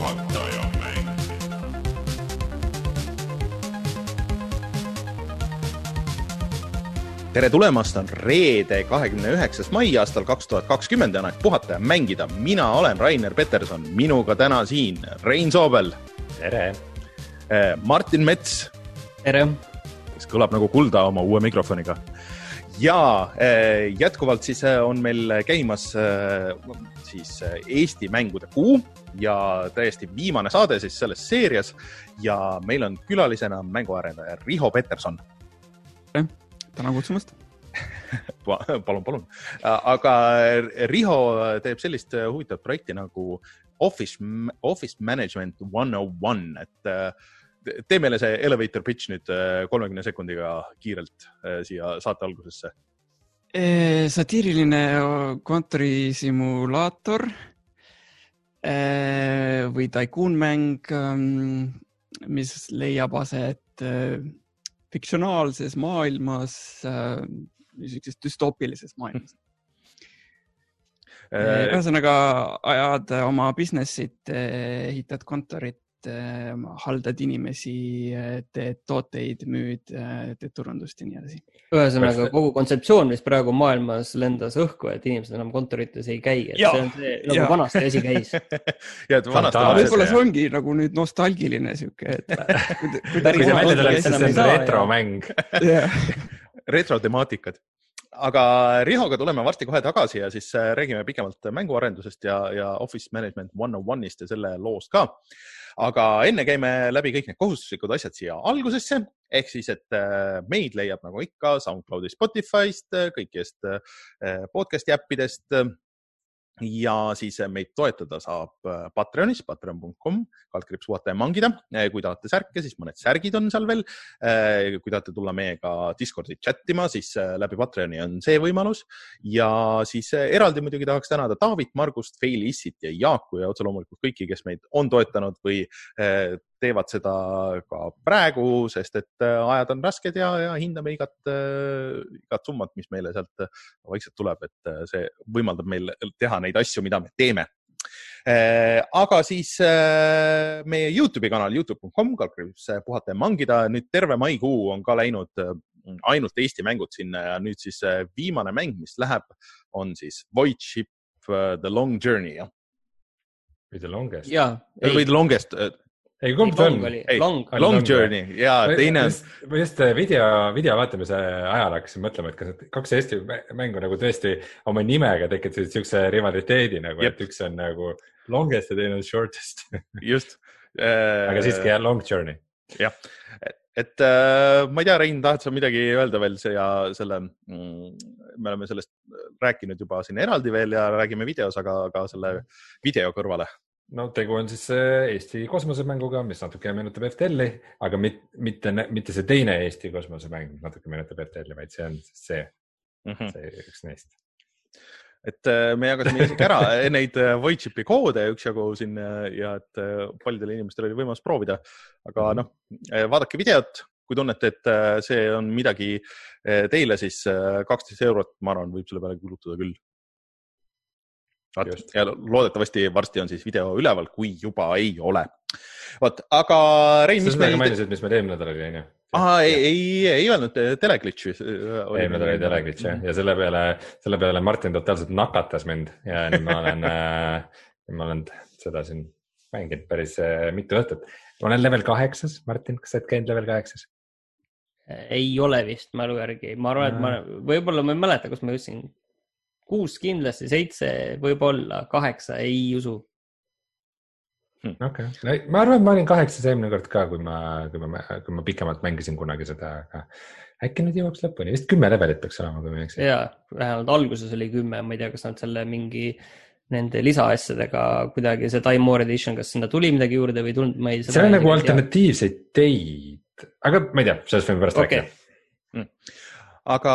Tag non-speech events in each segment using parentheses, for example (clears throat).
juhataja mäng. tere tulemast, on reede, kahekümne üheksas mai aastal kaks tuhat kakskümmend ja on aeg puhata ja mängida. mina olen Rainer Peterson, minuga täna siin Rein Soobel, tere. Martin Mets, tere, kes kõlab nagu kulda oma uue mikrofoniga. ja eh, jätkuvalt siis eh, on meil käimas eh, siis Eesti mängude kuu ja täiesti viimane saade siis selles seerias ja meil on külalisena mänguarendaja Riho Peterson. tänan kutsumast. (laughs) palun, palun. aga Riho teeb sellist huvitavat projekti nagu Office, Office Management one on one, et tee meile see elevator pitch nüüd äh, kolmekümne sekundiga kiirelt äh, siia saate algusesse. satiiriline kontorisimulaator eh, või taikuunmäng, mis leiab aset eh, fiktsionaalses maailmas, niisuguses düstoopilises maailmas. Äh, ühesõnaga ajad oma business'it, ehitad kontorit, haldad inimesi, teed tooteid, müüd, teed turundust ja nii edasi. ühesõnaga kogu kontseptsioon, mis praegu maailmas lendas õhku, et inimesed enam kontorites ei käi, et Jaa. see on see nagu Jaa. vanasti asi käis. (laughs) ja et võib-olla see ongi nagu nüüd nostalgiline sihuke, et (laughs) kui see välja tuleb, siis on ja- retromäng. (laughs) Retrotemaatikad. aga Rihoga tuleme varsti kohe tagasi ja siis äh, räägime pikemalt mänguarendusest ja, ja Office Management one on one'ist ja selle loost ka. Aga enne käime läbi kõik need kohustuslikud asjad siia algusesse ehk siis, et äh, meid leiab nagu ikka SoundCloudi, Spotify'st, kõikidest äh, podcast'i äppidest. Ja siis meid toetada saab äh, Patreonis, patreon.com, kaldkriips puhata ja mangida. kui tahate särke, siis mõned särgid on seal veel. kui tahate tulla meiega Discordi chat ima, siis äh, läbi Patreoni on see võimalus ja siis äh, eraldi muidugi tahaks tänada Taavit, Margust, Feilissit ja Jaaku ja otse loomulikult kõiki, kes meid on toetanud või äh, teevad seda ka praegu, sest et äh, ajad on rasked ja, ja hindame igat, igat summat, mis meile sealt äh, vaikselt tuleb, et äh, see võimaldab meil teha neid asju, mida me teeme. aga siis äh, meie Youtube'i kanal Youtube.com, kaldkriips puhata ja mangida, nüüd terve maikuu on ka läinud äh, ainult Eesti mängud sinna ja nüüd siis äh, viimane mäng, mis läheb, on siis Void Ship äh, The Long Journey jah, või The Longest. või, The Longest, ei, kumb ta on? long, Long Long Journey ja teine on, ma just äh, video, video vaatamise ajal hakkasin mõtlema, et kas need kaks Eesti mä- mängu nagu tõesti oma nimega tekitasid siukse rivaliteedi nagu, et üks on nagu longest ja teine on shortest. (laughs) just. (laughs) äh, aga siiski jah, long journey. et äh, ma ei tea, Rein, tahad sa midagi öelda veel siia selle mm,, me oleme sellest rääkinud juba siin eraldi veel ja räägime videos, aga, aga selle video kõrvale. No tegu on siis äh, Eesti kosmosemänguga, mis natuke meenutab FTL-i, aga mit, mitte, mitte see teine Eesti kosmosemäng, natuke meenutab FTL-i, vaid see on siis see, Mhm. see üks neist. et äh, me jagasime isegi ära neid äh, Voidshipi koode üksjagu siin ja et paljudel inimestel oli võimalus proovida, aga Mhm. noh, vaadake videot, kui tunnete, et see on midagi teile, siis kaksteist eurot, ma arvan, võib selle peale kulutada küll. Just. ja loodetavasti varsti on siis video üleval, kui juba ei ole. vot, aga Rein, sa mis seda ka meil, mainisid, mis meil eelmine nädal oli, onju? aa ei, ei, ei öelnud teleglitši. eelmine nädal oli teleglitš jah, ja selle peale, selle peale Martin totaalselt nakatas mind ja nüüd ma olen äh,, ma olen seda siin mänginud päris äh, mitu õhtut. ma olen level kaheksas, Martin, kas sa oled käinud level kaheksas? ei ole vist mälu järgi, ma arvan, et ma, võib-olla ma ei mäleta, kus ma jõudsin. Kuus kindlasti, seitse võib-olla, kaheksa ei usu. okei okay., ma arvan, et ma olin kaheksas eelmine kord ka, kui ma, kui ma, kui ma pikemalt mängisin kunagi seda, aga äkki nüüd jõuaks lõpuni, vist kümme levelit peaks olema, kui ma ei eksi. ja vähemalt alguses oli kümme, ma ei tea, kas nad selle mingi nende lisaasjadega kuidagi see Time More Edition, kas sinna tuli midagi juurde või ei tulnud, ma ei. seal on nagu. alternatiivseid teid, aga ma ei tea, sellest võime pärast okei rääkida., aga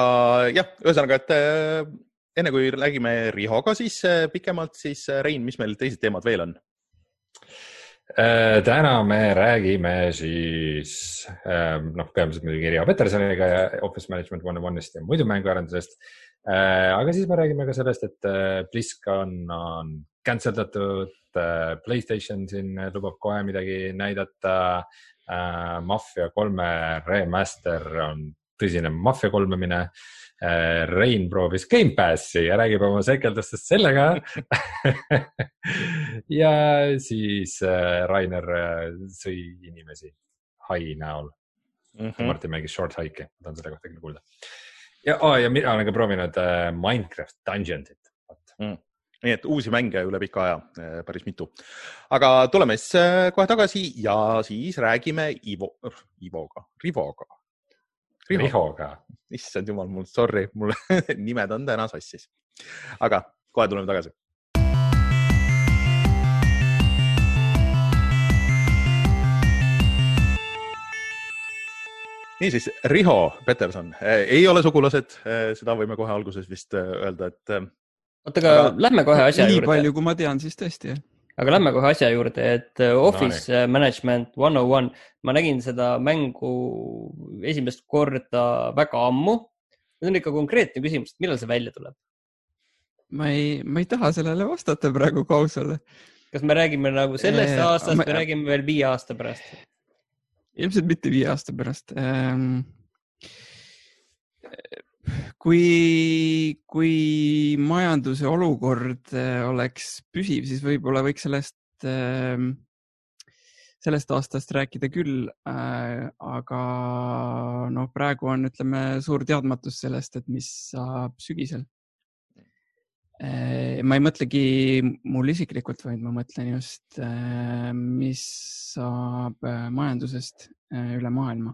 jah, ühesõnaga, et enne kui räägime Rihoga siis äh, pikemalt, siis äh, Rein, mis meil teised teemad veel on? Äh, täna me räägime siis ähm, noh, peamiselt muidugi Riho Petersoniga ja Office Management One on One'ist ja muidu mänguarendusest. aga siis me räägime ka sellest, et BlizzCon on cancel datud Playstation siin lubab kohe midagi näidata. Mafia kolme remaster on tõsine Mafia kolmemine äh,. Rein proovis Gamepassi ja räägib oma sekeldustest sellega (laughs) ja siis äh, Rainer äh, sõi inimesi hai näol mm. -hmm. Martin mängis Short Hike'i, ma tahan selle kohta küll kuulda. ja oh,, ja mina olen ka proovinud Minecraft Dungeonsit mm nii et uusi mänge üle pika aja päris mitu. aga tuleme siis kohe tagasi ja siis räägime Ivo, Ivoga, Rivoga. Rihoga. issand jumal, mul, sorry, mul (laughs) nimed on täna sassis. aga kohe tuleme tagasi niisiis, Riho Peterson, eh, ei ole sugulased, eh, seda võime kohe alguses vist eh, öelda, et. oota, aga lähme kohe asja nii juurde. nii palju, kui ma tean, siis tõesti jah. Aga lähme kohe asja juurde, et Office no, Management One on One, ma nägin seda mängu esimest korda väga ammu. nüüd on ikka konkreetne küsimus, et millal see välja tuleb? ma ei, ma ei taha sellele vastata praegu, kui aus olla. kas me räägime nagu sellest aastast või räägime veel viie aasta pärast? ilmselt mitte viie aasta pärast. Ehm, kui, kui majanduse olukord eh, oleks püsiv, siis võib-olla võiks sellest, ehm, sellest aastast rääkida küll. Eh, aga noh, praegu on, ütleme, suur teadmatus sellest, et mis saab sügisel eh, ma ei mõtlegi mul isiklikult, vaid ma mõtlen just, mis saab majandusest üle maailma.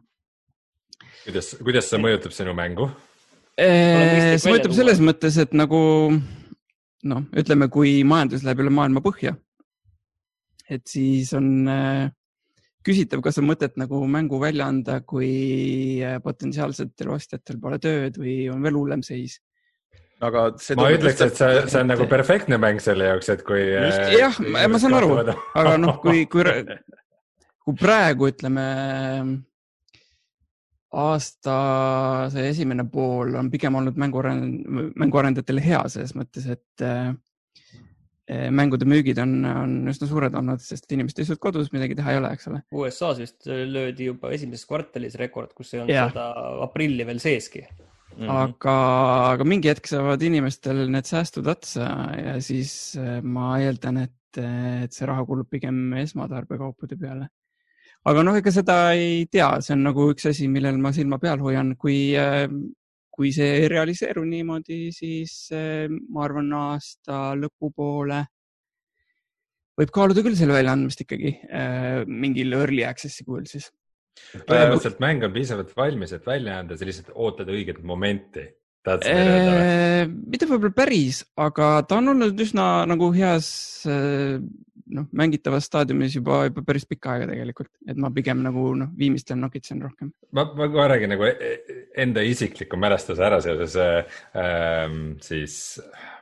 kuidas, kuidas see mõjutab sinu mängu? See mõjutab selles mõttes, et nagu noh, ütleme, kui majandus läheb üle maailma põhja, et siis on küsitav, kas on mõtet nagu mängu välja anda, kui potentsiaalsetel ostjatel pole tööd või on veel hullem seis. Aga ma ütleks, et see, see on nagu perfektne mäng selle jaoks, et kui. jah, ma saan aru, aga noh, kui, kui, (laughs) kui praegu ütleme aasta see esimene pool on pigem olnud mänguarend-, mänguarendajatel hea selles mõttes, et äh, mängude müügid on, on üsna suured olnud, sest inimesed istuvad kodus, midagi teha ei ole, eks ole. USA-s vist löödi juba esimeses kvartalis rekord, kus ei olnud ja. seda aprilli veel seeski Mm -hmm. aga, aga mingi hetk saavad inimestel need säästud otsa ja siis äh, ma eeldan, et, et see raha kulub pigem esmatarbekaupade peale aga noh, ega seda ei tea, see on nagu üks asi, millel ma silma peal hoian, kui, ähm, kui see ei realiseeru niimoodi, siis ähm, ma arvan, aasta lõpupoole võib kaaluda küll selle väljaandmist ikkagi äh, mingil early access'i kujul siis. põhimõtteliselt mäng on piisavalt valmis, et välja anda, sa lihtsalt ootad õiget momenti. Eee, mitte võib-olla päris, aga ta on olnud üsna nagu heas äh, noh, mängitavas staadiumis juba, juba päris pikka aega tegelikult, et ma pigem nagu noh, viimistlen nokitsen rohkem. ma, ma kohe räägin nagu e-, e-, enda isikliku mälestuse ära seoses ähm, siis,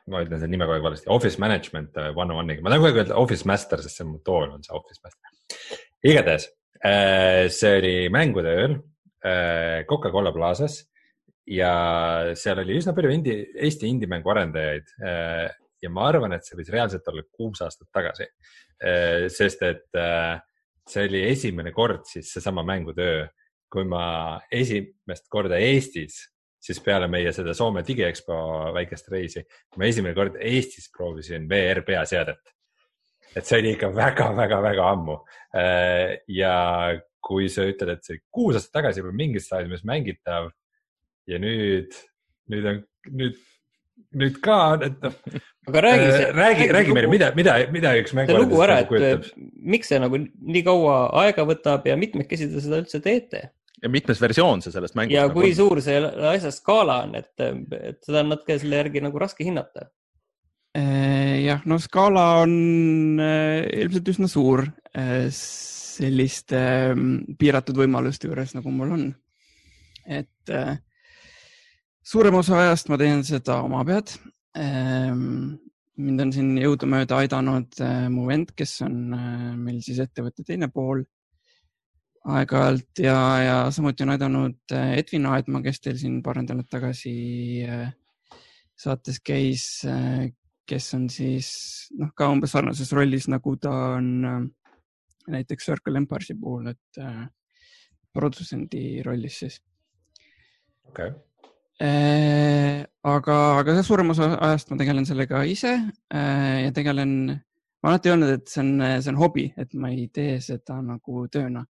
ma ütlen selle nime kogu aeg valesti, Office Management äh, One on One'iga, ma tahan kogu aeg öelda Office Master, sest see on mu tool on see Office Master. igatahes äh, see oli mängude ööl äh, Coca-Cola Plazas ja seal oli üsna palju indi, Eesti indie-mängu arendajaid. Äh, ja ma arvan, et see võis reaalselt olla kuus aastat tagasi. Äh, sest et äh, see oli esimene kord siis seesama mängutöö, kui ma esimest korda Eestis, siis peale meie seda Soome digiekspo väikest reisi, ma esimene kord Eestis proovisin VR peaseadet. et see oli ikka väga-väga-väga ammu. ja kui sa ütled, et see kuus aastat tagasi juba mingis staadiumis mängitav ja nüüd, nüüd on, nüüd, nüüd ka, et noh. aga räägi äh,, räägi, räägi meile, mida, mida, mida üks mäng. see lugu ära, et miks see nagu nii kaua aega võtab ja mitmekesi te seda üldse teete? ja mitmes versioon see sellest mängust? ja nagu kui on? suur see asja skaala on, et, et seda on natuke selle järgi nagu raske hinnata äh, jah, no skaala on äh, ilmselt üsna suur äh, selliste ähm, piiratud võimaluste juures, nagu mul on. et suurem osa ajast ma teen seda oma pead. Ehm, mind on siin jõudumööda aidanud äh, mu vend, kes on äh, meil siis ettevõtte teine pool aeg-ajalt ja, ja samuti on aidanud äh, Edvin Aedma, kes teil siin paar nädalat tagasi saates käis, kes on siis noh, ka umbes sarnases rollis, nagu ta on näiteks Circle Empire'i puhul, et produtsendi rollis siis. okei okay aga, aga see suurem osa ajast ma tegelen sellega ise äh, ja tegelen, ma alati öelnud, et see on, see on hobi, et ma ei tee seda nagu tööna.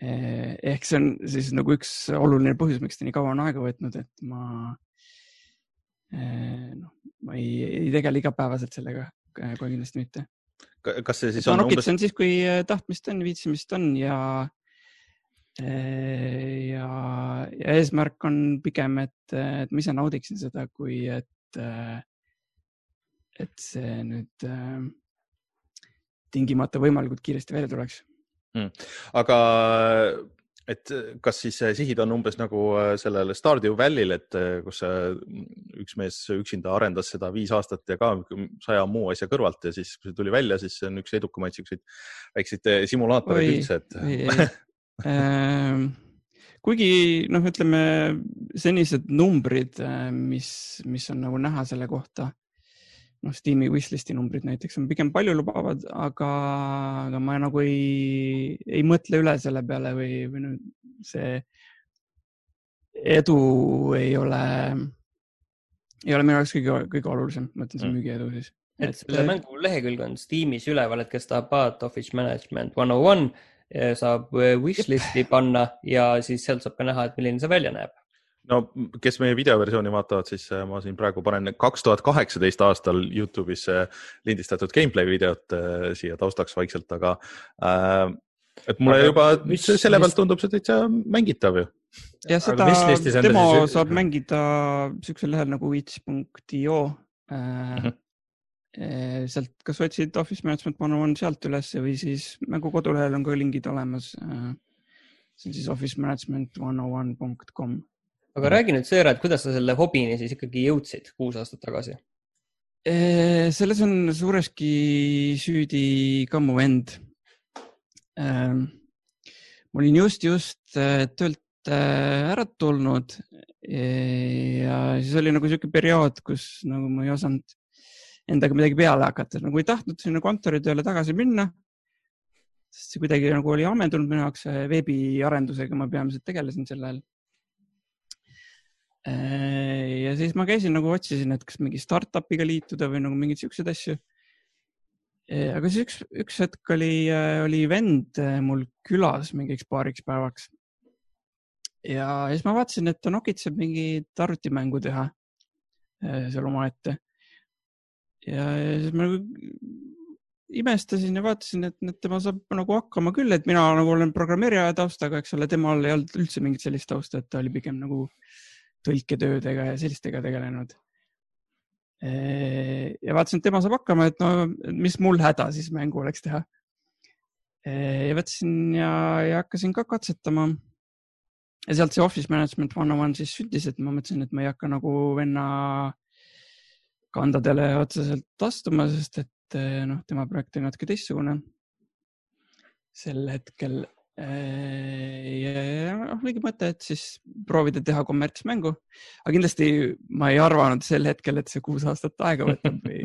Äh, ehk see on siis nagu üks oluline põhjus, miks ta nii kaua on aega võtnud, et ma noh, ma ei, ei tegele igapäevaselt sellega, kohe kindlasti mitte. kas see siis ma on nokitsen umbes, siis, kui tahtmist on, viitsimist on ja ja, ja eesmärk on pigem, et, et ma ise naudiksin seda, kui et, et see nüüd tingimata võimalikult kiiresti välja tuleks. aga et kas siis sihid on umbes nagu sellel Stardew Valley'l, et kus üks mees üksinda arendas seda viis aastat ja ka saja muu asja kõrvalt ja siis, kui see tuli välja, siis see on üks edukamaid siukseid väikseid simulaatoreid üldse, et kuigi noh, ütleme senised numbrid, mis, mis on nagu näha selle kohta, noh, Steam'i wishlist'i numbrid näiteks on pigem paljulubavad, aga, aga ma nagu ei, ei mõtle üle selle peale või, või noh, see edu ei ole, ei ole minu jaoks kõige, kõige olulisem, ma mõtlen see Mm. müügiedu siis. et selle mängu lehekülg on Steamis üleval, et kes tahab vaadata Office Management one on one, saab wishlist'i panna ja siis sealt saab ka näha, et milline see välja näeb. no kes meie videoversiooni vaatavad, siis äh, ma siin praegu panen kaks tuhat kaheksateist aastal Youtube'is äh, lindistatud gameplay videot äh, siia taustaks vaikselt, aga äh, et mulle Aga juba mis- selle pealt tundub see täitsa mängitav ju. ja seda demo siis- saab mängida siuksel lehel nagu itch.io äh, Mhm. eh, sealt kas otsid Office Management One on sealt üles või siis mängu kodulehel on ka lingid olemas. see on siis officemanagement101.com. aga räägi nüüd see ära, et kuidas sa selle hobini siis ikkagi jõudsid kuus aastat tagasi? Eh, selles on suureski süüdi ka mu vend. ma olin just, just eh, töölt ära tulnud ja siis oli nagu sihuke periood, kus nagu ma ei osanud endaga midagi peale hakata, nagu ei tahtnud sinna kontoritööle tagasi minna. sest see kuidagi nagu oli ammendunud minu jaoks, veebiarendusega ma peamiselt tegelesin sel ajal. ja siis ma käisin nagu otsisin, et kas mingi startup'iga liituda või nagu mingeid siukseid asju. aga siis üks, üks hetk oli, oli vend mul külas mingiks paariks päevaks. ja siis ma vaatasin, et ta nokitseb mingit arvutimängu teha seal omaette. Ja siis ma nagu imestasin ja vaatasin, et, et tema saab nagu hakkama küll, et mina nagu olen programmeerija taustaga, eks ole, temal ei olnud üldse mingit sellist tausta, et ta oli pigem nagu tõlketöödega ja sellistega tegelenud. ja vaatasin, et tema saab hakkama, et no mis mul häda siis mängu oleks teha. ja võtsin ja, ja hakkasin ka katsetama. ja sealt see Office Management One on One siis sündis, et ma mõtlesin, et ma ei hakka nagu venna kandadele otseselt astuma, sest et noh, tema projekt oli natuke teistsugune sel hetkel ja noh, oligi mõte, et siis proovida teha kommertsmängu. aga kindlasti ma ei arvanud sel hetkel, et see kuus aastat aega võtab või,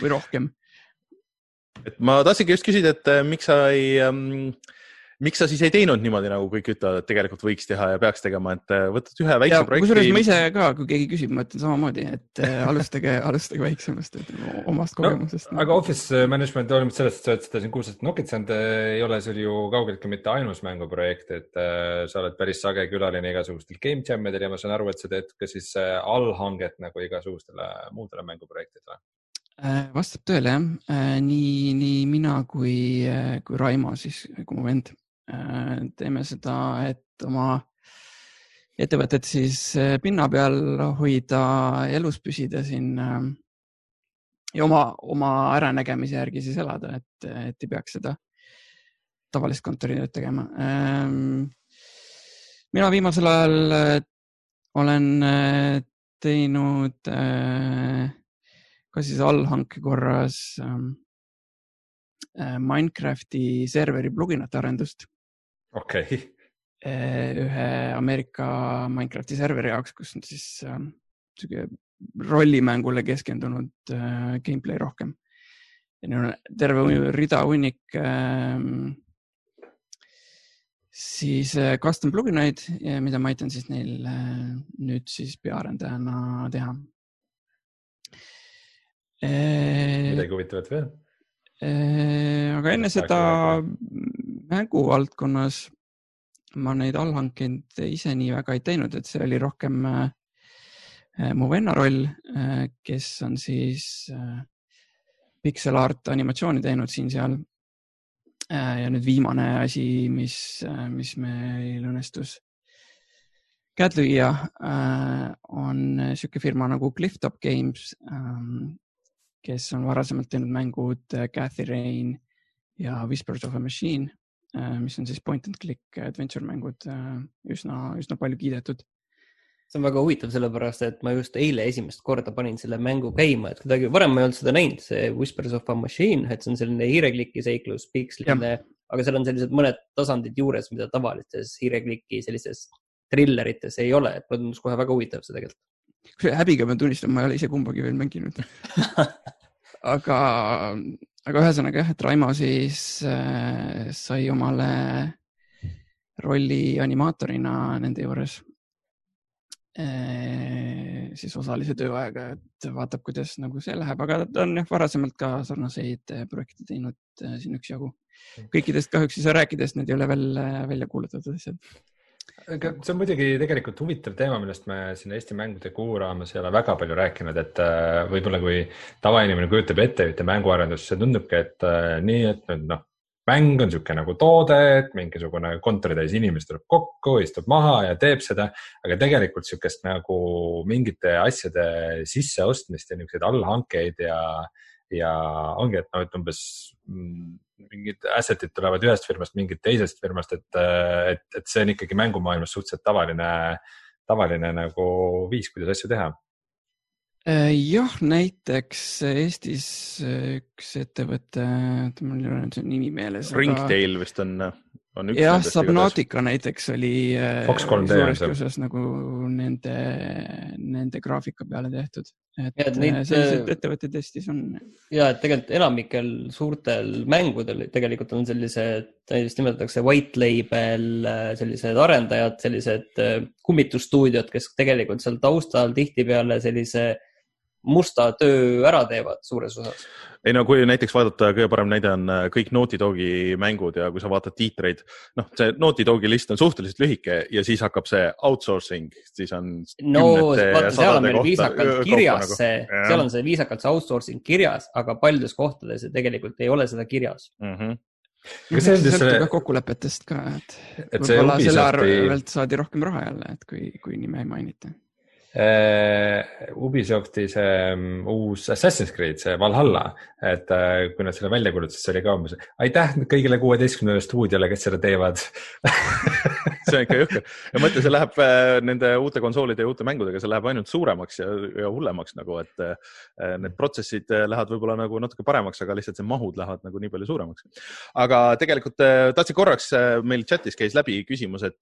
või rohkem. (laughs) et ma tahtsingi just küsida, et äh, miks sa ei ähm,, miks sa siis ei teinud niimoodi, nagu kõik ütlevad, et tegelikult võiks teha ja peaks tegema, et äh, võtad ühe väikse kusjuures projekti. ma ise ka, kui keegi küsib, ma ütlen samamoodi, et äh, alustage, (laughs) alustage väiksemast, et omast kogemusest no,. aga Office Management, hoolimata sellest, et sa oled seda siin kuus aastat nokitsenud, ei ole sul ju kaugeltki mitte ainus mänguprojekt, et äh, sa oled päris sage külaline igasugustel game jam idel ja ma saan aru, et sa teed ka siis äh, allhanget nagu igasugustele muudele mänguprojektidele. vastab tõele jah, nii, nii mina kui, kui Raimo siis, kui mu vend teeme seda, et oma ettevõtet siis pinna peal hoida, elus püsida siin ja oma, oma äranägemise järgi siis elada, et, et ei peaks seda tavalist kontoritööd tegema. mina viimasel ajal olen teinud ka siis allhanke korras Minecrafti serveri pluginate arendust okei okay. ühe Ameerika Minecrafti serveri jaoks, kus on siis sihuke rollimängule keskendunud äh, gameplay rohkem. ja neil on terve rida hunnik äh, siis custom plugineid, mida ma aitan siis neil nüüd siis peaarendajana teha. Midagi huvitavat veel? Aga enne seda mänguvaldkonnas ma neid allhankeid ise nii väga ei teinud, et see oli rohkem mu venna roll, kes on siis pixel art animatsiooni teinud siin-seal. Äh, ja nüüd viimane asi, mis, äh, mis meil õnnestus käed lüüa, äh, on niisugune firma nagu Clifftop Games, ähm, kes on varasemalt teinud mängud Cathy Rain ja Whispers of a Machine, mis on siis point and click adventure mängud, üsna, üsna palju kiidetud see on väga huvitav, sellepärast et ma just eile esimest korda panin selle mängu käima, et kuidagi varem ma ei olnud seda näinud, see Whispers of a Machine, et see on selline hiirekliki seiklus, piksline, aga seal on sellised mõned tasandid juures, mida tavalistes hiirekliki sellistes trillerites ei ole, et mulle tundus kohe väga huvitav see tegelikult. Häbiga pean tunnistama, ma ei ole ise kumbagi veel mänginud (laughs) aga, aga ühesõnaga jah, et Raimo siis äh, sai omale rolli animaatorina nende juures Äh, siis osalise tööajaga, et vaatab, kuidas nagu see läheb, aga ta on jah, varasemalt ka sarnaseid äh, projekte teinud äh, siin üksjagu. kõikidest kahjuks ei saa rääkida, sest need ei ole veel välja kuulutatud asjad. Aga see on muidugi tegelikult huvitav teema, millest me siin Eesti mängude kuu raames ei ole väga palju rääkinud, et võib-olla kui tavainimene kujutab ette ühte mänguarendust, see tundubki, et nii, et nüüd noh, mäng on niisugune nagu toode, et mingisugune kontoritäis inimesi tuleb kokku, istub maha ja teeb seda, aga tegelikult niisugust nagu mingite asjade sisseostmist ja niisuguseid allhankeid ja, ja ongi, et noh, et umbes mm, mingid asset'id tulevad ühest firmast, mingid teisest firmast, et, et, et see on ikkagi mängumaailmas suhteliselt tavaline, tavaline nagu viis, kuidas asju teha Äh, jah, näiteks Eestis üks ettevõte, mul ei ole nüüd see nimi meeles. Ringtail aga... vist on. Jah, Subnautica näiteks oli äh, suures osas nagu nende, nende graafika peale tehtud. et neid, äh, selliseid ettevõtteid Eestis on. ja, et tegelikult enamikel suurtel mängudel tegelikult on sellised, näiteks nimetatakse white label, sellised arendajad, sellised kummitusstuudiod, kes tegelikult seal taustal tihtipeale sellise musta töö ära teevad suures osas. Ei no kui näiteks vaadata, kõige parem näide on äh, kõik Naughty Dogi mängud ja kui sa vaatad tiitreid, noh, see Naughty Dogi list on suhteliselt lühike ja siis hakkab see outsourcing, siis on. no vaata, seal on meil viisakalt kirjas nagu. see, seal on see viisakalt see outsourcing kirjas, aga paljudes kohtades tegelikult ei ole seda kirjas mm. -hmm aga see sõltub see... ka kokkulepetest ka, et, et võib-olla selle arvelt saadi rohkem raha jälle, et kui, kui nime ei mainita Ubisofti see um, uus Assassin's Creed, see Valhalla, et uh, kui nad selle välja kuulutasid, see oli ka umbes aitäh kõigile kuueteistkümnele stuudiole, kes seda teevad (laughs) see on ikka jõhker ja mõtle, see läheb uh, nende uute konsoolide ja uute mängudega, see läheb ainult suuremaks ja, ja hullemaks nagu, et need protsessid lähevad võib-olla nagu natuke paremaks, aga lihtsalt see mahud lähevad nagu nii palju suuremaks. aga tegelikult tahtsin korraks meil chatis käis läbi küsimus, et,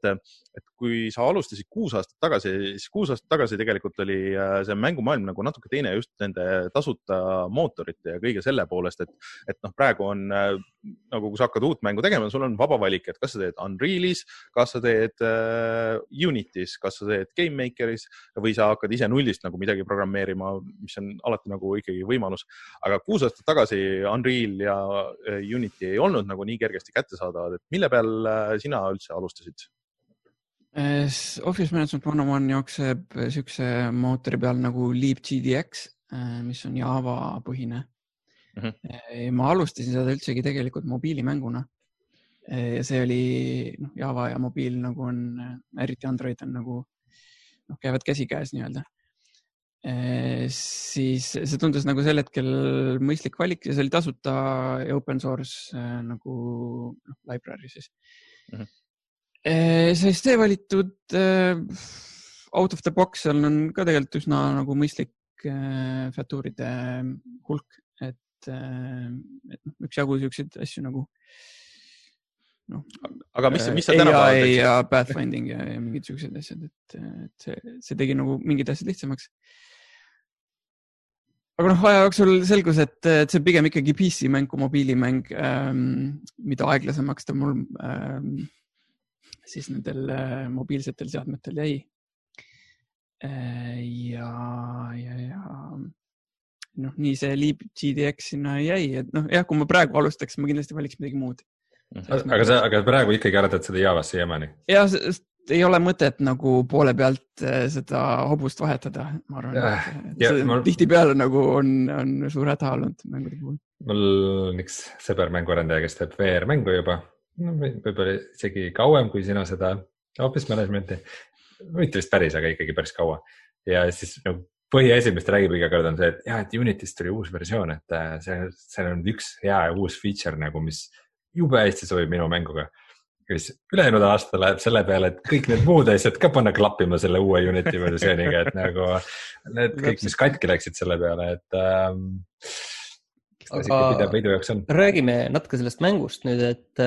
et kui sa alustasid kuus aastat tagasi, siis kuus aastat tagasi tegelikult oli äh, see mängumaailm nagu natuke teine just nende tasuta mootorite ja kõige selle poolest, et, et noh, praegu on äh, nagu, kui sa hakkad uut mängu tegema, sul on vaba valik, et kas sa teed Unrealis, kas sa teed uh, Unitis, kas sa teed GameMakeris või sa hakkad ise nullist nagu midagi programmeerima, mis on alati nagu ikkagi võimalus. aga kuus aastat tagasi Unreal ja Unity ei olnud nagu nii kergesti kättesaadavad, et mille peal sina üldse alustasid? Äh, Office Management One on One jookseb siukse mootori peal nagu LeapGDX, äh, mis on Java põhine mm. -hmm. ma alustasin seda üldsegi tegelikult mobiilimänguna. ja see oli noh, Java ja mobiil nagu on, eriti Android on nagu noh, käivad käsikäes nii-öelda. siis see tundus nagu sel hetkel mõistlik valik ja see oli tasuta ja open source nagu noh, library siis mm. -hmm Siis see valitud äh, out of the box seal on ka tegelikult üsna nagu mõistlik äh, featuuride hulk, et äh,, et noh, üksjagu siukseid asju nagu noh. aga mis, mis sa tänapäeval teed? ja pathfinding ja, ja mingid siuksed asjad, et, et see, see tegi nagu mingid asjad lihtsamaks aga noh, aja jooksul selgus, et, et see on pigem ikkagi PC mäng kui mobiilimäng ähm,, mida aeglasemaks ta mul ähm, siis nendel äh, mobiilsetel seadmetel jäi äh,. ja, ja, ja noh, nii see Leap GDX sinna jäi, et noh, jah, kui ma praegu alustaks, ma kindlasti valiks midagi muud. aga sa, aga praegu ikkagi et seda Javas siiamaani? ja, sest ei ole mõtet nagu poole pealt äh, seda hobust vahetada, ma arvan Jah, see ma- tihtipeale nagu on, on suur häda olnud mängude puhul. mul on üks sõber mänguarendaja, kes teeb VR-mängu juba no,, võib-olla isegi kauem kui sina seda office management'i. mitte vist päris, aga ikkagi päris kaua ja siis nagu põhieasi, mis ta räägib iga kord on see, et jah, et Unity'st tuli uus versioon, et äh, see, seal on üks hea ja uus feature nagu, mis jube hästi sobib minu mänguga. ja siis ülejäänud aasta läheb selle peale, et kõik need muud asjad ka panna klappima selle uue Unity versiooniga, et nagu need kõik, mis katki läksid selle peale, et ähm,. Aga- on. räägime natuke sellest mängust nüüd, et,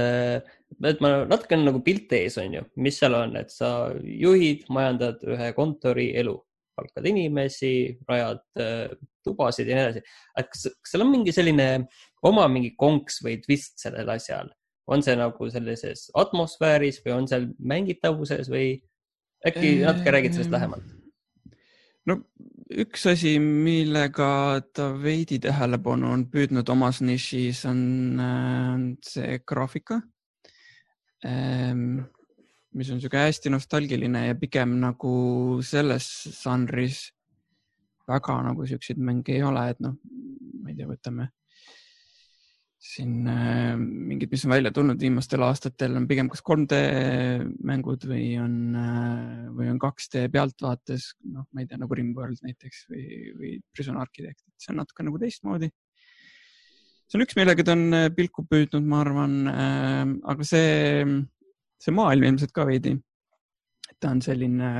et ma natuke on nagu pilt ees, on ju, mis seal on, et sa juhid, majandad ühe kontori elu, palkad inimesi, rajad äh, tubasid ja nii edasi. et kas, kas seal on mingi selline oma mingi konks või twist sellel asjal? on see nagu sellises atmosfääris või on seal mängitavuses või äkki natuke räägid sellest lähemalt? no üks asi, millega ta veidi tähelepanu on püüdnud omas nišis, on see graafika, mis on niisugune hästi nostalgiline ja pigem nagu selles žanris väga nagu siukseid mänge ei ole, et noh, ma ei tea, võtame siin äh, mingid, mis on välja tulnud viimastel aastatel, on pigem kas 3D mängud või on äh,, või on 2D pealtvaates, noh, ma ei tea, nagu Rimworld näiteks või, või Prison Architect, et see on natuke nagu teistmoodi. see on üks, millega ta on äh, pilku püüdnud, ma arvan aga see, see maailm ilmselt ka veidi. ta on selline,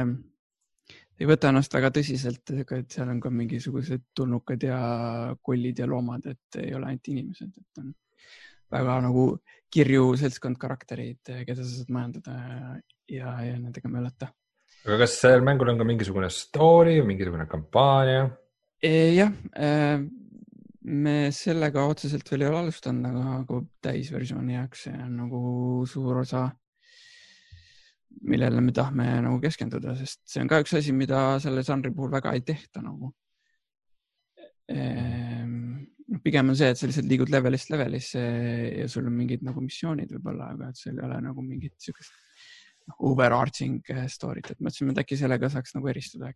ei võta ennast väga tõsiselt, et seal on ka mingisugused tulnukad ja kollid ja loomad, et ei ole ainult inimesed, et on väga nagu kirju seltskond karaktereid, keda sa saad majandada ja, ja nendega möllata. aga kas sellel mängul on ka mingisugune story, mingisugune kampaania? E, jah, me sellega otseselt veel ei ole alustanud, aga, aga täisversiooni jaoks see on nagu suur osa, millele me tahame nagu keskenduda, sest see on ka üks asi, mida selle žanri puhul väga ei tehta nagu. pigem on see, et sa lihtsalt liigud levelist levelisse ja sul on mingid nagu missioonid võib-olla, aga et sul ei ole nagu mingit siukest noh, overarching story't, et mõtlesime, et äkki sellega saaks nagu eristuda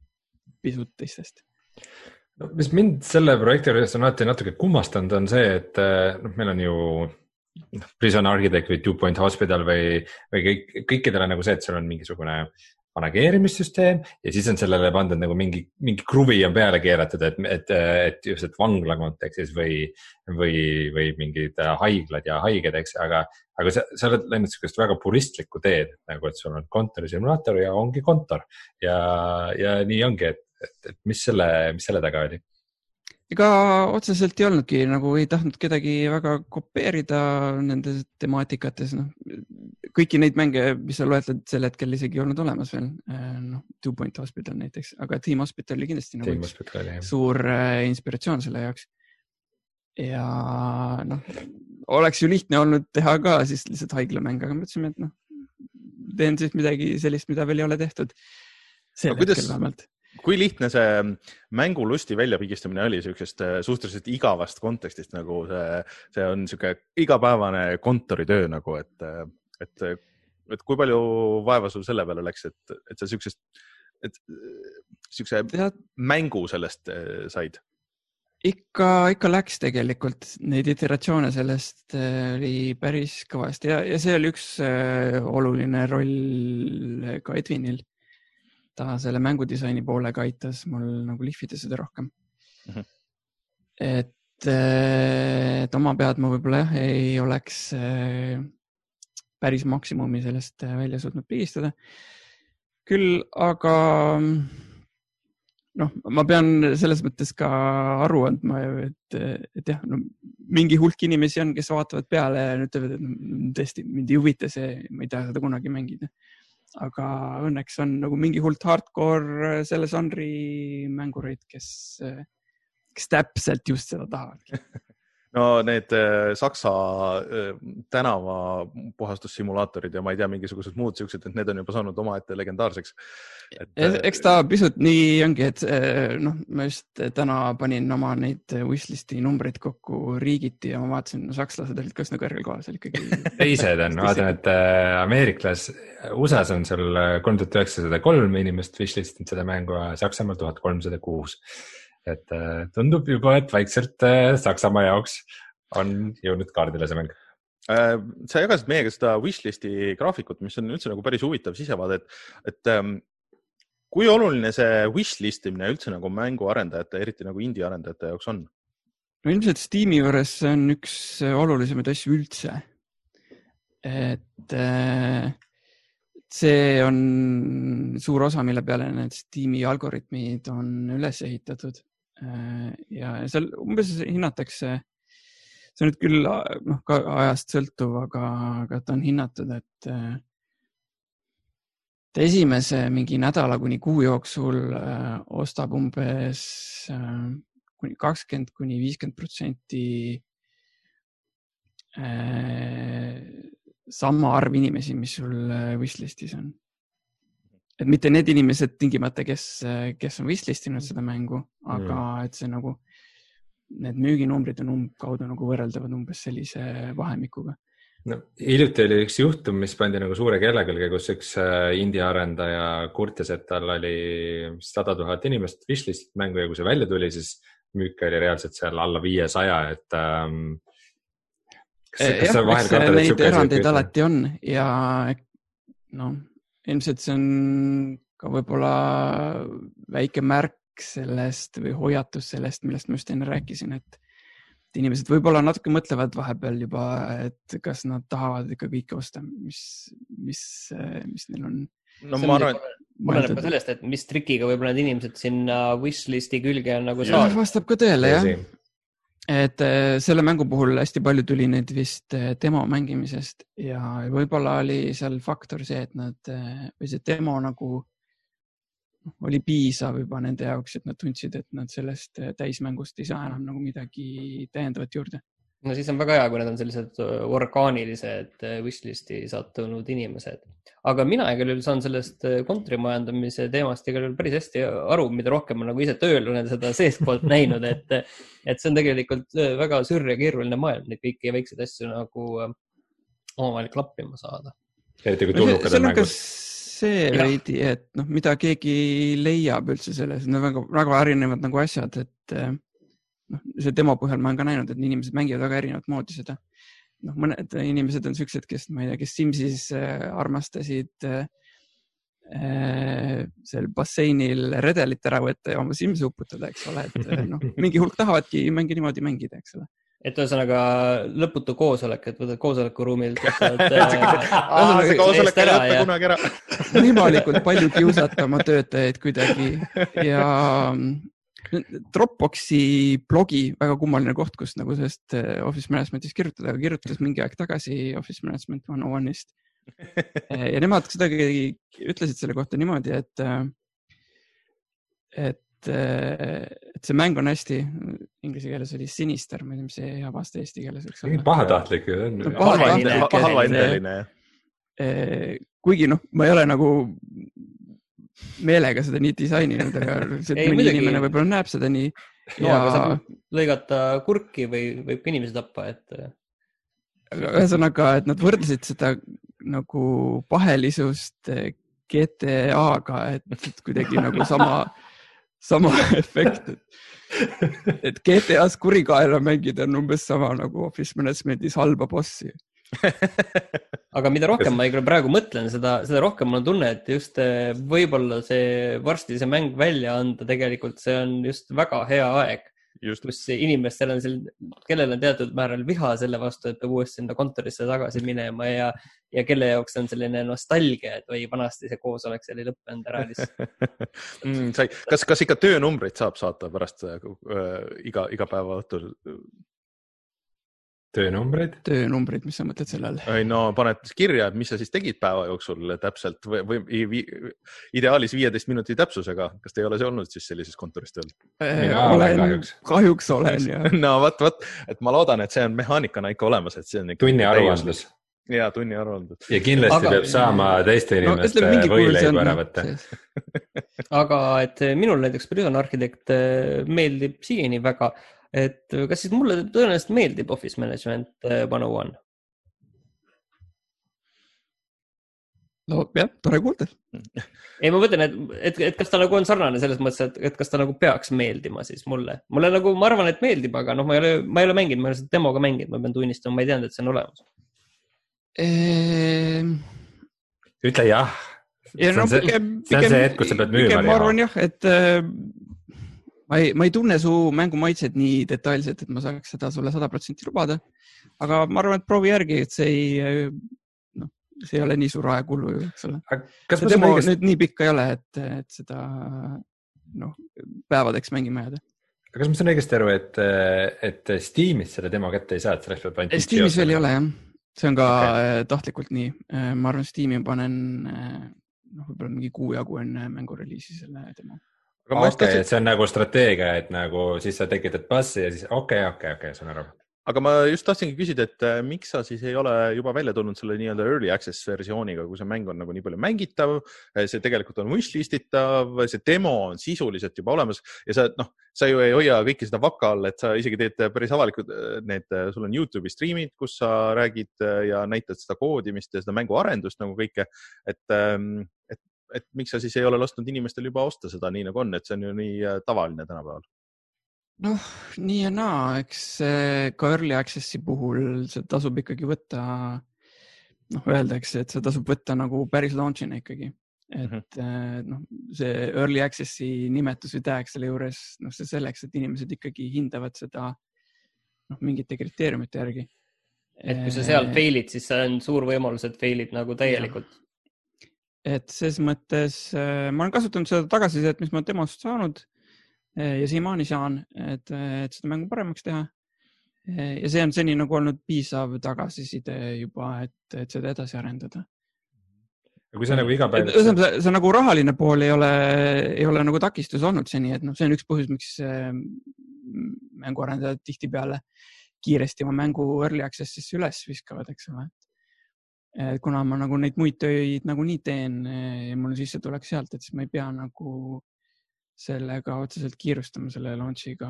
pisut teistest. no mis mind selle projekti juures on alati natuke kummastanud, on see, et eh, noh, meil on ju noh, Prison Architect või Two Point Hospital või, või kõik, kõikidel on nagu see, et sul on mingisugune manageerimissüsteem ja siis on sellele pandud nagu mingi, mingi kruvi on peale keeratud, et, et, et just, et vangla kontekstis või, või, või mingid äh, haiglad ja haiged, eks, aga, aga sa, sa oled läinud sihukest väga puristlikku teed nagu, et sul on kontorisimulaator ja ongi kontor ja, ja nii ongi, et, et, et mis selle, mis selle taga oli? Ega otseselt ei olnudki nagu ei tahtnud kedagi väga kopeerida nendes temaatikates, noh kõiki neid mänge, mis sa loetled sel hetkel isegi ei olnud olemas veel, noh Two Point Hospital näiteks, aga Team Hospital oli kindlasti nagu üks suur äh, inspiratsioon selle jaoks. ja noh, oleks ju lihtne olnud teha ka siis lihtsalt haiglamäng, aga mõtlesime, et noh, teen siis midagi sellist, mida veel ei ole tehtud. sel Aga kuidas- hetkel vähemalt. Kui lihtne see mängulusti väljapigistamine oli siuksest äh, suhteliselt igavast kontekstist nagu see, see on sihuke igapäevane kontoritöö nagu, et, et, et kui palju vaeva sul selle peale läks, et, et sa siuksest, et äh, siukse tead, mängu sellest äh, said? ikka, ikka läks tegelikult, neid iteratsioone sellest äh, oli päris kõvasti ja, ja see oli üks äh, oluline roll ka Edvinil. Ta selle mängudisaini poolega aitas mul nagu lihvida seda rohkem mm. -hmm. et, et oma pead ma võib-olla jah, ei oleks äh, päris maksimumi sellest äh, välja suutnud pigistada. küll aga noh, ma pean selles mõttes ka aru andma, et, et jah no,, mingi hulk inimesi on, kes vaatavad peale ja ütlevad, et tõesti mind ei huvita see, ma ei taha seda kunagi mängida. Aga õnneks on nagu mingi hulk hardcore selle žanri mängureid, kes, kes täpselt just seda tahavad. (laughs) no need äh, Saksa äh, tänavapuhastussimulaatorid ja ma ei tea, mingisugused muud siuksed, et need on juba saanud omaette legendaarseks. Äh, eks ta pisut nii ongi, et noh, ma just täna panin oma neid wishlist'i numbreid kokku riigiti ja ma vaatasin no,, sakslased olid ka üsna kõrgel kohal seal ikkagi. (laughs) teised on, ma vaatan, et Ameeriklas, USA-s on sul kolm tuhat üheksasada kolm inimest wishlist inud seda mängu, Saksamaal tuhat kolmsada kuus et äh, tundub juba, et vaikselt äh, Saksamaa jaoks on jõudnud kaardile see mäng äh, sa jagasid meiega seda wishlist'i graafikut, mis on üldse nagu päris huvitav sisevaade, et, et ähm, kui oluline see wishlist imine üldse nagu mänguarendajate, eriti nagu indie arendajate jaoks on? no ilmselt Steam'i juures see on üks olulisemaid asju üldse. et see on suur osa, mille peale need Steam'i algoritmid on üles ehitatud ja seal umbes hinnatakse, see on nüüd küll noh, ka ajast sõltuv, aga, aga ta on hinnatud, et et esimese mingi nädala kuni kuu jooksul äh, ostab umbes äh, kuni kakskümmend kuni viiskümmend protsenti sama arv inimesi, mis sul wishlist'is on et mitte need inimesed tingimata, kes, kes on wishlist inud seda mängu, aga mm. et see nagu, need müüginumbrid on umbkaudu nagu võrreldavad umbes sellise vahemikuga. no hiljuti oli üks juhtum, mis pandi nagu suure kella külge, kus üks äh, indie arendaja kurtis, et tal oli sada tuhat inimest wishlist mängu ja kui see välja tuli, siis müük oli reaalselt seal alla viiesaja, et ähm, jah, eks neid erandeid alati on ja noh ilmselt see on ka võib-olla väike märk sellest või hoiatus sellest, millest ma just enne rääkisin, et inimesed võib-olla natuke mõtlevad vahepeal juba, et kas nad tahavad ikka kõike osta, mis, mis, mis neil on. no ma arvan, et oleneb ka sellest, et mis trikiga võib-olla need inimesed sinna wishlist'i külge on nagu saanud. vastab ka tõele jah et äh, selle mängu puhul hästi palju tuli neid vist äh, demo mängimisest ja võib-olla oli seal faktor see, et nad äh, või see demo nagu oli piisav juba nende jaoks, et nad tundsid, et nad sellest täismängust ei saa enam nagu midagi täiendavat juurde no siis on väga hea, kui need on sellised orgaanilised wishlist'i sattunud inimesed. aga mina igal juhul saan sellest kontrimajandamise teemast igal juhul päris hästi aru, mida rohkem ma nagu ise tööl olen seda seestpoolt (laughs) näinud, et, et see on tegelikult väga sür ja keeruline maailm, neid kõiki väikseid asju nagu omavahel klappima saada. eriti kui tulnukad on mängus see veidi, et noh, mida keegi leiab üldse selles, need on väga, väga erinevad nagu asjad, et noh, see demo põhjal ma olen ka näinud, et inimesed mängivad väga erinevat moodi seda. noh, mõned inimesed on siuksed, kes, ma ei tea, kes Simsis äh, armastasid äh, äh, seal basseinil redelit ära võtta ja oma Simsi uputada, eks ole, et äh, noh, (laughs) mingi hulk tahavadki mänge niimoodi mängida, eks ole. et ühesõnaga lõputu koosolek, et võtad koosolekuruumilt (laughs) võimalikult palju kiusata oma töötajaid kuidagi. (laughs) Ja Dropboxi blogi väga kummaline koht, kus nagu sellest eh, Office Management'ist kirjutada, aga kirjutas mingi aeg tagasi Office Management One on One'ist. Eh, ja nemad kuidagi ütlesid selle kohta niimoodi, et, eh, et, et see mäng on hästi, inglise keeles oli sinister, ma ei tea, mis see hea vaste eesti keeles võiks olla. pahatahtlik ju on. halvahindeline. kuigi noh, ma ei ole nagu meelega seda nii disaininud, aga (laughs) ei, mõni midagi... inimene võib-olla näeb seda nii no, ja. saab lõigata kurki või võib ka inimesi tappa, et. ühesõnaga, et nad võrdlesid seda nagu pahelisust GTA-ga, et kuidagi nagu sama, (laughs) sama efekt, et, et GTA-s kurikaela mängida on umbes sama nagu Office Managementis halba bossi (laughs) aga mida rohkem ma praegu mõtlen, seda, seda rohkem mul on tunne, et just eh, võib-olla see varsti see mäng välja anda, tegelikult see on just väga hea aeg. kus inimestel on seal, kellel on teatud määral viha selle vastu, et peab uuesti sinna kontorisse tagasi minema ja, ja kelle jaoks on selline nostalgia, et oi, vanasti see koosolek seal ei lõppenud ära lihtsalt (laughs) mm,. kas, kas ikka töönumbreid saab saata pärast äh, iga, iga päeva õhtul töönumbreid? töönumbrid, mis sa mõtled selle all? ei no paned kirja, et mis sa siis tegid päeva jooksul täpselt või, või vi- ideaalis viieteist minuti täpsusega. kas te ei ole see olnud siis sellises kontoris tööl? Mina olen kahjuks. kahjuks olen ja no vot, vot, et ma loodan, et see on mehaanikana ikka olemas, et see on ikka. tunni aruandlus ja tunni aruandlus. ja kindlasti Aga- peab saama teiste no inimeste see võileibu ära võtta. (laughs) aga et minul näiteks Prison Architect eh, meeldib siiani väga, et kas siis mulle tõenäoliselt meeldib Office Management eh, one on one? no jah, tore kuulda. ei, ma mõtlen, et, et, et kas ta nagu on sarnane selles mõttes, et, et kas ta nagu peaks meeldima siis mulle. mulle nagu, ma arvan, et meeldib, aga noh, ma ei ole, ma ei ole mänginud, ma ei ole seda demoga mänginud, ma pean tunnistama, ma ei teadnud, et see on olemas. ütle jah. ja see no on see, pigem, see on see hetk, kus sa pead müüma pigem ma arvan jah, et äh, ma ei, ma ei tunne su mängu maitset nii detailselt, et ma saaks seda sulle sada protsenti lubada. aga ma arvan, et proovi järgi, et see ei, noh, see ei ole nii suur ajakulu ju, eks ole. see demo õigesti, nüüd nii pikk ei ole, et, et seda noh, päevadeks mängima jääda. kas ma saan õigesti aru, et, et Steamis selle demo kätte ei saa, et selleks peab ainult. Steamis veel ei ole jah, see on ka okay. tahtlikult nii. ma arvan, Steam'i panen noh, võib-olla mingi kuu jagu enne mängu reliisi selle demo. okei, tahtsin et, see on nagu strateegia, et nagu siis sa tekitad bassi ja siis okei, okei, okei, saan aru. aga ma just tahtsingi küsida, et äh, miks sa siis ei ole juba välja tulnud selle nii-öelda early access versiooniga, kui see mäng on nagu nii palju mängitav, see tegelikult on wishlist itav, see demo on sisuliselt juba olemas ja sa noh, sa ju ei hoia kõike seda vaka all, et sa isegi teed päris avalikud äh, need, sul on Youtube'i striimid, kus sa räägid äh, ja näitad seda koodimist ja seda mänguarendust nagu kõike, et, et, et miks sa siis ei ole lasknud inimestel juba osta seda nii nagu on, et see on ju nii äh, tavaline tänapäeval. noh, nii ja naa, eks eh, ka early access'i puhul see tasub ikkagi võtta, noh, öeldakse, et see tasub võtta nagu päris launch'ina ikkagi. et mm -hmm. noh, see early access'i nimetus või tag selle juures, noh, see selleks, et inimesed ikkagi hindavad seda noh, mingite kriteeriumite järgi. et kui sa seal fail'id, siis see on suur võimalus, et fail'id nagu täielikult. Et ses mõttes äh, ma olen kasutanud seda tagasisidet, mis ma demost saanud äh, ja siiamaani saan, et, et seda mängu paremaks teha. ja see on seni nagu olnud piisav tagasiside juba, et, et seda edasi arendada. kui sa nagu iga päev. ühesõnaga, see nagu rahaline pool ei ole, ei ole nagu takistus olnud seni, et noh, see on üks põhjus, miks äh, mänguarendajad tihtipeale kiiresti oma mängu early access'isse üles viskavad, eks ole. Kuna ma nagu neid muid töid nagunii teen eh, ja mul on sissetulek sealt, et siis ma ei pea nagu sellega otseselt kiirustama selle launch'iga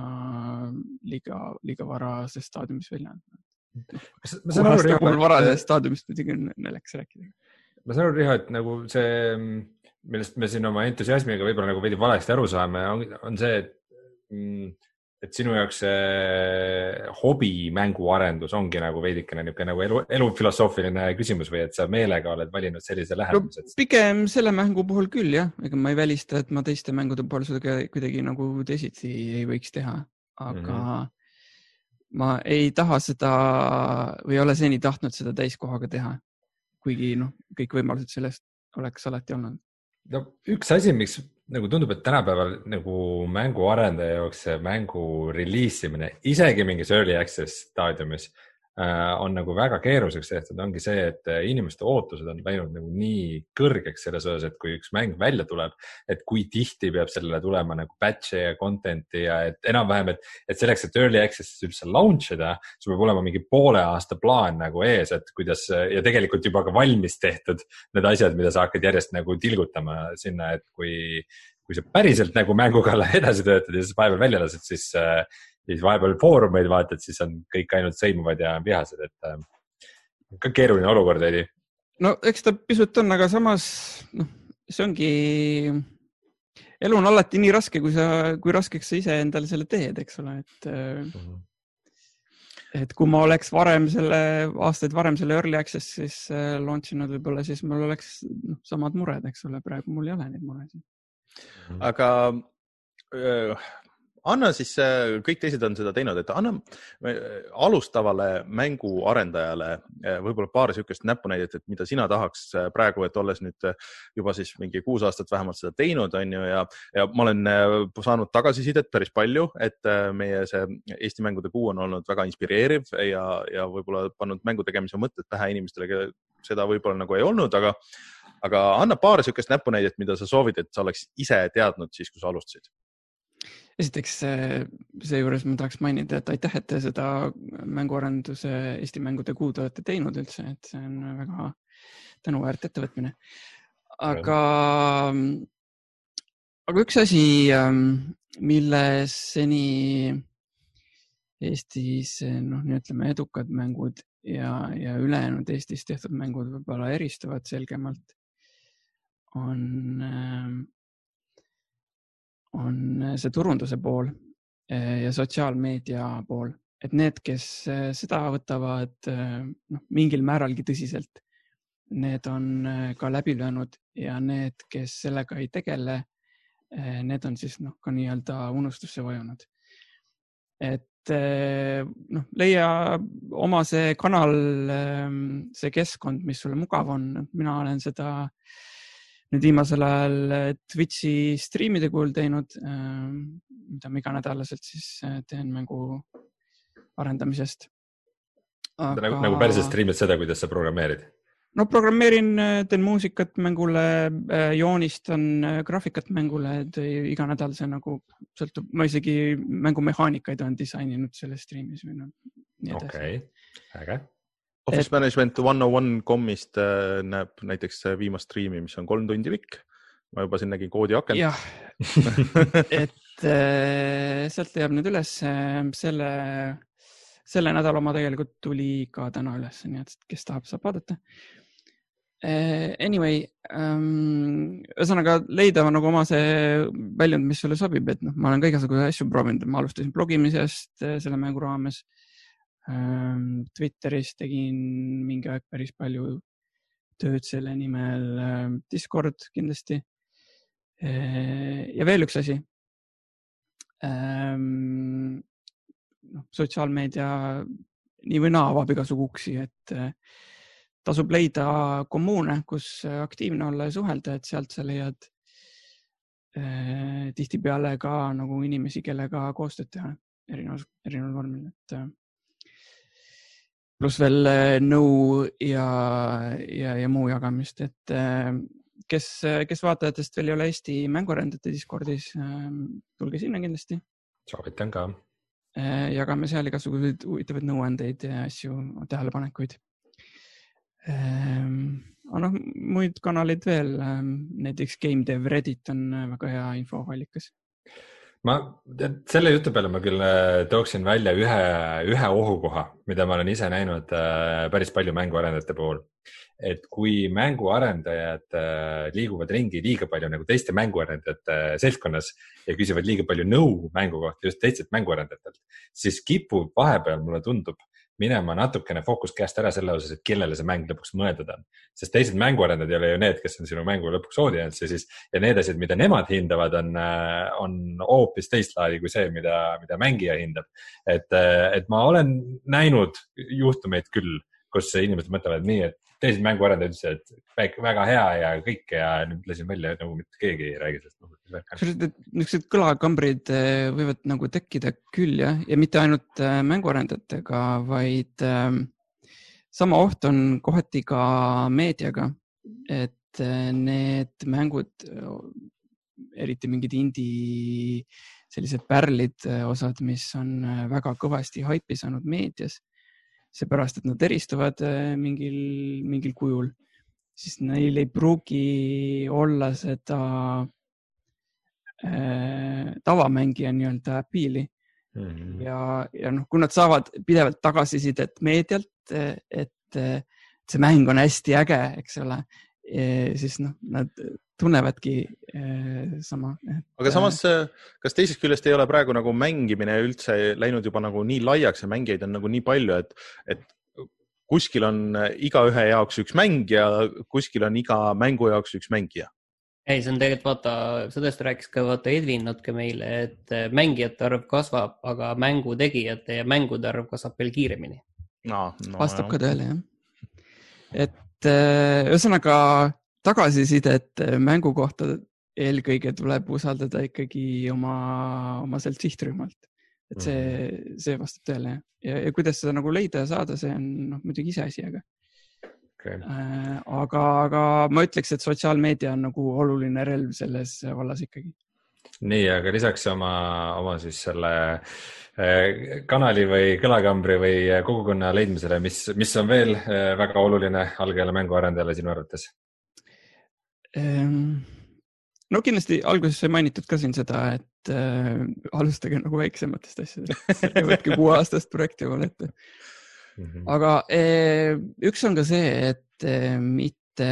liiga, liiga varasest staadiumis välja andma. ma saan aru, Riho, varasest staadiumist muidugi on naljakas rääkida. ma saan aru, Riho, et nagu see, millest me siin oma entusiasmiga võib-olla nagu veidi valesti aru saame, on see, et, et sinu jaoks see hobi mänguarendus ongi nagu veidikene niisugune nagu elu, elufilosoofiline küsimus või et sa meelega oled valinud sellise lähenemise no,? pigem selle mängu puhul küll jah, ega ma ei välista, et ma teiste mängude puhul seda kuidagi nagu teisiti ei võiks teha, aga mm -hmm. ma ei taha seda või ei ole seni tahtnud seda täiskohaga teha. kuigi noh, kõik võimalused sellest oleks alati olnud. no üks asi, miks nagu tundub, et tänapäeval nagu mänguarendaja jaoks see mängu reliisimine, isegi mingis early access staadiumis on nagu väga keeruliseks tehtud, ongi see, et inimeste ootused on läinud nagu nii kõrgeks selles osas, et kui üks mäng välja tuleb, et kui tihti peab sellele tulema nagu batch'e ja content'i ja et enam-vähem, et, et selleks, et early access'is üldse launch ida, sul peab olema mingi poole aasta plaan nagu ees, et kuidas ja tegelikult juba ka valmis tehtud need asjad, mida sa hakkad järjest nagu tilgutama sinna, et kui, kui sa päriselt nagu mängu kallal (laughs) edasi töötad ja siis vahepeal välja lased, siis äh, siis vahepeal foorumeid vaatad, siis on kõik ainult sõimuvad ja vihased, et äh, ka keeruline olukord veidi. no eks ta pisut on, aga samas noh, see ongi, elu on alati nii raske, kui sa, kui raskeks sa ise endale selle teed, eks ole, et mm. -hmm. et kui ma oleks varem selle, aastaid varem selle early access'is launch inud võib-olla, siis mul oleks no, samad mured, eks ole, praegu mul ei ole neid muresid. aga öö, anna siis, kõik teised on seda teinud, et anna alustavale mänguarendajale võib-olla paar niisugust näpunäidet, et mida sina tahaks praegu, et olles nüüd juba siis mingi kuus aastat vähemalt seda teinud, on ju, ja, ja ma olen saanud tagasisidet päris palju, et meie see Eesti mängude kuu on olnud väga inspireeriv ja, ja võib-olla pannud mängu tegemise mõtted pähe inimestele, seda võib-olla nagu ei olnud, aga aga anna paar niisugust näpunäidet, mida sa soovid, et sa oleks ise teadnud siis, kui sa alustasid esiteks seejuures ma tahaks mainida, et aitäh, et te seda mänguarenduse Eesti mängude kuud olete teinud üldse, et see on väga tänuväärt ettevõtmine. aga, aga üks asi, milles seni Eestis noh, ütleme edukad mängud ja, ja ülejäänud Eestis tehtud mängud võib-olla eristuvad selgemalt on, ähm, on see turunduse pool äh, ja sotsiaalmeedia pool, et need, kes äh, seda võtavad äh, noh, mingil määralgi tõsiselt, need on ka läbi löönud ja need, kes sellega ei tegele, need on siis noh, ka nii-öelda unustusse vajunud. et noh, leia oma see kanal, ähm, see keskkond, mis sulle mugav on, mina olen seda äh, nüüd viimasel ajal äh, Twitch'i striimide kujul teinud, äh, mida ma iganädalaselt siis äh, teen mängu arendamisest Aga.... nagu, nagu päriselt striimid seda, kuidas sa programmeerid? no programmeerin, teen muusikat mängule, joonistan graafikat mängule, et iga nädal see nagu sõltub, ma isegi mängumehaanikaid olen disaininud selles striimis või noh. okei okay., äge Office et... Management one on one komist äh, näeb näiteks viimast striimi, mis on kolm tundi pikk. ma juba siin nägin koodi akent. jah (laughs) et äh, sealt leiab nüüd üles selle, selle nädala oma tegelikult tuli ka täna üles, nii et kes tahab, saab vaadata. Äh, anyway ähm,, ühesõnaga leida nagu oma see väljund, mis sulle sobib, et noh, ma olen ka igasuguseid asju proovinud, ma alustasin blogimisest selle mängu raames Ehm, Twitteris tegin mingi aeg päris palju tööd selle nimel, ehm, Discord kindlasti. Ehm, ja veel üks asi. noh, sotsiaalmeedia nii või naa avab igasugu uksi, et eh, tasub leida kommuune, kus aktiivne olla ja suhelda, et sealt sa leiad eh, tihtipeale ka nagu inimesi, kellega koostööd teha erineval, erineval vormil, et eh, pluss veel äh, nõu ja, ja, ja muu jagamist, et äh, kes, kes vaatajatest veel ei ole Eesti mänguarendajate Discordis, tulge sinna kindlasti. soovitan ka. Äh, jagame seal igasuguseid huvitavaid nõuandeid ja asju, tähelepanekuid. Ähm, aga noh, muid kanaleid veel, näiteks Game Dev Reddit on väga hea infoallikas ma, selle jutu peale ma küll äh, tooksin välja ühe, ühe ohukoha, mida ma olen ise näinud äh, päris palju mänguarendajate puhul. et kui mänguarendajad äh, liiguvad ringi liiga palju nagu teiste mänguarendajate seltskonnas ja küsivad liiga palju nõu mängu kohta just teistelt mänguarendajatelt, siis kipub vahepeal, mulle tundub minema natukene fookus käest ära selle osas, et kellele see mäng lõpuks mõeldud on. sest teised mänguarendajad ei ole ju need, kes on sinu mängu lõpuks audience ja siis ja need asjad, mida nemad hindavad, on, äh, on hoopis teist laadi kui see, mida, mida mängija hindab. et, äh, et ma olen näinud juhtumeid küll, kus inimesed mõtlevad nii, et teised mänguarendajad ütlesid, et väga hea ja kõik ja nüüd lasin välja nagu mitte keegi ei räägi sellest kusjuures niisugused kõlakambrid eh, võivad nagu tekkida küll jah, ja mitte ainult eh, mänguarendajatega, vaid äh, sama oht on kohati ka meediaga, et äh, need mängud, eriti mingid indie sellised pärlid, osad, mis on väga kõvasti haipi saanud meedias, seepärast et nad eristuvad mingil, mingil kujul, siis neil ei pruugi olla seda Äh, tavamängija nii-öelda appeal'i mm. -hmm. ja, ja noh, kui nad saavad pidevalt tagasisidet meedialt, et see mäng on hästi äge, eks ole, siis noh, nad tunnevadki äh, sama. aga samas, kas teisest küljest ei ole praegu nagu mängimine üldse läinud juba nagu nii laiaks ja mängijaid on nagu nii palju, et, et kuskil on igaühe jaoks üks mäng ja kuskil on iga mängu jaoks üks mängija ei, see on tegelikult vaata, sellest rääkis ka vaata Edvin natuke meile, et mängijate arv kasvab, aga mängutegijate ja mängude arv kasvab veel kiiremini. no, no, vastab ka tõele jah. et äh, ühesõnaga tagasisidet äh, mängu kohta eelkõige tuleb usaldada ikkagi oma, oma sealt sihtrühmalt. et see, see vastab tõele jah. ja, ja kuidas seda nagu leida ja saada, see on noh, muidugi iseasi, aga okay.. äh,, aga, aga ma ütleks, et sotsiaalmeedia on nagu oluline relv selles vallas ikkagi. nii, aga lisaks oma, oma siis selle eh, kanali või kõlakambri või kogukonna leidmisele, mis, mis on veel eh, väga oluline algajale mänguarendajale sinu arvates? Ehm, no kindlasti alguses sai mainitud ka siin seda, et äh, alustage nagu väiksematest asjadest, (laughs) võtke kuueaastast projekti omale ette. Mhm. aga eh, üks on ka see, et eh, mitte,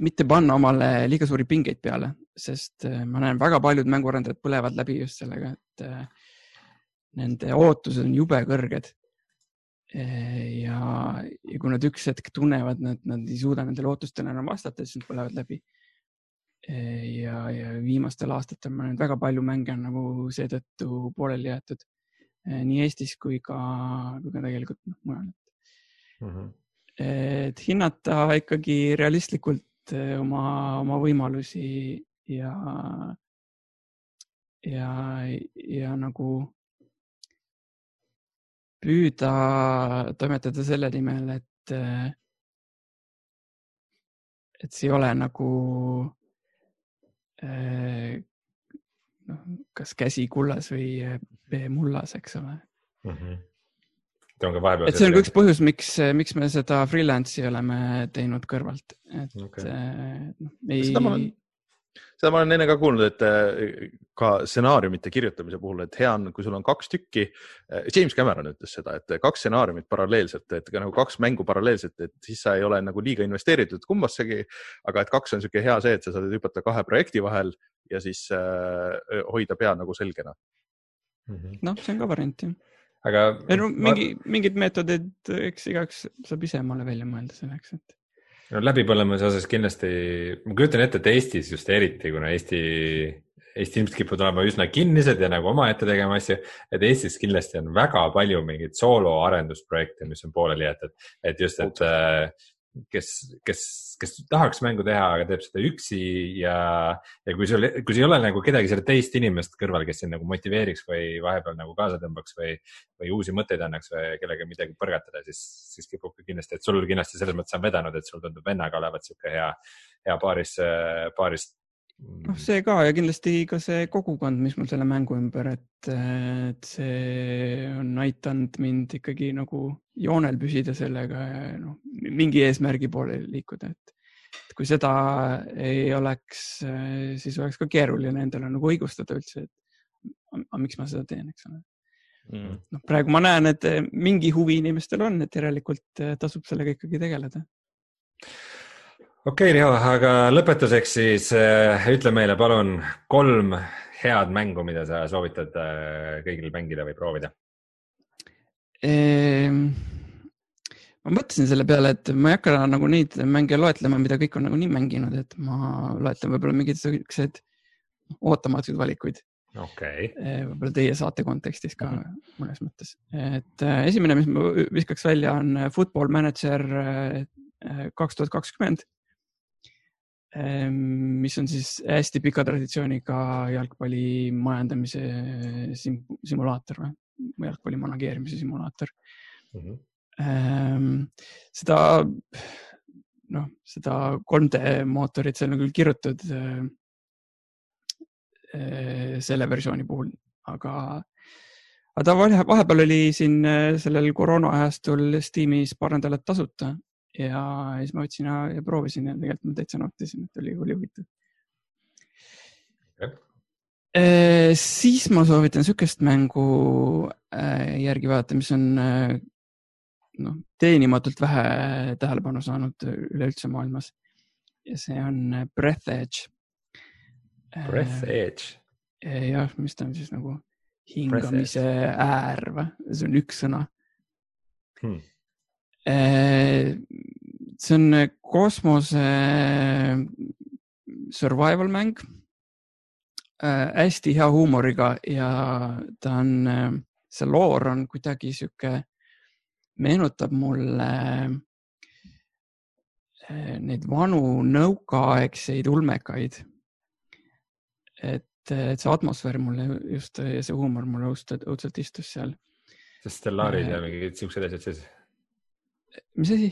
mitte panna omale liiga suuri pingeid peale, sest eh, ma näen, väga paljud mänguarendajad põlevad läbi just sellega, et eh, nende ootused on jube kõrged. ja, ja kui nad üks hetk tunnevad, et nad ei suuda nendele ootustele enam vastata, siis nad põlevad läbi. ja, ja viimastel aastatel ma näen väga palju mänge on nagu seetõttu pooleli jäetud Eh, nii Eestis kui ka, kui ka tegelikult noh, mujal. Mhm. et hinnata ikkagi realistlikult oma, oma võimalusi ja, ja, ja nagu püüda toimetada selle nimel, et, et see ei ole nagu eh, noh, kas käsi kullas või eh, pea mullas, eks ole. Ka vahepeal. et see on ka üks põhjus, miks, miks me seda freelance'i oleme teinud kõrvalt, et okay. noh, ei Seda ma olen- seda ma olen enne ka kuulnud, et eh, ka stsenaariumite kirjutamise puhul, et hea on, kui sul on kaks tükki. James Cameron ütles seda, et kaks stsenaariumit paralleelselt, et ka nagu kaks mängu paralleelselt, et siis sa ei ole nagu liiga investeeritud kumbassegi. aga et kaks on niisugune hea see, et sa saad hüpata kahe projekti vahel ja siis äh, hoida pea nagu selgena. Mhm. noh, see on ka variant jah. aga ei no mingi, mingid meetodid, eks igaüks saab ise omale välja mõelda selleks, et no läbipõlemise osas kindlasti, ma kujutan ette, et Eestis just eriti, kuna Eesti, Eesti ilmselt kipuvad olema üsna kinnised ja nagu omaette tegema asju, et Eestis kindlasti on väga palju mingeid soolo arendusprojekte, mis on pooleli jäetud, et just, et kes, kes, kes tahaks mängu teha, aga teeb seda üksi ja, ja kui sul, kui sul ei ole nagu kedagi selle teist inimest kõrval, kes sind nagu motiveeriks või vahepeal nagu kaasa tõmbaks või, või uusi mõtteid annaks või kellega midagi põrgatada, siis, siis kipub ka kindlasti, et sul kindlasti selles mõttes on vedanud, et sul tundub vennaga olevat sihuke hea, hea paaris, paaris. noh, see ka ja kindlasti ka see kogukond, mis mul selle mängu ümber, et, et see on aidanud mind ikkagi nagu joonel püsida sellega ja noh, mingi eesmärgi poole liikuda, et et kui seda ei oleks, siis oleks ka keeruline endale nagu õigustada üldse, et miks ma seda teen, eks ole. Mm. noh, praegu ma näen, et mingi huvi inimestel on, et järelikult tasub sellega ikkagi tegeleda. Okei okay,, Riho, aga lõpetuseks siis äh, ütle meile palun kolm head mängu, mida sa soovitad äh, kõigil mängida või proovida. Ehm, ma mõtlesin selle peale, et ma ei hakka nagu neid mänge loetlema, mida kõik on nagunii mänginud, et ma loetlen võib-olla mingeid siukseid ootamatuid valikuid, okay., võib-olla teie saate kontekstis ka mõnes mõttes. et äh, esimene, mis ma viskaks välja, on Football Manager kaks tuhat kakskümmend, mis on siis hästi pika traditsiooniga jalgpalli majandamise sim simulaator või jalgpalli manageerimise simulaator mm. -hmm. Ehm, seda, noh, seda 3D mootorit seal on küll kirjutatud äh, äh, selle versiooni puhul, aga, aga ta vahe- vahepeal oli siin äh, sellel koroona ajastul Steamis paar nädalat tasuta ja siis ma võtsin ja, ja proovisin ja tegelikult ma täitsa nautisin, et oli, oli huvitav Jah. Eh, siis ma soovitan sihukest mängu eh, järgi vaadata, mis on eh, noh, teenimatult vähe tähelepanu saanud üleüldse maailmas. ja see on Breath Edge. Breath Edge, jah, mis ta on siis nagu hingamise äär või, see on üks sõna Hmm. Eh, see on kosmose survival mäng äh,. hästi hea huumoriga ja ta on äh,, see loor on kuidagi sihuke, meenutab mulle äh, neid vanu nõukaaegseid ulmekaid. et, et see atmosfäär mulle just ja see huumor mulle õudselt, õudselt istus seal. see Stellaris ja mingid siuksed asjad sees mis asi?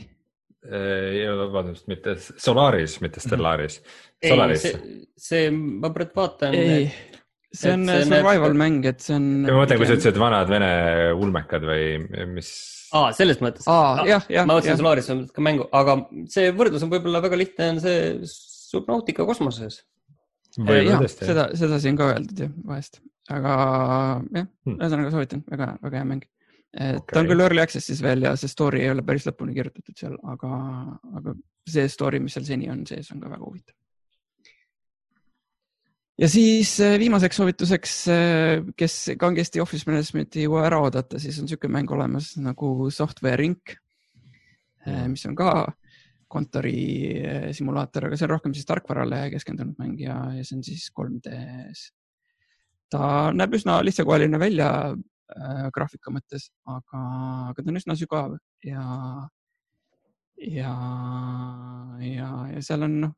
vabandust, mitte Solaris, mitte Stellaris. ei, see, see, ma praegu vaatan. ei, see on survival näeb... mäng, et see on. ma mõtlen, kui sa ütlesid vanad vene ulmekad või mis. aa, selles mõttes. jah, jah. ma mõtlesin Solaris ka mängu, aga see võrdlus on võib-olla väga lihtne, on see Subnautica kosmoses. jah, seda, seda siin ka öeldud jah, vahest, aga jah hmm., ühesõnaga soovitan, väga, väga hea mäng okay. ta on küll early access'is veel ja see story ei ole päris lõpuni kirjutatud seal, aga, aga see story, mis seal seni on sees, on ka väga huvitav. ja siis äh, viimaseks soovituseks, äh, kes kangesti Office Management'i jõua ära oodata, siis on niisugune mäng olemas nagu Software Inc, äh, mis on ka kontori simulaator, aga see on rohkem siis tarkvarale keskendunud mäng ja, ja see on siis 3D-s. ta näeb üsna lihtsakoeline välja äh, graafika mõttes, aga, aga ta on üsna sügav ja, ja, ja, ja seal on noh,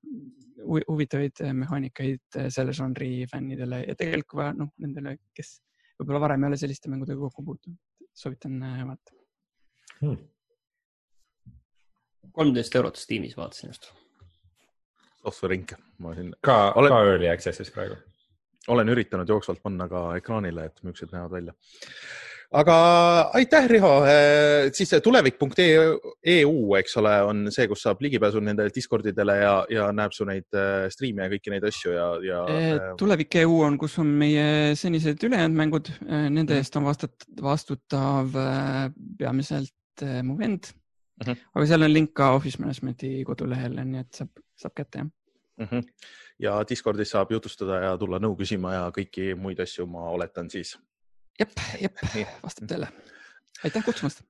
huvitavaid mehaanikaid selle žanri fännidele ja tegelikult ka noh, nendele, kes võib-olla varem ei ole selliste mängudega kokku puutunud, soovitan äh, vaadata hmm.. kolmteist eurot Steamis vaatasin just. Software Inc, ma siin. ka olen..., ka early access'is praegu olen üritanud jooksvalt panna ka ekraanile, et millised näevad välja. aga aitäh, Riho. Eh, siis tulevik.eu, eks ole, on see, kus saab ligipääsu nendele Discordidele ja, ja näeb su neid eh, striime ja kõiki neid asju ja, ja. Eh, tulevik.eu on, kus on meie senised ülejäänud mängud, nende mhm. eest on vastat, vastutav peamiselt mu vend. Mhm. -huh. aga seal on link ka Office Management'i kodulehele, nii et saab, saab kätte jah uh. Mhm. Ja Discordis saab jutustada ja tulla nõu küsima ja kõiki muid asju, ma oletan siis. jep, jep, (laughs) vastab tõele. aitäh kutsumast.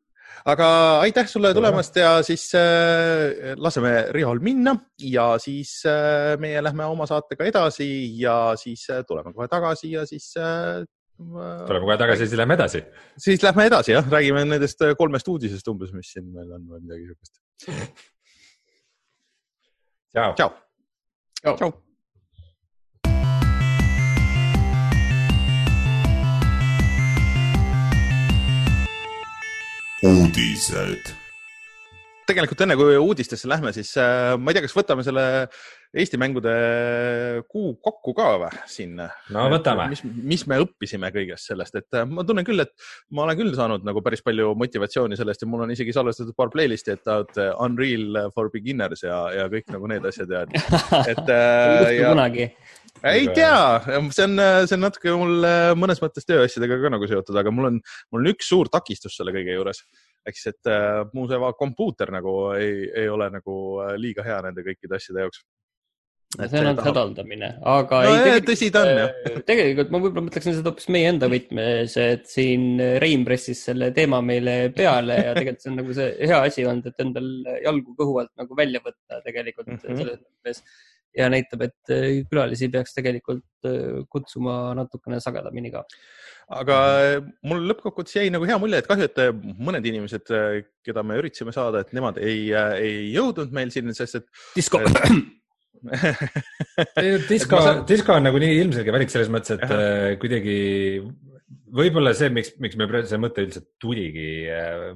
aga aitäh sulle tulemast ja siis äh, laseme Rihol minna ja siis äh, meie lähme oma saatega edasi ja siis äh, tuleme kohe tagasi ja siis äh, tuleme kohe tagasi siis lähme edasi. siis lähme edasi jah, räägime nendest äh, kolmest uudisest umbes, mis siin meil on või midagi siukest. tšau. tšau. tšau. Uudised. tegelikult enne kui uudistesse lähme, siis äh, ma ei tea, kas võtame selle Eesti mängude kuu kokku ka või siin? no võtame. mis, mis me õppisime kõigest sellest, et äh, ma tunnen küll, et ma olen küll saanud nagu päris palju motivatsiooni sellest ja mul on isegi salvestatud paar playlist'i, et uh, Unreal for beginners ja, ja kõik nagu need asjad ja et, et (laughs) äh, ja, kunagi ei tea, see on, see on natuke mul äh, mõnes mõttes tööasjadega ka nagu seotud, aga mul on, mul on üks suur takistus selle kõige juures. ehk siis, et äh, mu see kompuuter nagu ei, ei ole nagu äh, liiga hea nende kõikide asjade jaoks. See on ainult hädaldamine, aga no, ei, tõsi ta on jah. tegelikult ma võib-olla mõtleksin seda hoopis meie enda võtmes, et siin Rein pressis selle teema meile peale ja tegelikult see on nagu see hea asi olnud, et endal jalgu kõhu alt nagu välja võtta tegelikult mm -hmm. selles mõttes ja näitab, et äh, külalisi peaks tegelikult äh, kutsuma natukene sagedamini ka. aga äh, mul lõppkokkuvõttes jäi nagu hea mulje, et kahju, et mõned inimesed, keda me üritasime saada, et nemad ei, ei jõudnud meil siin, sest et. (laughs) disko disko, disko on nagu nii ilmselge valik selles mõttes, et Aha. kuidagi võib-olla see, miks, miks me see mõte üldse tuligi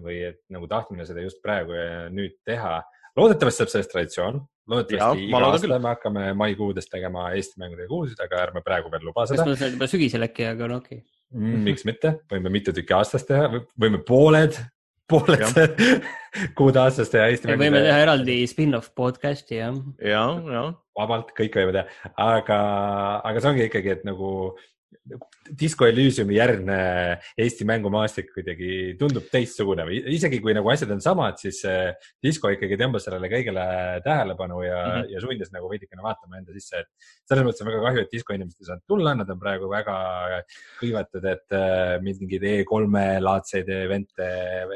või et nagu tahtmine seda just praegu ja nüüd teha. loodetavasti saab sellest traditsioon, loodetavasti iga aasta me hakkame maikuudes tegema Eesti mängudega kuulsid, aga ärme praegu veel luba seda. kas me juba sügisel äkki, aga no okei okay. mm,. miks mitte, võime mitu tükki aastas teha, võime pooled, pooled kuud aastas teha Eesti võime teha eraldi spin-off podcast'i jah. ja, ja. vabalt, kõike võime teha, aga, aga see ongi ikkagi, et nagu Disco Elysiumi järgne Eesti mängumaastik kuidagi tundub teistsugune või isegi kui nagu asjad on samad, siis Disco ikkagi tõmbas sellele kõigele tähelepanu ja mm, -hmm. ja sundis nagu veidikene vaatama enda sisse, et selles mõttes on väga kahju, et Disco inimesed ei saanud tulla, nad on praegu väga hõivatud, et äh, mingeid E3-e laadseid event'e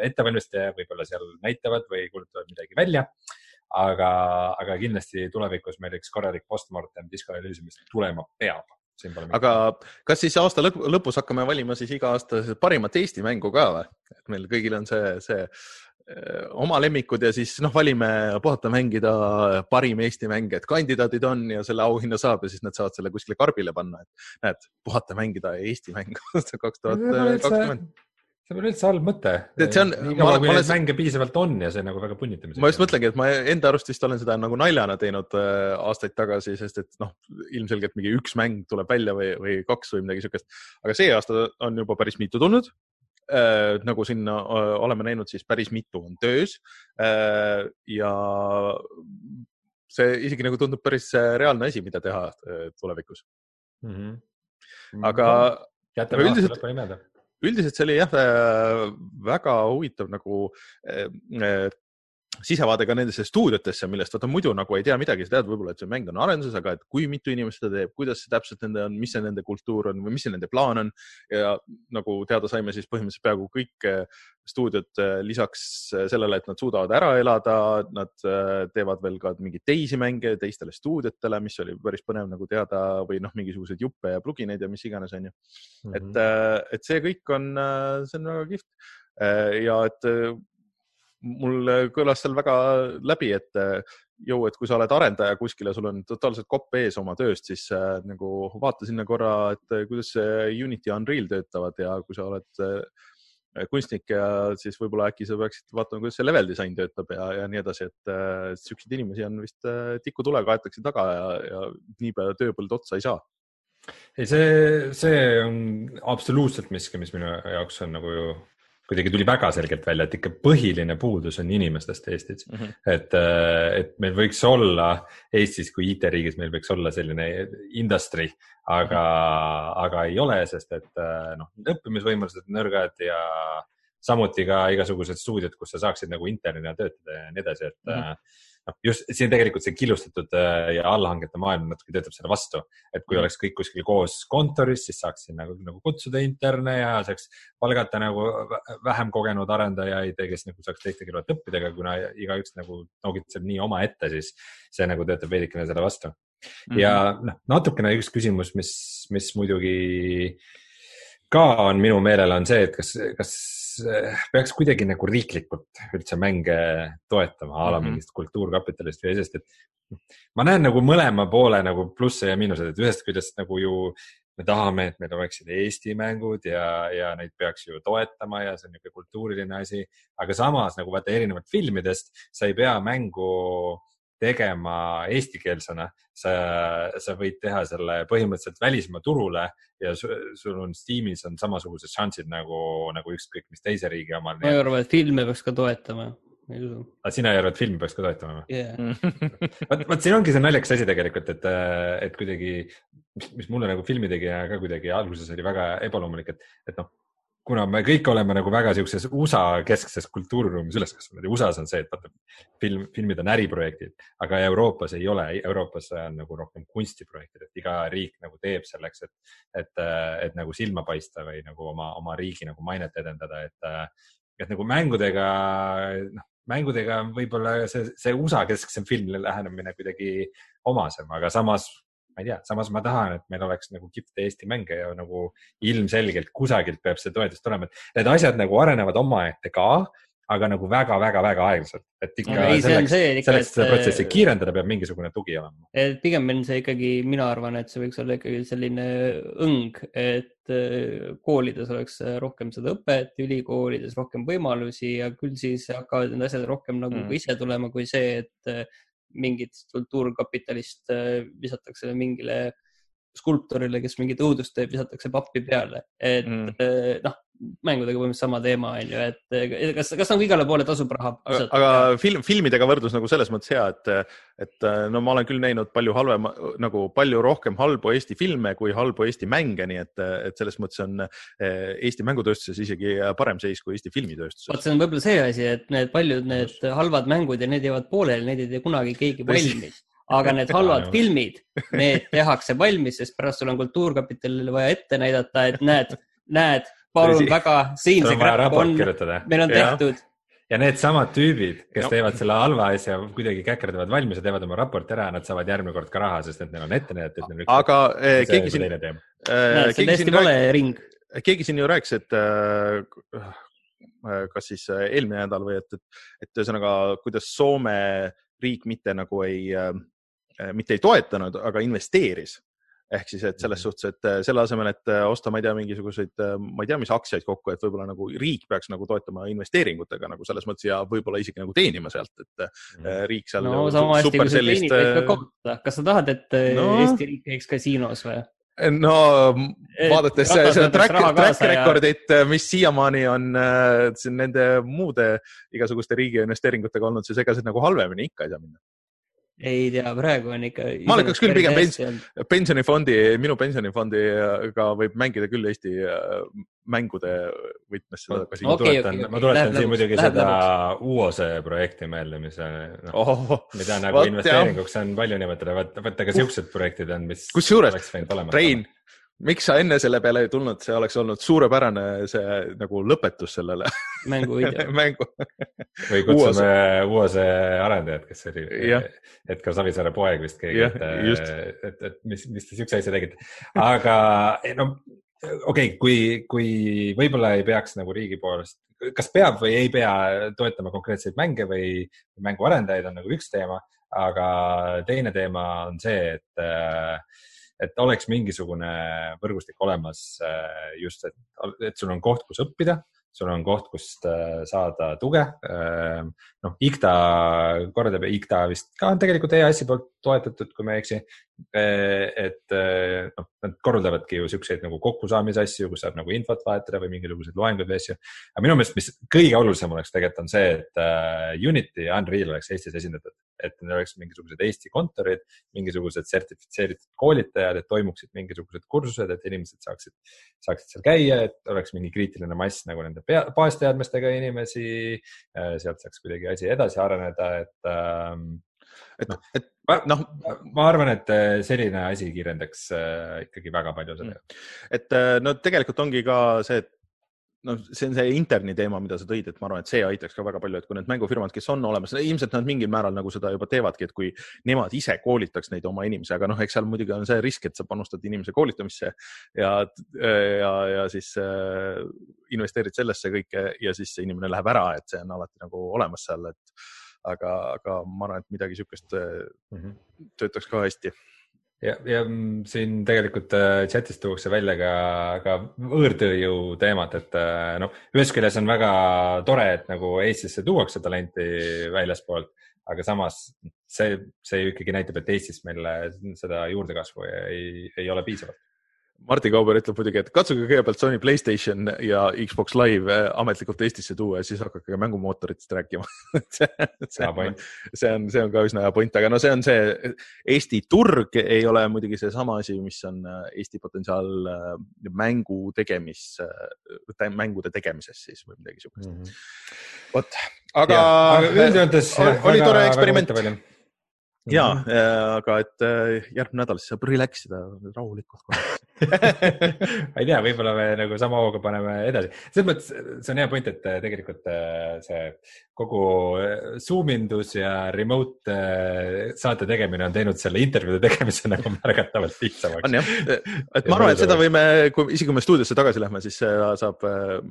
ette valmistada võib-olla seal näitavad või kuulutavad midagi välja aga, aga kindlasti tulevikus meil üks korralik postmortem Disco Elysiumist tulema peab. Aga kas siis aasta lõpus hakkame valima siis iga aasta parimat Eesti mängu ka või? et meil kõigil on see, see oma lemmikud ja siis noh, valime puhata mängida parim Eesti mäng, et kandidaadid on ja selle auhinna saab ja siis nad saavad selle kuskile karbile panna, et näed, puhata mängida Eesti mäng (laughs) kaks tuhat kakskümmend see pole üldse halb mõte. see on. niikaua kui neid mänge piisavalt on ja see nagu väga punnitamise. ma just mõtlengi, et ma enda arust vist olen seda nagu naljana teinud äh, aastaid tagasi, sest et noh, ilmselgelt mingi üks mäng tuleb välja või, või kaks või midagi siukest. aga see aasta on juba päris mitu tulnud äh,. nagu sinna äh, oleme näinud, siis päris mitu on töös äh,. ja see isegi nagu tundub päris äh, reaalne asi, mida teha äh, tulevikus mm. -hmm. aga. jätame aasta lõpuni meelde üldiselt see oli jah äh, väga huvitav nagu äh, äh, sisevaade ka nendesse stuudiotesse, millest vaata muidu nagu ei tea midagi, sa tead võib-olla, et see mäng on arenduses, aga et kui mitu inimest seda teeb, kuidas see täpselt nende on, mis see nende kultuur on või mis see nende plaan on ja nagu teada saime, siis põhimõtteliselt peaaegu kõik stuudiod lisaks sellele, et nad suudavad ära elada, nad teevad veel ka mingeid teisi mänge teistele stuudiotele, mis oli päris põnev nagu teada või noh, mingisuguseid juppe ja plugineid ja mis iganes, onju. et, mhm. et see kõik on, see on väga kihvt ja et mul kõlas seal väga läbi, et jõu, et kui sa oled arendaja kuskil ja sul on totaalselt kopp ees oma tööst, siis äh, nagu vaata sinna korra, et äh, kuidas see Unity ja Unreal töötavad ja kui sa oled äh, kunstnik ja siis võib-olla äkki sa peaksid vaatama, kuidas see level disain töötab ja, ja nii edasi, et äh, siukseid inimesi on vist äh, tikutulega aetakse taga ja, ja niipea tööpõld otsa ei saa. Ei, see, see on absoluutselt miski, mis minu jaoks on nagu ju kuidagi tuli väga selgelt välja, et ikka põhiline puudus on inimestest Eestis mm. -hmm. et, äh, et meil võiks olla Eestis kui IT-riigis, meil võiks olla selline industry, aga mm, -hmm. aga ei ole, sest et äh, noh, õppimisvõimalused on nõrgad ja samuti ka igasugused stuudiod, kus sa saaksid nagu internina töötada ja nii edasi, et mm. -hmm noh, just siin tegelikult see killustatud äh, ja allhangete maailm natuke töötab selle vastu, et kui mm. oleks kõik kuskil koos kontoris, siis saaks sinna nagu, nagu kutsuda interne ja saaks palgata nagu vähem kogenud arendajaid, kes nagu saaks teiste kõrvalt õppida, aga kuna igaüks nagu noogitseb nii omaette, siis see nagu töötab veidikene selle vastu mm. -hmm. ja noh, natukene üks küsimus, mis, mis muidugi ka on minu meelel, on see, et kas, kas peaks kuidagi nagu riiklikult üldse mänge toetama a la mm -hmm. mingist kultuurkapitalist või sest, et ma näen nagu mõlema poole nagu plusse ja miinuseid, et ühest küljest nagu ju me tahame, et meil oleksid Eesti mängud ja, ja neid peaks ju toetama ja see on niisugune kultuuriline asi, aga samas nagu vaata erinevalt filmidest, sa ei pea mängu tegema eestikeelsena, sa, sa võid teha selle põhimõtteliselt välismaa turule ja sul on Steamis on samasugused šansid nagu, nagu ükskõik mis teise riigi omal. ma arvan, et filme peaks ka toetama. aga sina ei arva, et filmi peaks ka toetama yeah. (laughs) vot, vot siin ongi see naljakas asi tegelikult, et, et kuidagi, mis mulle nagu filmitegija ka kuidagi alguses oli väga ebaloomulik, et, et noh kuna me kõik oleme nagu väga siukses USA keskses kultuuriruumis üles kasvanud ja USA-s on see, et vaata film, filmid on äriprojektid, aga Euroopas ei ole, Euroopas on nagu rohkem kunstiprojektid, et iga riik nagu teeb selleks, et, et, et nagu silma paista või nagu oma, oma riigi nagu mainet edendada, et, et nagu mängudega, noh, mängudega võib-olla see, see USA kesksem filmile lähenemine kuidagi omasem, aga samas ma ei tea, samas ma tahan, et meil oleks nagu kihvte Eesti mänge ja nagu ilmselgelt kusagilt peab see toetus tulema, et need asjad nagu arenevad omaette ka, aga nagu väga-väga-väga aeglaselt, et ikka ei, selleks, selleks seda protsessi kiirendada, peab mingisugune tugi olema. et pigem on see ikkagi, mina arvan, et see võiks olla ikkagi selline õng, et äh, koolides oleks rohkem seda õpet, ülikoolides rohkem võimalusi ja küll siis hakkavad need asjad rohkem nagu mm. ise tulema kui see, et mingit kultuurkapitalist äh, visatakse mingile skulptorile, kes mingit õudust teeb, visatakse pappi peale, et mm. Äh, noh, mängudega põhimõtteliselt sama teema on ju, et kas, kas nagu igale poole tasub raha. aga, aga film, filmidega võrdlus nagu selles mõttes hea, et, et no ma olen küll näinud palju halvema, nagu palju rohkem halbu Eesti filme kui halbu Eesti mänge, nii et, et selles mõttes on eh, Eesti mängutööstuses isegi parem seis kui Eesti filmitööstuses. vot see on võib-olla see asi, et need paljud need halvad mängud ja need jäävad pooleli, neid ei tee kunagi keegi valmis aga need halvad filmid, need tehakse valmis, sest pärast sul on Kultuurkapitalile vaja ette näidata, et näed, näed, palun väga, siin see crap on, meil on tehtud. ja needsamad tüübid, kes No. teevad selle halva asja kuidagi käkerdavad valmis ja teevad oma raporti ära, nad saavad järgmine kord ka raha, sest et neil on ette näidata, et neil on üks. aga eh, keegi siin eh, näed, see on keegi täiesti siin vale ring. keegi siin ju rääkis, et äh, kas siis äh, eelmine nädal või et, et, et ühesõnaga, kuidas Soome riik mitte nagu ei, mitte ei toetanud, aga investeeris ehk siis, et selles Mhm. suhtes, et äh, selle asemel, et äh, osta, ma ei tea, mingisuguseid, ma ei tea, mis aktsiaid kokku, et võib-olla nagu riik peaks nagu toetama investeeringutega nagu selles mõttes ja võib-olla isegi nagu teenima sealt, et äh, riik seal no sama hästi, super kui sa sellist teenid, võid ka kaotada. kas sa tahad, et No. Eesti riik käiks kasiinos või? no Et vaadates ratas seda track, track record'it, mis siiamaani on äh, nende muude igasuguste riigi investeeringutega olnud, siis ega see nagu halvemini ikka ei saa minna. Ei tea, praegu on ikka. Ma lükkaks küll pigem pens- pens. pensionifondi, minu pensionifondiga võib mängida küll Eesti äh, mängude võtmes seda ma Okei, tuletan okei,, okei. ma tuletan Läheb siin lõbuks, muidugi läheb seda UOS-e projekti meelde, mis on, noh, oh,. mida nagu investeeringuks on palju nimetada, vaata, vaata ka siuksed projektid on, mis. Kusjuures, oleks. Rein, miks sa enne selle peale ei tulnud, see oleks olnud suurepärane see nagu lõpetus sellele mänguvideo. (laughs) mängu. või kutsume UOS-e arendajad, kes oli. Edgar Savisaare poeg vist keegi, et just., et, et mis, mis te siukse asja tegite. aga no okei okay,, kui, kui võib-olla ei peaks nagu riigi poolest, kas peab või ei pea toetama konkreetseid mänge või mänguarendajaid on nagu üks teema, aga teine teema on see, et et oleks mingisugune võrgustik olemas äh, just, et, et sul on koht, kus õppida, sul on koht, kust äh, saada tuge. noh, IKTA kordab ja IKTA vist ka on tegelikult EAS-i poolt toetatud, kui ma ei eksi. Et äh, noh, nad korraldavadki ju siukseid nagu kokkusaamise asju, kus saab nagu infot vahetada või mingisuguseid loenguid või asju. aga minu meelest, mis kõige olulisem oleks tegelikult on see, et äh, Unity ja Unreal oleks Eestis esindatud, et neil oleks mingisugused Eesti kontorid, mingisugused sertifitseeritud koolitajad, et toimuksid mingisugused kursused, et inimesed saaksid, saaksid seal käia, et oleks mingi kriitiline mass nagu nende pea- baasteadmistega inimesi. sealt saaks kuidagi asi edasi areneda, et ähm, et Noh., et noh, ma arvan, et äh, selline asi kiirendaks äh, ikkagi väga palju seda. et äh, no tegelikult ongi ka see, et noh, see on see interni teema, mida sa tõid, et ma arvan, et see aitaks ka väga palju, et kui need mängufirmad, kes on olemas, ilmselt nad mingil määral nagu seda juba teevadki, et kui nemad ise koolitaks neid oma inimesi, aga noh, eks seal muidugi on see risk, et sa panustad inimese koolitamisse ja, ja, ja siis äh, investeerid sellesse kõike ja siis see inimene läheb ära, et see on alati nagu olemas seal, et aga, aga ma arvan, et midagi niisugust äh, Mhm. töötaks ka hästi. ja, ja mm, siin tegelikult äh, chatis tuuakse välja ka, ka võõrtööjõu teemat, et äh, noh, ühest küljest on väga tore, et nagu Eestisse tuuakse talenti väljaspoolt, aga samas see, see ju ikkagi näitab, et Eestis meil seda juurdekasvu ei, ei ole piisavalt. Martin Kauber ütleb muidugi, et katsuge kõigepealt Sony Playstation ja Xbox Live eh, ametlikult Eestisse tuua ja siis hakake ka mängumootoritest rääkima (laughs) see, see, point. see on, see on ka üsna hea point, aga no see on see, Eesti turg ei ole muidugi seesama asi, mis on eh, Eesti potentsiaal eh, mängu tegemis, mängude tegemises siis või midagi siukest. vot, aga, aga üldjoontes oli- oli tore eksperiment. ja, Mhm. aga et eh, järgmine nädal siis saab relax ida rahulikult (laughs) ma ei tea, võib-olla me nagu sama hooga paneme edasi. selles mõttes see on hea point, et äh, tegelikult äh, see kogu äh, Zoom indus ja remote äh, saate tegemine on teinud selle intervjuude tegemise (laughs) nagu märgatavalt lihtsamaks on. jah, et ma arvan, et seda võime, kui isegi kui me stuudiosse tagasi lähme, siis saab,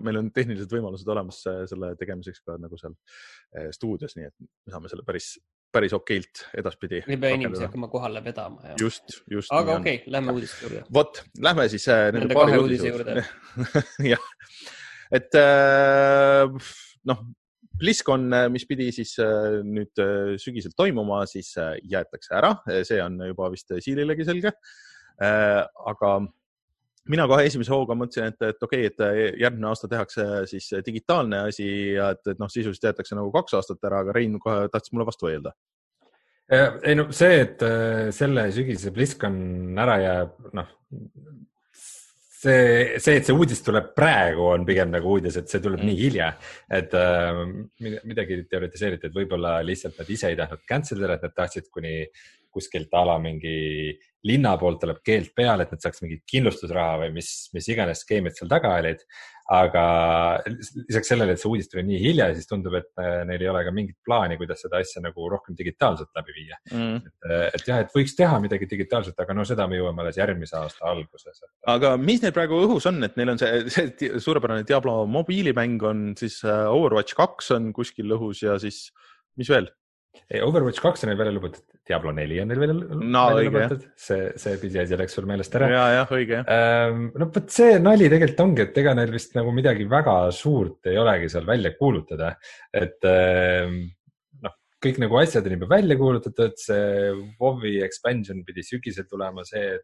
meil on tehnilised võimalused olemas äh, selle tegemiseks ka nagu seal äh, stuudios, nii et me saame selle päris, päris okeilt edaspidi. ei pea inimesi hakkama kohale vedama. just, just. aga okei okay,, lähme uudiste juurde. vot, lähme siis äh, nende, Nende kahe uudise uudise juurde. (laughs) jah, et äh, noh, BlizzCon, mis pidi siis äh, nüüd äh, sügisel toimuma, siis äh, jäetakse ära, see on juba vist Siililegi selge äh,. aga mina kohe esimese hooga mõtlesin, et, et okei okay,, et järgmine aasta tehakse siis digitaalne asi ja et, et noh, sisuliselt jäetakse nagu kaks aastat ära, aga Rein kohe tahtis mulle vastu vaielda. ei no see, et selle sügise BlizzCon ära jääb, noh. see, see, et see uudis tuleb praegu, on pigem nagu uudis, et see tuleb Mm. nii hilja, et äh, mida- midagi teoritiseeriti, et võib-olla lihtsalt nad ise ei tahtnud cancel ida, et nad tahtsid kuni, kuskilt a la mingi linna poolt tuleb keeld peale, et nad saaks mingit kindlustusraha või mis, mis iganes skeemid seal taga olid. aga lisaks sellele, et see uudis tuli nii hilja, siis tundub, et äh, neil ei ole ka mingit plaani, kuidas seda asja nagu rohkem digitaalselt läbi viia mm.. et, äh, et jah, et võiks teha midagi digitaalselt, aga no seda me jõuame alles järgmise aasta alguses. aga mis neil praegu õhus on, et neil on see, see suurepärane Diablo mobiilimäng on siis äh, Overwatch kaks on kuskil õhus ja siis mis veel? Overwatch kaks on neil välja lubatud, Diablo neli on neil veel no, välja lubatud, see, see pisiasi läks sul meelest ära. ja, jah, õige. Ähm, no vot see nali tegelikult ongi, et ega neil vist nagu midagi väga suurt ei olegi seal välja kuulutada, et ähm, noh, kõik nagu asjad on juba välja kuulutatud, see WoW-i expansion pidi sügisel tulema, see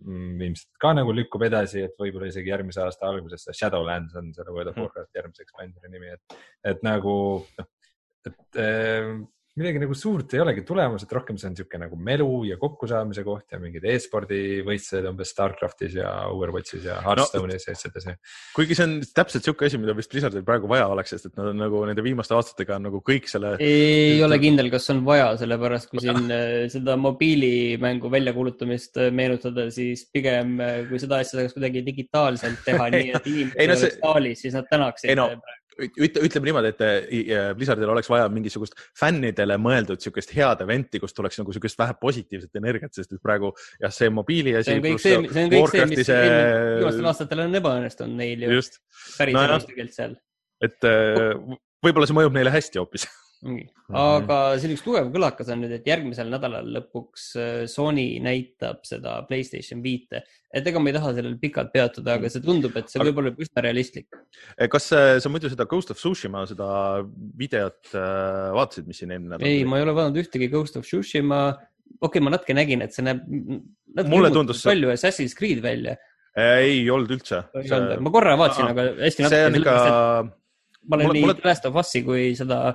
mm, ilmselt ka nagu lükkub edasi, et võib-olla isegi järgmise aasta alguses see Shadowlands on selle World of Warcraft järgmise expansioni nimi, et, et nagu noh, et äh, midagi nagu suurt ei olegi tulemas, et rohkem see on niisugune nagu melu ja kokkusaamise koht ja mingid e-spordi võistlused umbes Starcraftis ja Overwatchis ja Hearthstone'is no, ja asjad ja see. kuigi see on täpselt niisugune asi, mida vist Blizzardil praegu vaja oleks, sest et nad on nagu nende viimaste aastatega on nagu kõik selle. ei ole kindel, kas on vaja, sellepärast kui siin äh, seda mobiilimängu väljakuulutamist äh, meenutada, siis pigem äh, kui seda asja saaks kuidagi digitaalselt teha (laughs) nii, et inimesed ei no, see... oleks saalis, siis nad tänaksid no, ütle, ütleme niimoodi, et äh, Blizzardil oleks vaja mingisugust fännidele mõeldud niisugust head event'i, kus tuleks nagu niisugust vähe positiivset energiat, sest et praegu jah, see mobiili asi. see on kõik see, see on kõik see, mis see... viimastel aastatel on ebaõnnestunud neil ju. päris no, tegelikult seal. et äh, võib-olla see mõjub neile hästi hoopis (laughs) Mm. aga siin üks tugev kõlakas on nüüd, et järgmisel nädalal lõpuks äh, Sony näitab seda Playstation viite, et ega ma ei taha sellel pikalt peatuda, aga see tundub, et see võib olla üsna realistlik. Eh, kas äh, sa muidu seda Ghost of Tsushima, seda videot äh, vaatasid, mis siin eelmine nädal? ei, ma ei ole vaadanud ühtegi Ghost of Tsushima. okei okay,, ma natuke nägin, et see näeb. mulle tundus. palju Assassin's Creed välja. ei olnud üldse. ma korra vaatasin, aga hästi natuke. see on ikka. ma olen mulle, nii. Last of Us'i kui seda Äh,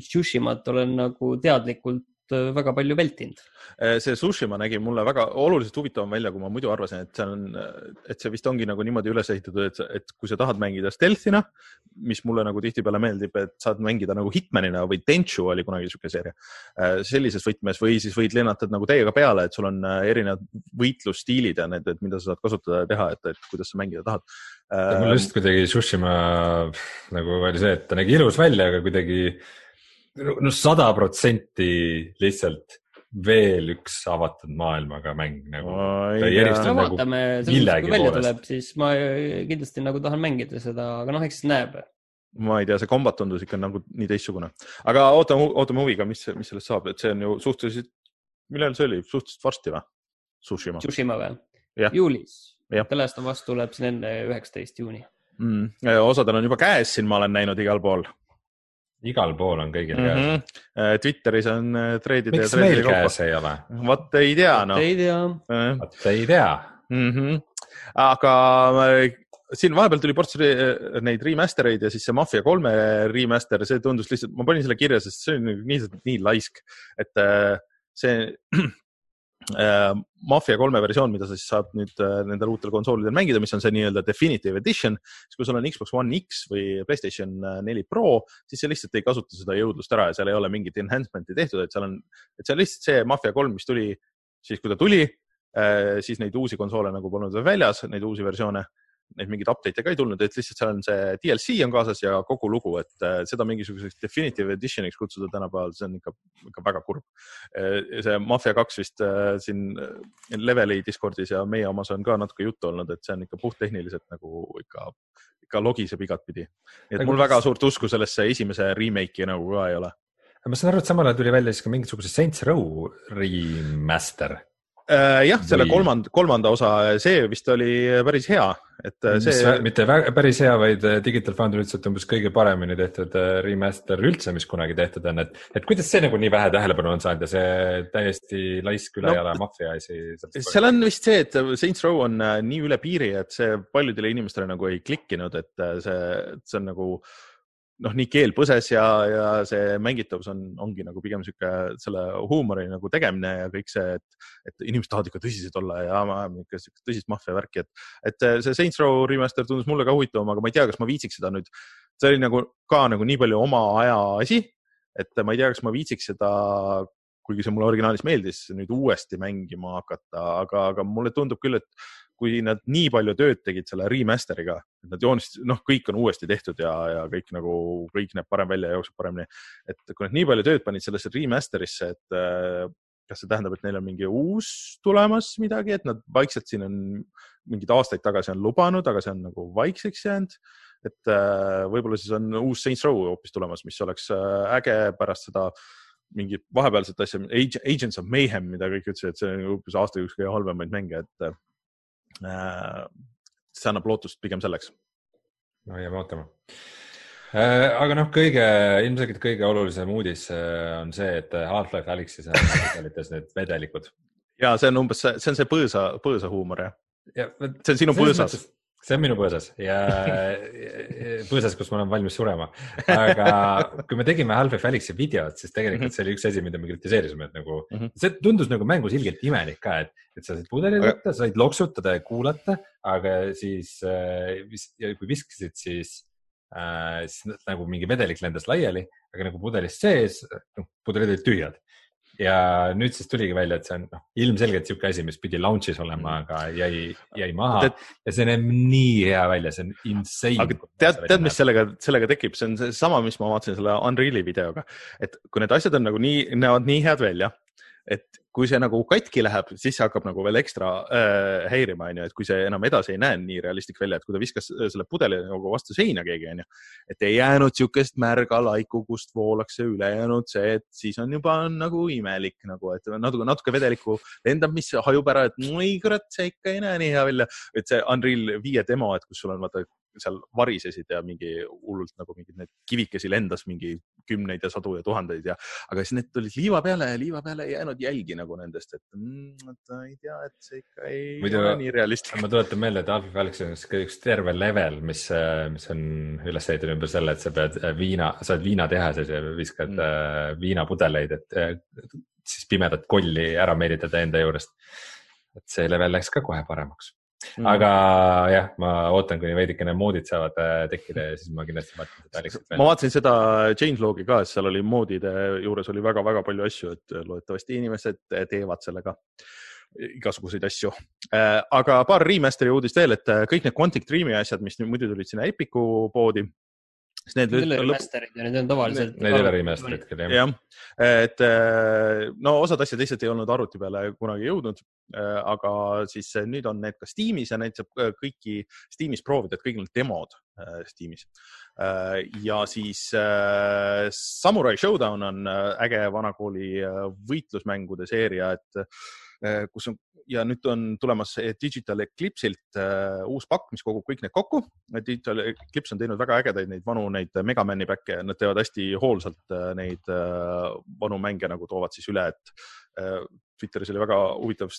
Tsushimat olen nagu teadlikult äh, väga palju vältinud. Äh, see Tsushima nägi mulle väga oluliselt huvitavam välja, kui ma muidu arvasin, et see on, et see vist ongi nagu niimoodi üles ehitatud, et, et kui sa tahad mängida stealth'ina, mis mulle nagu tihtipeale meeldib, et saad mängida nagu Hitmanina või Tenchu oli kunagi niisugune seeria. sellises võtmes või siis võid lennata nagu täiega peale, et sul on erinevad võitlusstiilid ja need, et mida sa saad kasutada ja teha, et, et kuidas sa mängida tahad mul lihtsalt kuidagi Tsushima nagu oli see, et ta nägi ilus välja, aga kuidagi no sada protsenti lihtsalt veel üks avatud maailmaga mäng nagu. No nagu välja tuleb, siis ma kindlasti nagu tahan mängida seda, aga noh, eks siis näeb. ma ei tea, see kombat tundus ikka nagu nii teistsugune, aga ootame, ootame huviga, mis, mis sellest saab, et see on ju suhteliselt, millal see oli, suhteliselt varsti või? Tsushima. Tsushima või? juulis. Last of Us tuleb siin enne üheksateist juuni. Mm.. osadel on juba käes siin, ma olen näinud igal pool. Igal pool on kõigil käes mm. -hmm. Twitteris on treidide. miks meil käes ei ole? vot ei tea noh. ei tea. vot ei tea mm. -hmm. aga siin vahepeal tuli ports neid remaster eid ja siis see Mafia kolme remaster, see tundus lihtsalt, ma panin selle kirja, sest see on nii, nii laisk, et äh, see Äh, Mafia kolme versioon, mida sa siis saad nüüd äh, nendel uutel konsoolidel mängida, mis on see nii-öelda definitive edition, siis kui sul on Xbox One X või PlayStation äh, neli Pro, siis see lihtsalt ei kasuta seda jõudlust ära ja seal ei ole mingit enhancement'i tehtud, et seal on, et see on lihtsalt see Mafia kolm, mis tuli siis, kui ta tuli, siis neid uusi konsoole nagu polnud veel väljas, neid uusi versioone neid mingeid update'e ka ei tulnud, et lihtsalt seal on see DLC on kaasas ja kogu lugu, et äh, seda mingisuguseks definitive edition'iks kutsuda tänapäeval, see on ikka, ikka väga kurb. Äh, see Mafia kaks vist äh, siin Leveli Discordis ja meie omas on ka natuke juttu olnud, et see on ikka puhttehniliselt nagu ikka, ikka logiseb igatpidi. nii et mul väga suurt usku sellesse esimese remake'i nagu ka ei ole ma saan aru, et samal ajal tuli välja siis ka mingisuguse Saints Row remaster jah, selle kolmanda, kolmanda osa, see vist oli päris hea, et äh, see. mitte päris hea, vaid äh, Digital Foundry ütles, et umbes kõige paremini tehtud remaster üldse, mis kunagi tehtud on, et, et kuidas see nagu nii vähe tähelepanu on saanud ja see täiesti laisk üle no, maffia asi. seal on vist see, et Saints Row on nii üle piiri, et see paljudele inimestele nagu ei klikkinud, et see, see on nagu noh, nii keel põses ja, ja see mängitavus on, ongi nagu pigem sihuke selle huumori nagu tegemine ja kõik see, et, et inimesed tahavad ikka tõsised olla ja ajame ikka siukest tõsist maffia värki, et, et see Saints Row remaster tundus mulle ka huvitavam, aga ma ei tea, kas ma viitsiks seda nüüd. see oli nagu ka nagu nii palju oma aja asi, et ma ei tea, kas ma viitsiks seda kuigi see mulle originaalis meeldis, nüüd uuesti mängima hakata, aga, aga mulle tundub küll, et kui nad nii palju tööd tegid selle remaster'iga, et nad joonistasid, noh, kõik on uuesti tehtud ja, ja kõik nagu, kõik näeb parem välja ja jookseb paremini. et kui nad nii palju tööd panid sellesse remaster'isse, et äh, kas see tähendab, et neil on mingi uus tulemas midagi, et nad vaikselt siin on mingeid aastaid tagasi on lubanud, aga see on nagu vaikseks jäänud. et äh, võib-olla siis on uus Saints Row hoopis tulemas, mis oleks äh, äge pärast seda mingit vahepealset asja, Agents of Mayhem, mida kõik ütlesid, et see on hoopis aasta üks kõige halvemaid mänge, et see annab lootust pigem selleks. no jääme ootama. Äh, aga noh, kõige, ilmselgelt kõige olulisem uudis äh, on see, et Half-Life Alyxis on (laughs) vedelites need vedelikud. ja see on umbes, see on see põõsa, põõsahuumor jah ja,? see on sinu põõsas see on minu põõsas ja põõsas, kus ma olen valmis surema. aga kui me tegime Half-Life Alyxi videot, siis tegelikult mhm. see oli üks asi, mida me kritiseerisime, et nagu mm -hmm. see tundus nagu mängus ilgelt imelik ka, et, et sa said pudeli võtta, sa said loksutada ja kuulata, aga siis äh, ja kui viskasid, siis äh,, siis nagu mingi vedelik lendas laiali, aga nagu pudelis sees, noh, pudelid olid tühjad ja nüüd siis tuligi välja, et see on noh, ilmselgelt sihuke asi, mis pidi launch'is olema, mm. aga jäi, jäi maha Tead, ja see näeb nii hea välja, see on insane. aga tead, tead, mis sellega, sellega tekib, see on seesama, mis ma vaatasin selle Unreal'i videoga, et kui need asjad on nagu nii, näevad nii head välja, et kui see nagu katki läheb, siis see hakkab nagu veel ekstra äh, häirima, onju, et kui see enam edasi ei näe nii realistlik välja, et kui ta viskas äh, selle pudeli nagu vastu seina keegi, onju, et ei jäänud niisugust märga laiku, kust voolaks see ülejäänud, see, et siis on juba nagu imelik nagu, et natuke, natuke vedelikku lendab, mis hajub ära, et oi kurat, see ikka ei näe nii hea välja. et see Unreal viie demo, et kus sul on vaata seal varisesid ja mingi hullult nagu mingid need kivikesi lendas mingi kümneid ja sadu ja tuhandeid ja, aga siis need tulid liiva peale ja liiva peale ei jäänud jälgi nagu nendest, et mm, ei tea, et see ikka ei Muidu, ole nii realistlik. ma tuletan meelde, et Alfred Alexis on üks terve level, mis, mis on üles ehitatud ümber selle, et sa pead viina, sa oled viinatehases ja viskad mm. Äh, viinapudeleid, et siis pimedat kolli ära meelitada enda juurest. et see level läks ka kohe paremaks. Aga jah, ma ootan, kuni veidikene moodid saavad äh, tekkida ja siis ma kindlasti vaatan seda Alexit ma vaatasin seda changelog'i ka, et seal oli moodide juures oli väga-väga palju asju, et loodetavasti inimesed teevad sellega igasuguseid asju. Äh, aga paar remaster'i uudist veel, et kõik need Quantic Dream'i asjad, mis muidu tulid sinna Epiku poodi Need need ei ole remaster'id ja need on tavaliselt. Need ei ole remaster'id küll jah. jah, et äh, no osad asjad lihtsalt ei olnud arvuti peale kunagi jõudnud, äh, aga siis äh, nüüd on need ka Steamis ja neid saab kõiki Steamis proovida, et kõik need demod Steamis. ja siis Samurai Showdown on äge vanakooli võitlusmängude seeria, et kus on ja nüüd on tulemas Digital Eclipse'ilt uh, uus pakk, mis kogub kõik need kokku. Digital Eclipse on teinud väga ägedaid neid vanu, neid Megamani back'e, nad teevad hästi hoolsalt uh, neid vanu mänge nagu toovad siis üle, et Twitteris oli väga huvitav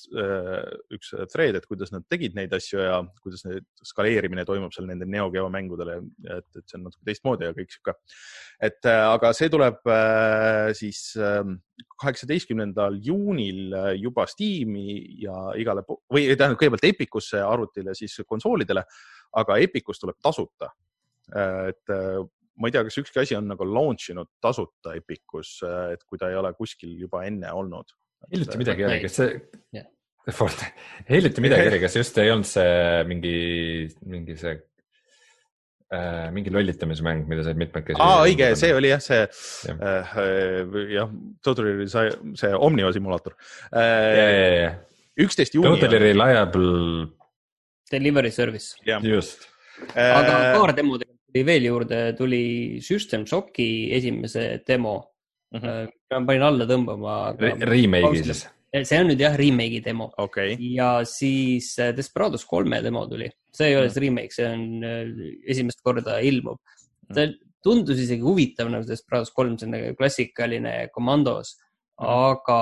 üks thread, et kuidas nad tegid neid asju ja kuidas need skaleerimine toimub seal nende Neo Geo mängudele, et, et see on natuke teistmoodi ja kõik sihuke. et aga see tuleb siis ähm, kaheksateistkümnendal juunil juba Steam'i ja igale või tähendab kõigepealt Epicusse arvutile, siis konsoolidele, aga Epicus tuleb tasuta. et ma ei tea, kas ükski asi on nagu launch inud tasuta Epicus, et kui ta ei ole kuskil juba enne olnud hiljuti midagi oli, kas see yeah., hiljuti midagi oli, kas just ei olnud see mingi, mingi see äh,, mingi lollitamismäng, mida said mitmekesi. aa, õige, see oli jah, see jah äh, jah, Totally see, see Omniva simulaator äh,. üksteist juuni. Totally Reliable. Delivery service. just äh,. aga paar demo tuli veel juurde, tuli System Shocki esimese demo mm. -hmm. ma panin alla tõmbama Re. Remake'i siis? see on nüüd jah, remake'i demo okay.. ja siis äh, Desperados kolme demo tuli, see ei ole -hmm. see remake, see on äh, esimest korda ilmub. -hmm. see tundus isegi huvitav nagu Desperados kolm, see on nagu klassikaline komandos -hmm. aga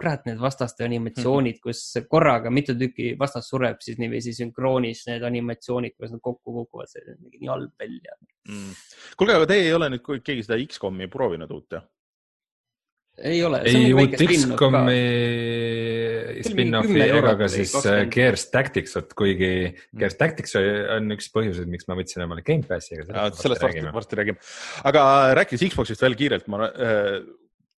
kurat, need vastaste animatsioonid, mhm. kus korraga mitu tükki vastast sureb, siis niiviisi sünkroonis need animatsioonid, kuidas nad kokku kukuvad, see on nii halb välja mm.. kuulge, aga teie ei ole nüüd keegi seda X-komi proovinud uut, jah? ei ole. ei, uut X-komi spin-offi ega ka siis Gears Tactics, vot kuigi mm. Gears Tactics on üks põhjuseid, miks ma võtsin omale Gamepassi, aga sellest, sellest varsti, varsti räägime. aga rääkides Xbox'ist veel kiirelt, ma äh,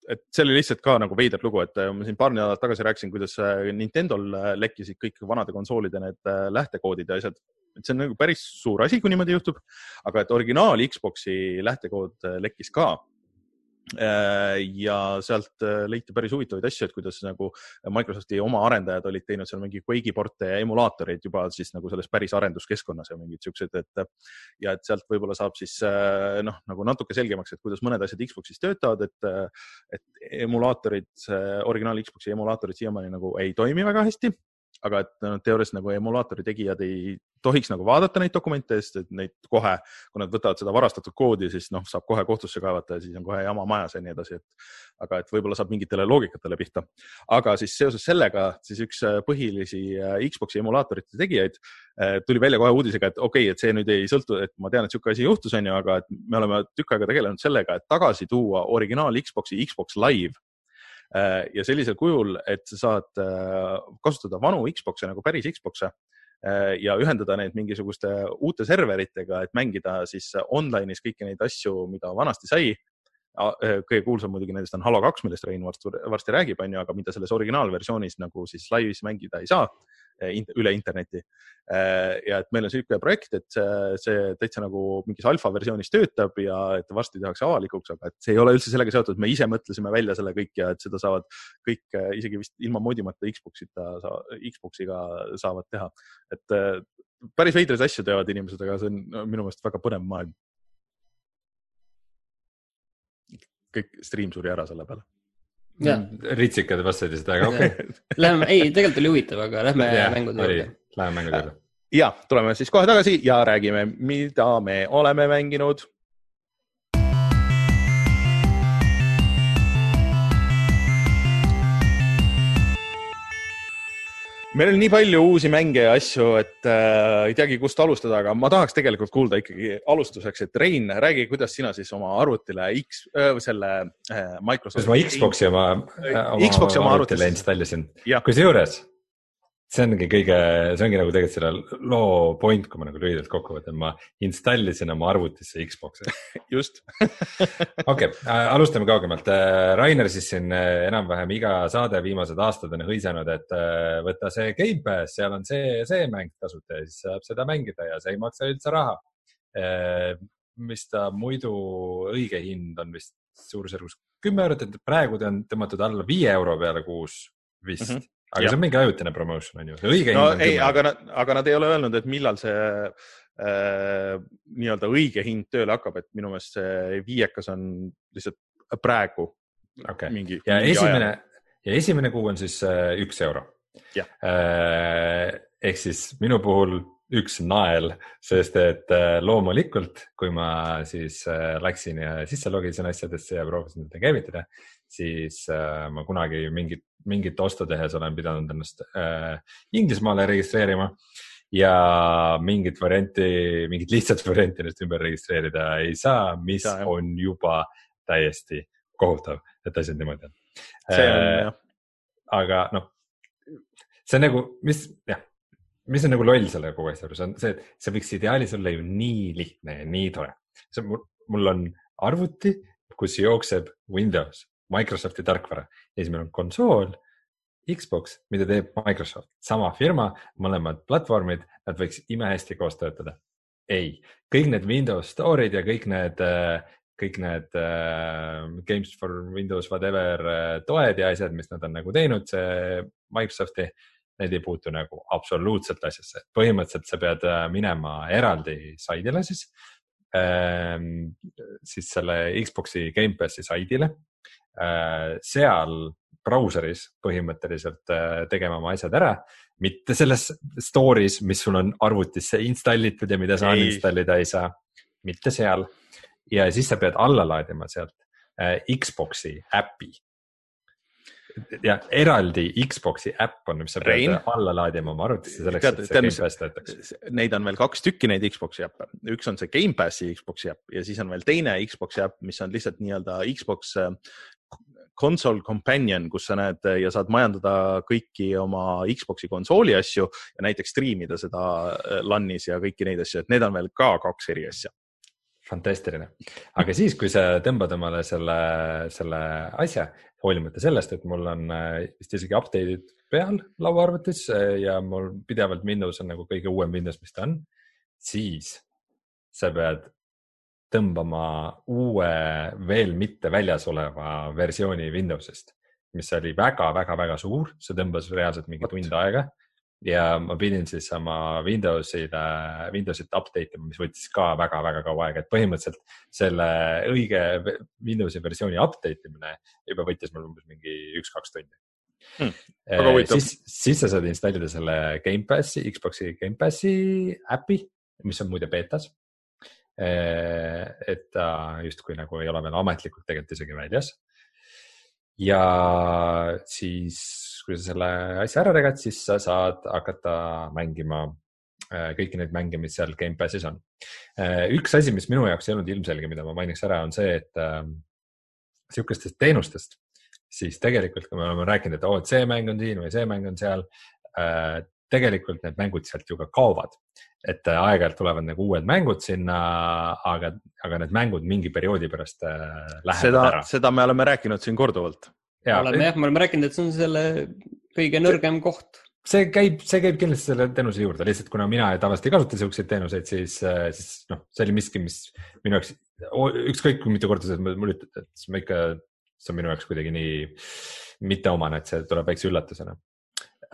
et see oli lihtsalt ka nagu veider lugu, et ma siin paar nädalat tagasi rääkisin, kuidas Nintendo'l lekkisid kõik vanade konsoolide need lähtekoodid ja asjad. et see on nagu päris suur asi, kui niimoodi juhtub, aga et originaal Xbox'i lähtekood lekkis ka Äh, ja sealt äh, leiti päris huvitavaid asju, et kuidas nagu Microsofti oma arendajad olid teinud seal mingi Quake'i porte ja emulaatoreid juba siis nagu selles päris arenduskeskkonnas ja mingid siuksed, et ja et sealt võib-olla saab siis äh, noh, nagu natuke selgemaks, et kuidas mõned asjad Xbox'is töötavad, et, et emulaatorid, originaal Xbox'i emulaatorid siiamaani nagu ei toimi väga hästi aga et no, teoorias nagu emulaatori tegijad ei tohiks nagu vaadata neid dokumente, sest et neid kohe, kui nad võtavad seda varastatud koodi, siis noh, saab kohe kohtusse kaevata ja siis on kohe jama majas ja nii edasi, et aga et võib-olla saab mingitele loogikatele pihta. aga siis seoses sellega siis üks äh, põhilisi äh, Xbox'i emulaatorite tegijaid äh, tuli välja kohe uudisega, et okei okay,, et see nüüd ei sõltu, et ma tean, et niisugune asi juhtus, on ju, aga et me oleme tükk aega tegelenud sellega, et tagasi tuua originaal Xbox'i Xbox Live ja sellisel kujul, et sa saad äh, kasutada vanu Xbox'e nagu päris Xbox'e äh, ja ühendada need mingisuguste uute serveritega, et mängida siis online'is kõiki neid asju, mida vanasti sai. kõige kuulsam muidugi nendest on Halo kaks, millest Rein varsti, varsti räägib, onju, aga mida selles originaalversioonis nagu siis laivis mängida ei saa Eh, üle interneti. Eh, ja et meil on niisugune projekt, et see, täitsa nagu mingis alfa versioonis töötab ja et varsti tehakse avalikuks, aga et see ei ole üldse sellega seotud, me ise mõtlesime välja selle kõik ja et seda saavad kõik eh, isegi vist ilma modimata Xbox'ita, Xbox'iga saavad teha. et päris veidraid asju teevad inimesed, aga see on minu meelest väga põnev maailm. kõik stream suri ära selle peale Mm, ritsikad vastased, aga okei. Okay.. Läheme, ei, tegelikult oli huvitav, aga lähme mängude juurde. Läheme mängude juurde. ja tuleme siis kohe tagasi ja räägime, mida me oleme mänginud meil on nii palju uusi mänge ja asju, et äh, ei teagi, kust alustada, aga ma tahaks tegelikult kuulda ikkagi alustuseks, et Rein, räägi, kuidas sina siis oma arvutile X äh,, selle äh, Microsofti. kuidas ma Xbox'i oma, oma, Xbox'i oma arvutile installisin. kusjuures see ongi kõige, see ongi nagu tegelikult selle loo point, kui ma nagu lühidalt kokku võtan, ma installisin oma arvutisse Xbox'i (laughs) just (laughs) okei okay,, äh, alustame kaugemalt. Äh, Rainer siis siin äh, enam-vähem iga saade viimased aastad on hõisanud, et võta see Gamepass, seal on see ja see mäng tasuta ja siis saab seda mängida ja see ei maksa üldse raha. mis ta muidu õige hind on vist suurusjärgus kümme eurot, et praegu ta on tõmmatud alla viie euro peale kuus vist mm. -hmm aga ja. see on mingi ajutine promotion on ju, õige no, hind on ei, aga nad, aga nad ei ole öelnud, et millal see äh, nii-öelda õige hind tööle hakkab, et minu meelest see viiekas on lihtsalt praegu okay.. mingi. ja mingi esimene aja. ja esimene kuu on siis äh, üks euro. Äh, ehk siis minu puhul üks nael, sest et äh, loomulikult, kui ma siis äh, läksin ja sisse logisin asjadesse ja proovisin seda käivitada, siis äh, ma kunagi mingit, mingit ostu tehes olen pidanud ennast äh, Inglismaale registreerima ja mingit varianti, mingit lihtsat (laughs) varianti ennast ümber registreerida ei saa, mis ja, on juba täiesti kohutav, et asjad niimoodi on. Äh, aga noh, see on nagu, mis jah mis on nagu loll selle kogu asja juures on see, et see võiks ideaalis olla ju nii lihtne ja nii tore. see on, mul on arvuti, kus jookseb Windows, Microsofti tarkvara ja siis meil on konsool, Xbox, mida teeb Microsoft, sama firma, mõlemad platvormid, nad võiks imehästi koos töötada. ei, kõik need Windows Store'id ja kõik need, kõik need uh, Games for Windows whatever uh, toed ja asjad, mis nad on nagu teinud, see Microsofti need ei puutu nagu absoluutselt asjasse. põhimõtteliselt sa pead äh, minema eraldi saidile siis ähm,, siis selle Xbox'i Gamepassi saidile äh,. Seal brauseris põhimõtteliselt äh, tegema oma asjad ära, mitte selles store'is, mis sul on arvutisse installitud ja mida sa uninstallida ei saa, mitte seal. ja siis sa pead alla laadima sealt äh, Xbox'i äpi ja eraldi Xbox'i äpp on, mis sa pead Rein. alla laadima oma arvutisse selleks, et see Gamepass töötaks. Neid on veel kaks tükki, neid Xbox'i äppe, üks on see Gamepassi Xbox'i äpp ja siis on veel teine Xbox'i äpp, mis on lihtsalt nii-öelda Xbox äh, console companion, kus sa näed ja saad majandada kõiki oma Xbox'i konsooli asju ja näiteks striimida seda äh, LAN-is ja kõiki neid asju, et need on veel ka kaks eri asja. Fantastiline, aga (laughs) siis, kui sa tõmbad omale selle, selle asja, hoolimata sellest, et mul on äh, vist isegi update'id peal lauaarvutis äh, ja mul pidevalt Windows on nagu kõige uuem Windows, mis ta on, siis sa pead tõmbama uue, veel mitte väljas oleva versiooni Windowsist, mis oli väga-väga-väga suur, see tõmbas reaalselt mingi tund aega. Ja ma pidin siis oma Windowsile, Windowsit update ima, mis võttis ka väga-väga kaua aega, et põhimõtteliselt selle õige Windowsi versiooni update imine juba võttis mul umbes mingi üks-kaks tundi. Hmm, huvitav. siis, siis sa saad installida selle Gamepassi, Xbox'i Gamepassi äpi, mis on muide beetas. Et ta justkui nagu ei ole veel ametlikult tegelikult isegi väljas. ja siis, kui sa selle asja ära tegad, siis sa saad hakata mängima eh, kõiki neid mänge, mis seal Gamepassis on. üks asi, mis minu jaoks ei olnud ilmselge, mida ma mainiks ära, on see, et äh, sihukestest teenustest, siis tegelikult, kui me oleme rääkinud, et oo, et see mäng on siin või see mäng on seal äh,, tegelikult need mängud sealt ju ka kaovad. Et äh, aeg-ajalt tulevad nagu uued mängud sinna, aga, aga need mängud mingi perioodi pärast äh, lähevad seda ära,. seda me oleme rääkinud siin korduvalt. oleme jah, me oleme rääkinud, et see on selle kõige nõrgem koht. see käib, see käib kindlasti selle teenuse juurde, lihtsalt kuna mina tavaliselt ei kasuta siukseid teenuseid, siis, siis noh, see oli miski, mis minu jaoks, ükskõik kui mitu korda sa mulle ütled, et siis ma ikka, see on minu jaoks kuidagi nii mitteomane, et see tuleb väikse üllatusena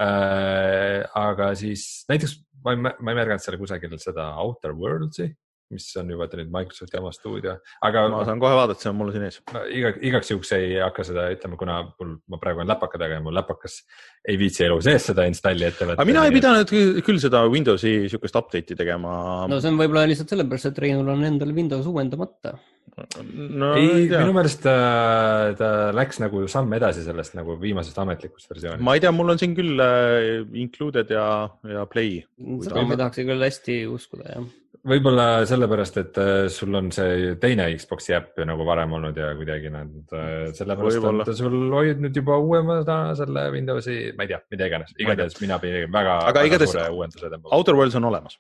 äh,. aga siis näiteks ma ei, ma ei märganud seal kusagil seda Outer Worlds'i, mis on juba nüüd Microsofti oma stuudio, aga ma saan kohe vaadata, see on mul siin ees. ma iga, igaks juhuks ei hakka seda ütlema, kuna mul, ma praegu olen läpaka taga ja mul läpakas ei viitsi elu sees seda installi ette võtta. aga mina ei. pidanud küll, seda Windowsi siukest update'i tegema no see on võib-olla lihtsalt sellepärast, et Reinul on endal Windows uuendamata. no,. ei, minu meelest ta, ta läks nagu samm edasi sellest nagu viimasest ametlikust versioonist. ma ei tea, mul on siin küll äh, included ja, ja play. seda ma tahaks küll hästi uskuda, jah. Võib-olla sellepärast, et äh, sul on see teine Xbox'i äpp ju nagu varem olnud ja kuidagi nad äh, sellepärast on ta sul hoidnud juba uuemana selle Windowsi, ma ei tea, mida iganes, igatahes mina pidin väga, Aga igatahes-. Outer Worlds on olemas.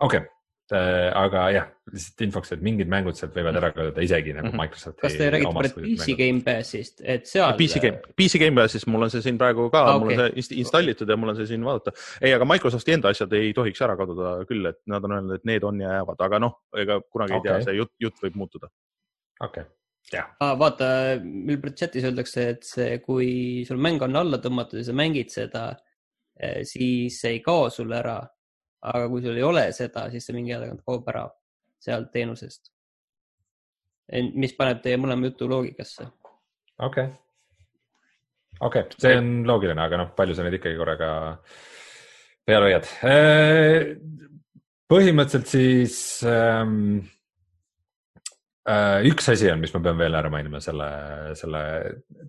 okei okay., aga jah, lihtsalt infoks, et mingid mängud sealt võivad ära kaduda isegi nagu Mhm. Microsofti. kas te räägite praegu PC Gamepassist, et seal. PC Game, PC Gamepassis mul on see siin praegu ka Ah, ah,, mul on okei. see inst- installitud ja mul on see siin vaadata. ei, aga Microsofti enda asjad ei tohiks ära kaduda küll, et nad on öelnud, et need on ja jäävad, aga noh, ega kunagi okay. ei tea, see jutt, jutt võib muutuda. okei okay., jah, ah,. vaata, meil praegu chatis öeldakse, et see, kui sul mäng on alla tõmmatud ja sa mängid seda, siis see ei kao sul ära. Aga kui sul ei ole seda, siis see mingi aja tagant kaob ära sealt teenusest. mis paneb teie mõlema jutu loogikasse. okei okay.. okei okay., see on loogiline, aga noh, palju sa neid ikkagi korraga peal hoiad? põhimõtteliselt siis ähm, äh, üks asi on, mis ma pean veel ära mainima selle, selle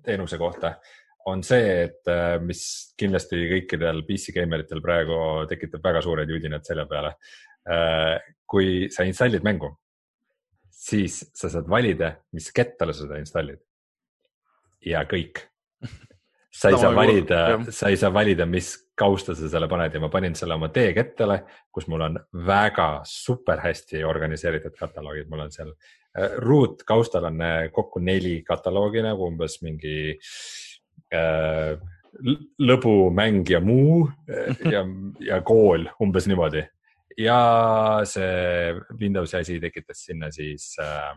teenuse kohta, on see, et äh, mis kindlasti kõikidel PC gamer itel praegu tekitab väga suured judinad selja peale äh,. kui sa installid mängu, siis sa saad valida, mis kettale sa seda installid. ja kõik. sa ei saa valida sa ei saa valida, mis kausta sa selle paned ja ma panin selle oma teekettele, kus mul on väga super hästi organiseeritud kataloogid, mul on seal äh, ruutkaustal on kokku neli kataloogi nagu umbes mingi lõbumäng ja muu äh, ja, (laughs) ja kool umbes niimoodi. ja see Windowsi asi tekitas sinna siis äh,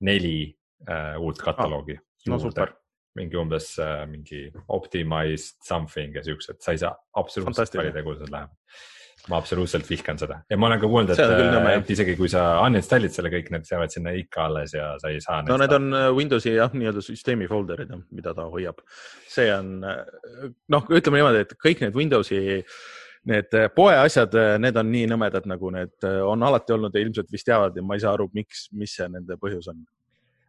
neli äh, uut kataloogi no super. mingi umbes äh, mingi optimized something ja siuksed, sa ei saa absoluutselt valida, kuhu see läheb. Ma absoluutselt vihkan seda ja ma olen ka kuulnud, et et isegi kui sa uninstall'id selle kõik, need jäävad sinna ikka alles ja sa ei saa. no need on äh, Windowsi jah, nii-öelda süsteemi folder'id, mida ta hoiab. see on noh, ütleme niimoodi, et kõik need Windowsi need äh, poeasjad, need on nii nõmedad, nagu need äh, on alati olnud ja ilmselt vist jäävad ja ma ei saa aru, miks, mis see nende põhjus on.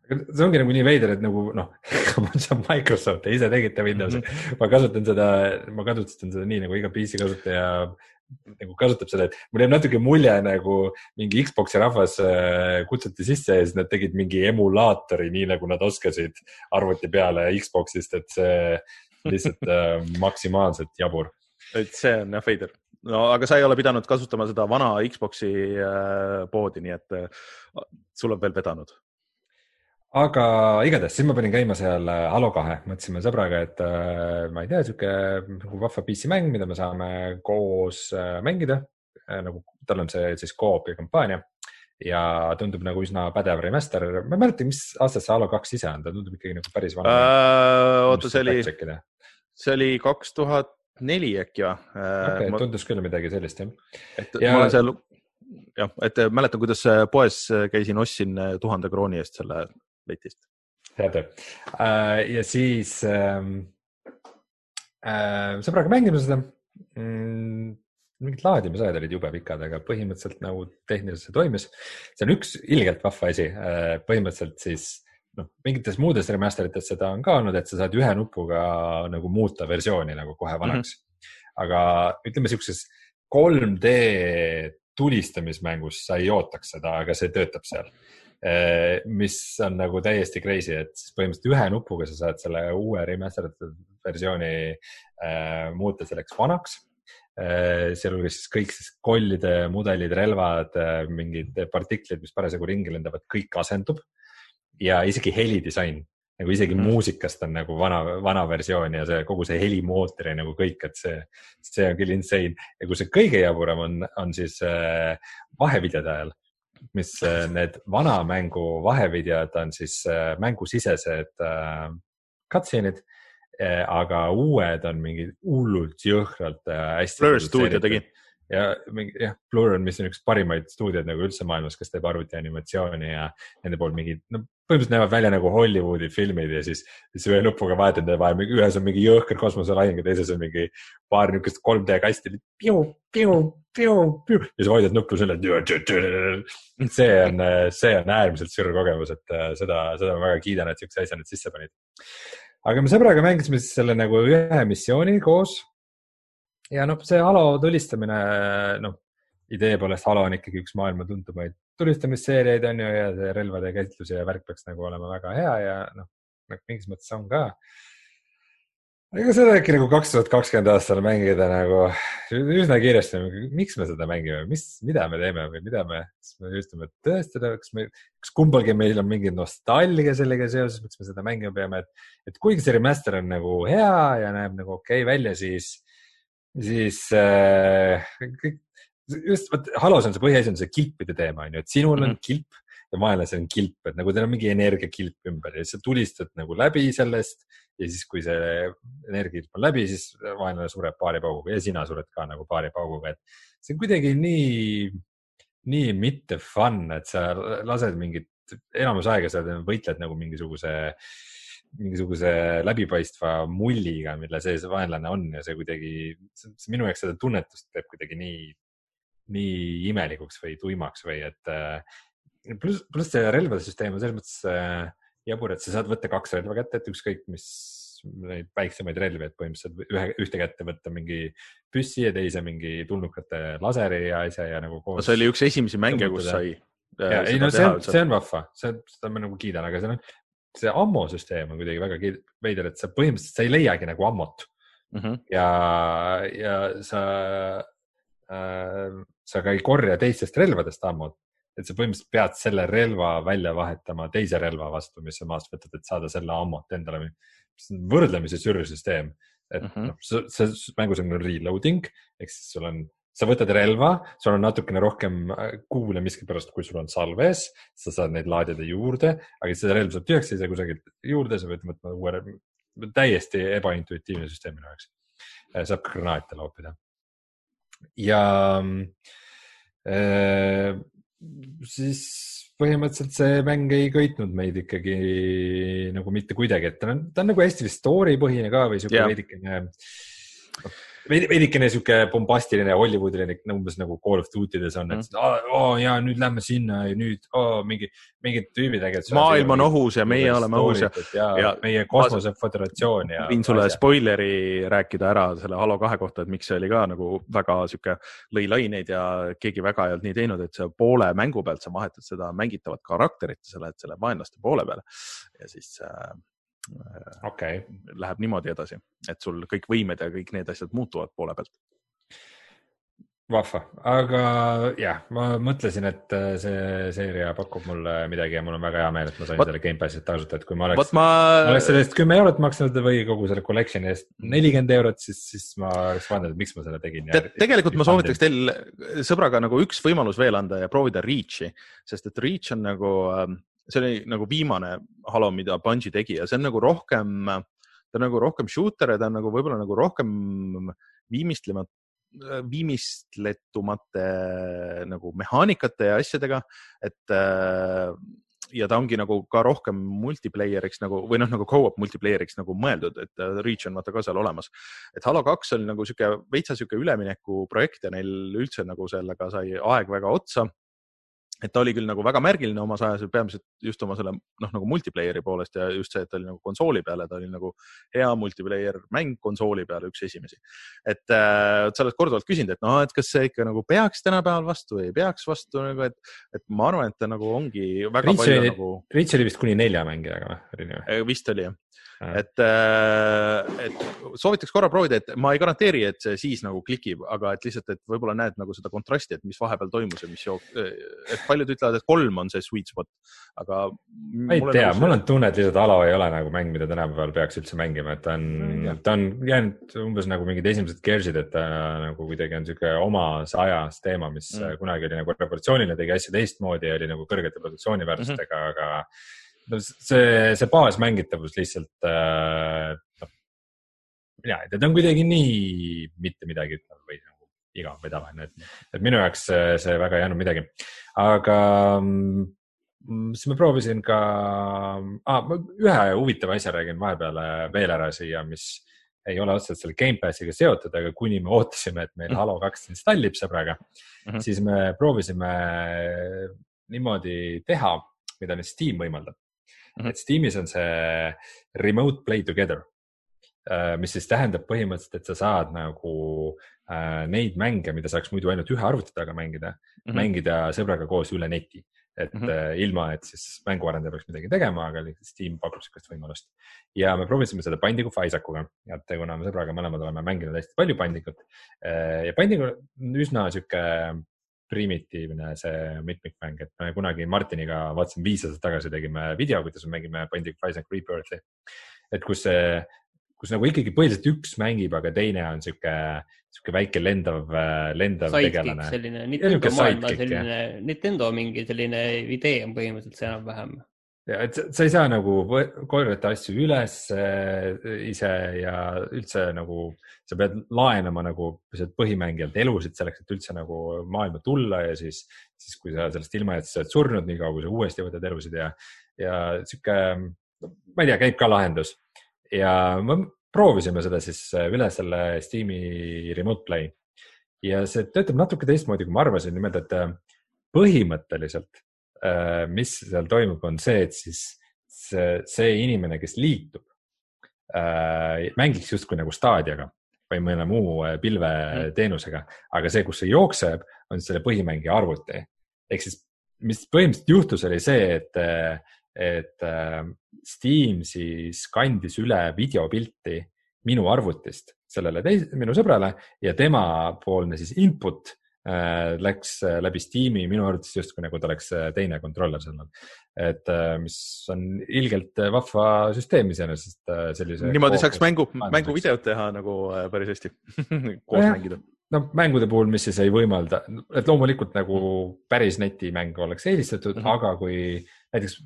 See ongi nagu nii veider, et nagu noh, (laughs) see on Microsoft, te ise tegite Windowsi mm, -hmm. ma kasutan seda, ma kasutan seda nii nagu iga PC kasutaja nagu kasutab seda, et mul jääb natuke mulje nagu mingi Xbox'i rahvas äh, kutsuti sisse ja siis nad tegid mingi emulaatori, nii nagu nad oskasid arvuti peale Xbox'ist, et see lihtsalt äh, (laughs) maksimaalselt jabur. et see on jah veider. no aga sa ei ole pidanud kasutama seda vana Xbox'i äh, poodi, nii et sul on veel vedanud. Aga igatahes, siis ma panin käima seal äh, Halo kahe, mõtlesime sõbraga, et äh, ma ei tea, sihuke nagu vahva PC mäng, mida me saame koos äh, mängida nagu tal on see siis co-op'i kampaania ja tundub nagu üsna pädev remaster. ma ei mäleta, mis aastast see Halo kaks ise on, ta tundub ikkagi nagu päris vana äh,. oota, see oli, see oli kaks tuhat neli äkki või? okei okay,, tundus küll midagi sellist jah. et ja... ma olen seal, jah, et mäletan, kuidas poes käisin, ostsin tuhande krooni eest selle letist. hea töö äh, ja siis ähm, äh, sõbraga mängime seda mm, mingid laadimisajad olid jube pikad, aga põhimõtteliselt nagu tehniliselt see toimis. see on üks ilgelt vahva asi, äh, põhimõtteliselt siis noh, mingites muudes remaster ites seda on ka olnud, et sa saad ühe nupuga nagu muuta versiooni nagu kohe vanaks mm. -hmm. aga ütleme siukses 3D tulistamismängus sa ei ootaks seda, aga see töötab seal mis on nagu täiesti crazy, et siis põhimõtteliselt ühe nupuga sa saad selle uue remasterdatud versiooni äh, muuta selleks vanaks äh,. sealhulgas siis kõik siis kollide mudelid, relvad äh,, mingid partiklid, mis parasjagu ringi lendavad, kõik asendub ja isegi helidisain nagu isegi mm. muusikast on nagu vana, vana versioon ja see kogu see helimootor ja nagu kõik, et see, see on küll insane ja kui see kõige jaburam on, on siis äh, vahevideode ajal mis äh, need vana mängu vahevideod on siis äh, mängusisesed äh, cutscene'id, aga uued on mingid hullult jõhkralt hästi. Blur stuudio tegi ja mingi jah, Blur on, mis on üks parimaid stuudioid nagu üldse maailmas, kes teeb arvutianimatsiooni ja nende poolt mingid, no põhimõtteliselt näevad välja nagu Hollywoodi filmid ja siis, siis ühe nupuga vahetad nende vahel, ühes on mingi jõhker kosmoselahing ja teises on mingi paar niisugust 3D kasti. ja siis vajutad nuppu selle. see on, see on äärmiselt sürr kogemus, et äh, seda, seda ma väga kiidan, et siukse asja nad sisse panid. aga me sõbraga mängisime siis selle nagu ühe missiooni koos ja noh, see Halo tulistamine, noh, idee poolest Halo on ikkagi üks maailma tuntumaid tulistamisseeriaid on ju ja see relvade käsitlus ja värk peaks nagu olema väga hea ja noh, mingis mõttes on ka. ega seda äkki nagu kaks tuhat kakskümmend aastal mängida nagu üsna kiiresti, miks me seda mängime, mis, mida me teeme või mida me, kas me üritame tõestada, kas me, kas kumbalgi meil on mingi nostalgia sellega seoses, miks me seda mängima peame, et, et kuigi see remaster on nagu hea ja näeb nagu okei okay välja, siis siis äh, kõik, just vot Halos on see põhiasi on see kilpide teema on ju, et sinul mm -hmm. on mhm. kilp ja vaenlasel on kilp, et nagu teil on mingi energiakilp ümber ja sa tulistad nagu läbi sellest ja siis, kui see energiakilp on läbi, siis vaenlane sureb paari pauguga ja sina sured ka nagu paari pauguga, et see on kuidagi nii, nii mitte fun, et sa lased mingit, enamus aega sa võitled nagu mingisuguse mingisuguse läbipaistva mulliga, mille sees vaenlane on ja see kuidagi, see minu jaoks seda tunnetust teeb kuidagi nii, nii imelikuks või tuimaks või et äh, pluss, pluss see relvade süsteem on selles mõttes äh, jabur, et sa saad võtta kaks relva kätte, et ükskõik mis neid väiksemaid relvi, et põhimõtteliselt ühe, ühte kätte võtta mingi püssi ja teise mingi tulnukate laseri ja asja ja nagu koos. see oli üks esimesi mänge, kus sai. Äh, ei no see on, see on vahva, see, seda ma nagu kiidan, aga seal on see ammo süsteem on kuidagi väga veider, et sa põhimõtteliselt, sa ei leiagi nagu ammot mm. -hmm. ja, ja sa äh,, sa ka ei korja teistest relvadest ammot, et sa põhimõtteliselt pead selle relva välja vahetama teise relva vastu, mis sa maast võtad, et saada selle ammot endale. see on võrdlemisi sürr süsteem, et mm -hmm. noh, see mängus on reloading ehk siis sul on sa võtad relva, sul on natukene rohkem äh, kuule miskipärast, kui sul on salves, sa saad neid laadida juurde, aga see relv saab tühjaks, ei saa kusagilt juurde, sa pead võtma uue täiesti ebaintuitiivne süsteem minu jaoks. Äh, saab granaate loopida. Ja äh, siis põhimõtteliselt see mäng ei köitnud meid ikkagi nagu mitte kuidagi, et ta on, ta on nagu hästi story põhine ka või sihuke veidikene veidikene sihuke bombastiline Hollywoodiline umbes nagu Call of Duty des on, et mm. oh, ja nüüd lähme sinna ja nüüd oh, mingi, mingid tüübid tegelikult. maailm on ohus ja meie oleme ohus ja, ja, ja meie kosmoseföderatsioon ja. võin sulle asja. spoileri rääkida ära selle Halo kahe kohta, et miks see oli ka nagu väga sihuke, lõi laineid ja keegi väga ei olnud nii teinud, et sa poole mängu pealt sa vahetad seda mängitavat karakterit, lähed selle vaenlaste poole peale ja siis äh, okay. läheb niimoodi edasi, et sul kõik võimed ja kõik need asjad muutuvad poole pealt. vahva, aga jah, ma mõtlesin, et äh, see seeria pakub mulle midagi ja mul on väga hea meel, et ma sain Vat- selle Gamepassi tasuta, et kui ma oleks, vot ma, oleks selle eest kümme eurot maksnud või kogu selle collection'i eest nelikümmend eurot, siis, siis ma oleks vaadanud, et miks ma selle tegin. tead, tegelikult ma soovitaks teil sõbraga nagu üks võimalus veel anda ja proovida Reach'i, sest et Reach on nagu, see oli nagu viimane Halo, mida Bungi tegi ja see on nagu rohkem, ta on nagu rohkem shooter ja ta on nagu võib-olla nagu rohkem viimistlemat-, viimistletumate nagu mehaanikate ja asjadega, et äh, ja ta ongi nagu ka rohkem multiplayer'iks nagu või noh, nagu co-op multiplayer'iks nagu mõeldud, et äh, Reach on vaata ka seal olemas et Halo kaks oli nagu sihuke veitsa sihuke üleminekuprojekt ja neil üldse nagu sellega sai aeg väga otsa. Et ta oli küll nagu väga märgiline omas ajas ja peamiselt just oma selle noh, nagu multiplayer'i poolest ja just see, et ta oli nagu konsooli peale, ta oli nagu hea multiplayer mäng konsooli peale, üks esimesi. et äh, sa oled korduvalt küsinud, et noh, et kas see ikka nagu peaks tänapäeval vastu või ei peaks vastu nagu, et, et ma arvan, et ta nagu ongi väga Reach palju oli- nagu Reach oli vist kuni nelja mängijaga või? Eh, vist oli jah. et, et soovitaks korra proovida, et ma ei garanteeri, et see siis nagu klikib, aga et lihtsalt, et võib-olla näed nagu seda kontrasti, et mis vahepeal toimus ja mis jook-, et paljud ütlevad, et kolm on see sweet spot, aga. ma ei tea, mul on tunne, et lihtsalt Halo ei ole nagu mäng, mida tänapäeval peaks üldse mängima, et ta on ta on jäänud umbes nagu mingid esimesed Gears'id, et ta nagu kuidagi on sihuke omas ajas teema, mis Mm. kunagi oli nagu revolutsiooniline, tegi asju teistmoodi ja oli nagu kõrgete produktsiooniväärtustega mm, -hmm. aga see, see baasmängitavus lihtsalt äh,, noh, mina ei tea, ta on kuidagi nii mitte midagi ütlev või nagu igav või tavaline, et, et minu jaoks see, see väga ei andnud midagi, aga mm, siis ma proovisin ka ah,, ühe huvitava asja räägin vahepeal äh, veel ära siia, mis ei ole otseselt selle Gamepassiga seotud, aga kuni me ootasime, et meil Halo kaks installib sõbraga mm. -hmm. siis me proovisime niimoodi teha, mida nüüd Steam võimaldab. -hmm. et Steamis on see remote play together, mis siis tähendab põhimõtteliselt, et sa saad nagu äh, neid mänge, mida saaks muidu ainult ühe arvuti taga mängida mm. -hmm. mängida sõbraga koos üle neti. et mm. -hmm. ilma, et siis mänguarendaja peaks midagi tegema, aga Steam pakub sihukest võimalust. ja me proovisime seda Bindigu of Isaacuga, et kuna me sõbraga mõlemad oleme mänginud hästi palju Bindigut ja Bindig on üsna sihuke primitiivne see mitmikmäng, et me kunagi Martiniga vaatasime viis aastat tagasi tegime video, kuidas me mängime Bindic of Isaac Rebirth'i. et kus see, kus nagu ikkagi põhiliselt üks mängib, aga teine on sihuke, sihuke väike lendav, lendav Sidekick, tegelane. selline Nintendo maailma selline, Nintendo mingi selline idee on põhimõtteliselt see enam-vähem. Ja et sa- ei saa nagu korjata asju üles äh, ise ja üldse nagu sa pead laenama nagu põhimängijalt elusid selleks, et üldse nagu maailma tulla ja siis, siis kui sa sellest ilma jäid, siis sa oled surnud, niikaua kui sa uuesti võtad elusid ja, ja sihuke, ma ei tea, käib ka lahendus. Ja me proovisime seda siis äh, üle selle Steam'i remote play. Ja see töötab natuke teistmoodi, kui ma arvasin, nimelt et äh, põhimõtteliselt, mis seal toimub, on see, et siis see, see inimene, kes liitub, mängiks justkui nagu staadiaga või mõne muu äh, pilveteenusega, aga see, kus see jookseb, on selle põhimängija arvuti. ehk siis, mis põhimõtteliselt juhtus, oli see, et, et äh, Steam siis kandis üle videopilti minu arvutist sellele teis-, minu sõbrale ja temapoolne siis input äh, läks äh, läbi Steam'i minu arvates justkui nagu ta oleks äh, teine kontroller seal. et äh, mis on ilgelt äh, vahva süsteem iseenesest äh, sellise. niimoodi saaks mängu, mänguvideot teha nagu äh, päris hästi (laughs) koos Nojah. mängida. noh, mängude puhul, mis siis ei võimalda, et loomulikult nagu päris netimänge oleks eelistatud mm. -hmm. aga kui näiteks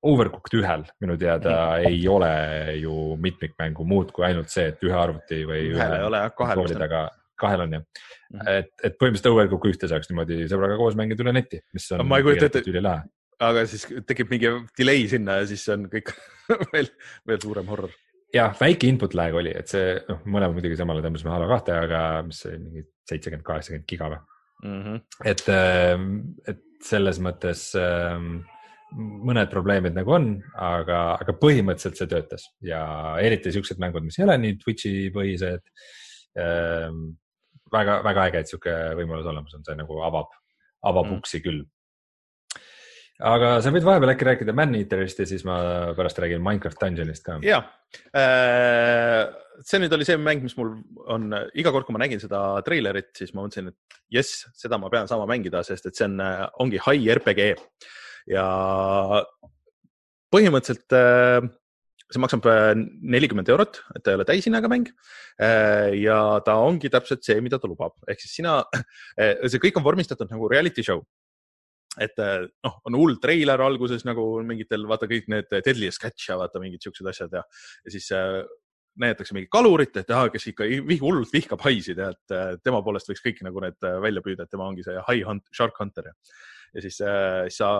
Overcooked ühel minu teada mm ei ole ju mitmikmängu muud kui ainult see, et ühe arvuti või ole jah, kahel kahel on jah mm. -hmm. et, et põhimõtteliselt Overcook ühte saaks niimoodi sõbraga koos mängida üle neti, mis on. Ma ei kujuta ette- aga siis tekib mingi delay sinna ja siis on kõik (laughs) veel, veel suurem horror. jah, väike input lag oli, et see noh, mõlema muidugi samale tõmbasime Halo kahte, aga mis see oli mingi seitsekümmend, kaheksakümmend giga või. Mhm. et, et selles mõttes ähm, mõned probleemid nagu on, aga, aga põhimõtteliselt see töötas ja eriti siuksed mängud, mis ei ole nii Twitch'i põhised ähm,. väga, väga äge, et sihuke võimalus olemas on, see nagu avab, avab Mm. uksi küll. aga sa võid vahepeal äkki rääkida Man-Eaterist ja siis ma pärast räägin Minecraft Dungeonist ka. ja, see nüüd oli see mäng, mis mul on iga kord, kui ma nägin seda treilerit, siis ma mõtlesin, et jess, seda ma pean saama mängida, sest et see on, ongi high RPG ja põhimõtteliselt see maksab nelikümmend eurot, et ta ei ole täishinnaga mäng. ja ta ongi täpselt see, mida ta lubab, ehk siis sina, see kõik on vormistatud nagu reality show. Et noh, on hull treiler alguses nagu mingitel, vaata kõik need Deadliest Catch ja vaata mingid siuksed asjad ja, ja siis näidatakse mingit kalurit, et ah, kes ikka hullult vihkab haisid ja et tema poolest võiks kõik nagu need välja püüda, et tema ongi see high hunt, shark hunter ja, ja siis, siis sa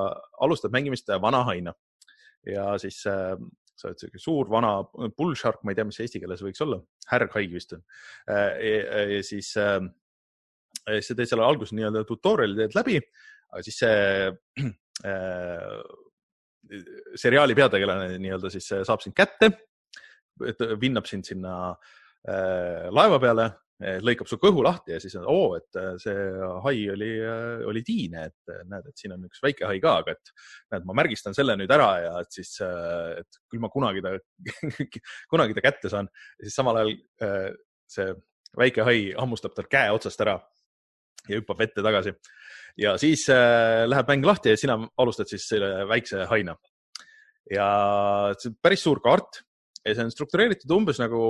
alustad mängimist vana haina. Ja siis äh, sa oled siuke suur vana bull shark, ma ei tea, mis eesti keeles võiks olla, härghaig vist on äh,. Ja, ja siis äh, sa teed selle alguses nii-öelda tutorial'i teed läbi, aga siis see (clears throat) äh, seriaali peategelane nii-öelda siis saab sind kätte vinnab sind sinna äh, laeva peale, lõikab su kõhu lahti ja siis on oo, et äh, see hai oli, äh, oli tiine, et näed, et siin on üks väike hai ka, aga et näed, ma märgistan selle nüüd ära ja et siis, et küll ma kunagi ta (laughs) kunagi ta kätte saan. siis samal ajal see väike hai hammustab tal käe otsast ära ja hüppab vette tagasi. ja siis läheb mäng lahti ja sina alustad siis selle väikse haina. ja see on päris suur kaart ja see on struktureeritud umbes nagu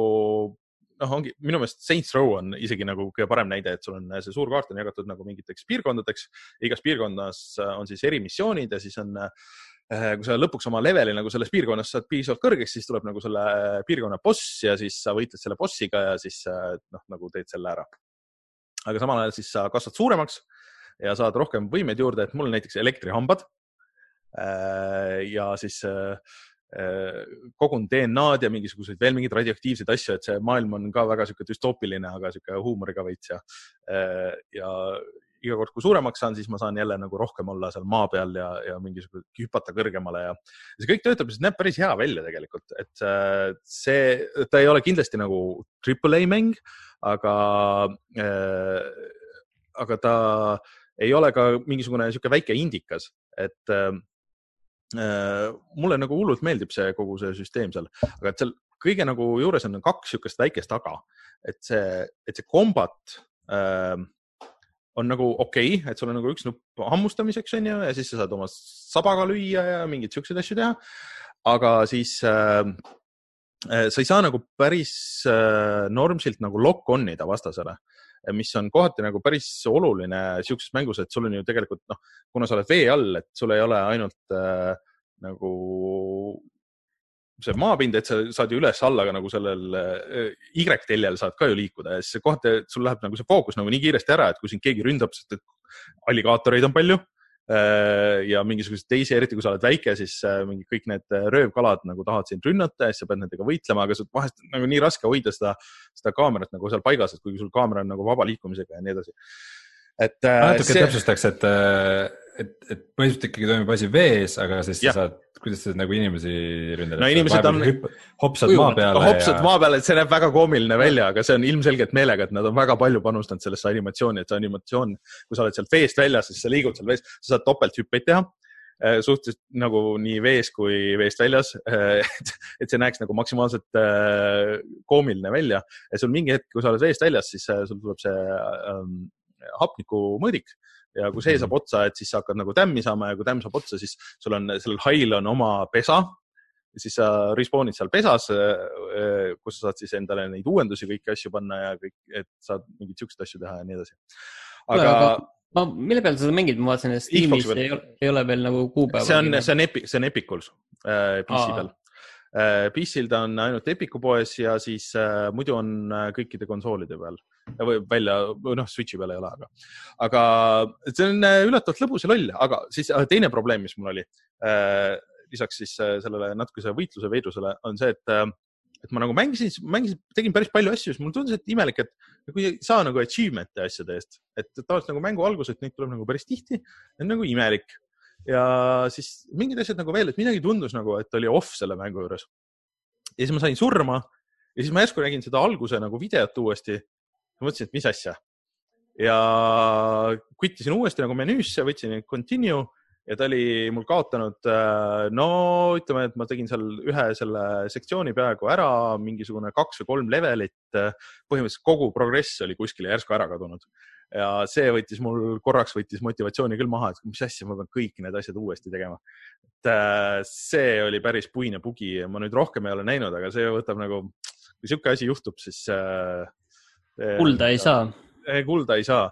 noh, ongi minu meelest Saints Row on isegi nagu kõige parem näide, et sul on see suur kaart on jagatud nagu mingiteks piirkondadeks. igas piirkonnas on siis erimissioonid ja siis on, eh, kui sa lõpuks oma leveli nagu selles piirkonnas saad piisavalt kõrgeks, siis tuleb nagu selle piirkonna boss ja siis sa võitled selle bossiga ja siis noh, nagu teed selle ära. aga samal ajal siis sa kasvad suuremaks ja saad rohkem võimeid juurde, et mul näiteks elektrihambad. Ja siis Äh, kogun DNA-d ja mingisuguseid veel mingeid radioaktiivseid asju, et see maailm on ka väga sihuke düstoopiline, aga sihuke huumoriga veits ja, äh, ja iga kord, kui suuremaks saan, siis ma saan jälle nagu rohkem olla seal maa peal ja, ja mingisugune hüpata kõrgemale ja see kõik töötab, see näeb päris hea välja tegelikult, et äh, see, ta ei ole kindlasti nagu triple A mäng, aga äh,, aga ta ei ole ka mingisugune niisugune väike indikas, et äh, Äh, mulle nagu hullult meeldib see kogu see süsteem seal, aga et seal kõige nagu juures on kaks niisugust väikest aga, et see, et see kombat äh, on nagu okei okay,, et sul on nagu üks nupp hammustamiseks on ju ja siis sa saad oma sabaga lüüa ja mingeid siukseid asju teha. aga siis äh, äh, sa ei saa nagu päris äh, normsilt nagu lock-on ida vastasele mis on kohati nagu päris oluline sihukeses mängus, et sul on ju tegelikult noh, kuna sa oled vee all, et sul ei ole ainult äh, nagu see maapind, et sa saad ju üles-alla ka nagu sellel äh, Y-teljel saad ka ju liikuda ja siis kohati sul läheb nagu see fookus nagu nii kiiresti ära, et kui sind keegi ründab, sest et alligaatoreid on palju ja mingisuguseid teisi, eriti kui sa oled väike, siis äh, mingi kõik need röövkalad nagu tahavad sind rünnata ja siis sa pead nendega võitlema, aga vahest nagu nii raske hoida seda, seda kaamerat nagu seal paigas, et kuigi sul kaamera on nagu vaba liikumisega ja nii edasi. et. natuke see... täpsustaks, et et, et põhimõtteliselt ikkagi toimub asi vees, aga siis ja. sa saad, kuidas sa nagu inimesi ründad? no inimesed on. hopsad maa peale. hopsad ja... maa peale, et see näeb väga koomiline välja, aga see on ilmselgelt meelega, et nad on väga palju panustanud sellesse animatsiooni, et see animatsioon, kui sa oled sealt veest väljas, siis sa liigud seal vees, sa saad topelthüppeid teha äh, suhteliselt nagu nii vees kui veest väljas äh, et, see näeks nagu maksimaalselt äh, koomiline välja ja sul mingi hetk, kui sa oled veest väljas, siis sul tuleb see ähm, hapnikumõõdik ja kui see saab mhm. otsa, et siis sa hakkad nagu tämmi saama ja kui tämm saab otsa, siis sul on, sellel hail on oma pesa. siis sa respawn'id seal pesas, äh, kus sa saad siis endale neid uuendusi, kõiki asju panna ja kõik, et saad mingeid siukseid asju teha ja nii edasi. aga, aga ma, mille peal sa seda mängid, ma vaatasin, et Steamis ei ole, ei ole veel nagu kuupäeva. see on, see on Epic, see on Epicus äh, PC peal äh,. PC-l ta on ainult Epicu poes ja siis äh, muidu on äh, kõikide konsoolide peal või välja, noh, Switch'i peal ei ole, aga, aga see on äh, üllatavalt lõbus ja loll, aga siis äh, teine probleem, mis mul oli äh,, lisaks siis äh, sellele natukese võitluse veidrusele, on see, et äh, et ma nagu mängisin, mängisin, tegin päris palju asju, siis mulle tundus, et imelik, et kui ei saa nagu achievement'e asjade eest, et tavaliselt nagu mängu alguses neid tuleb nagu päris tihti, on nagu imelik. Ja siis mingid asjad nagu veel, et midagi tundus nagu, et oli off selle mängu juures. ja siis ma sain surma ja siis ma järsku nägin seda alguse nagu videot uuesti mõtlesin, et mis asja. ja quit isin uuesti nagu menüüsse, võtsin continue ja ta oli mul kaotanud, no ütleme, et ma tegin seal ühe selle sektsiooni peaaegu ära, mingisugune kaks või kolm levelit. põhimõtteliselt kogu progress oli kuskile järsku ära kadunud ja see võttis mul korraks võttis motivatsiooni küll maha, et mis asja, ma pean kõik need asjad uuesti tegema. et see oli päris puine bugi ja ma nüüd rohkem ei ole näinud, aga see võtab nagu, kui sihuke asi juhtub, siis kulda ei saa. kulda ei saa,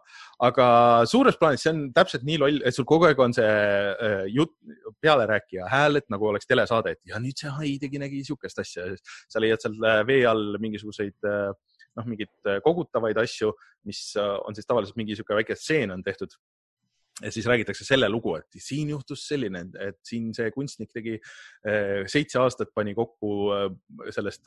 aga suures plaanis see on täpselt nii loll, et sul kogu aeg on see äh, jutt, pealerääkija hääl, et nagu oleks telesaade, et ja nüüd see hai tegi, nägi sihukest asja. sa leiad seal äh, vee all mingisuguseid äh, noh, mingeid kogutavaid asju, mis on siis tavaliselt mingi sihuke väike stseen on tehtud ja siis räägitakse selle lugu, et siin juhtus selline, et siin see kunstnik tegi seitse aastat, pani kokku sellest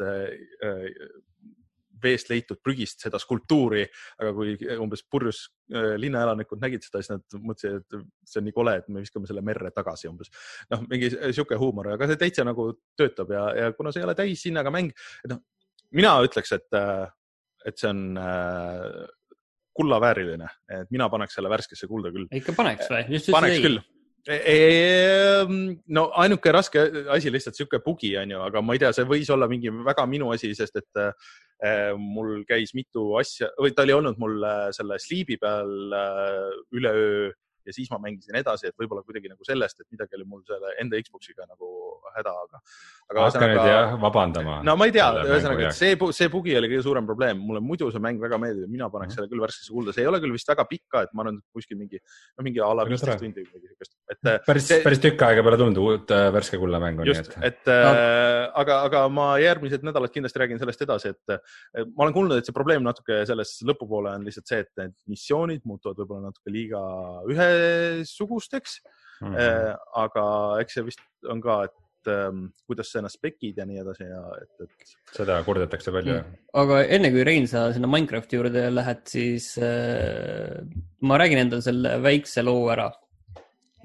veest leitud prügist seda skulptuuri, aga kui umbes purjus äh, linnaelanikud nägid seda, siis nad mõtlesid, et see on nii kole, et me viskame selle merre tagasi umbes. noh, mingi sihuke huumor, aga see täitsa nagu töötab ja, ja kuna see ei ole täishinnaga mäng, et noh, mina ütleks, et, äh, et see on äh, kullavääriline, et mina paneks selle värskesse kulda küll. ikka paneks või? paneks küll Ehm, no ainuke raske asi lihtsalt sihuke bugi on ju, aga ma ei tea, see võis olla mingi väga minu asi, sest et äh, mul käis mitu asja või ta oli olnud mul äh, selle Sleepy peal äh, üleöö ja siis ma mängisin edasi, et võib-olla kuidagi nagu sellest, et midagi oli mul selle enda Xbox'iga nagu häda, aga. hakka nüüd jah vabandama. no ma ei tea, ühesõnaga see, see bugi oli kõige suurem probleem, mulle muidu see mäng väga meeldib, mina paneks mm -hmm. selle küll värskesse kulda, see ei ole küll vist väga pikka, et ma arvan, kuskil mingi, no mingi a la viisteist tundi või midagi siukest. et. Äh, päris see..., päris tükk aega peale tulnud uut äh, värske kulla mängu. just, et, et no. äh, aga, aga ma järgmised nädalad kindlasti räägin sellest edasi, et ma olen kuulnud, et see probleem natuke selles lõpupoole on lihtsalt see, et need missioonid muutuvad võib-olla natuke liiga ühe ühesugusteks mm. -hmm. aga eks see vist on ka, et ähm, kuidas sa ennast spekid ja nii edasi ja et, et. seda kurdetakse palju mm.. aga enne kui Rein, sa sinna Minecrafti juurde lähed, siis äh, ma räägin endale selle väikse loo ära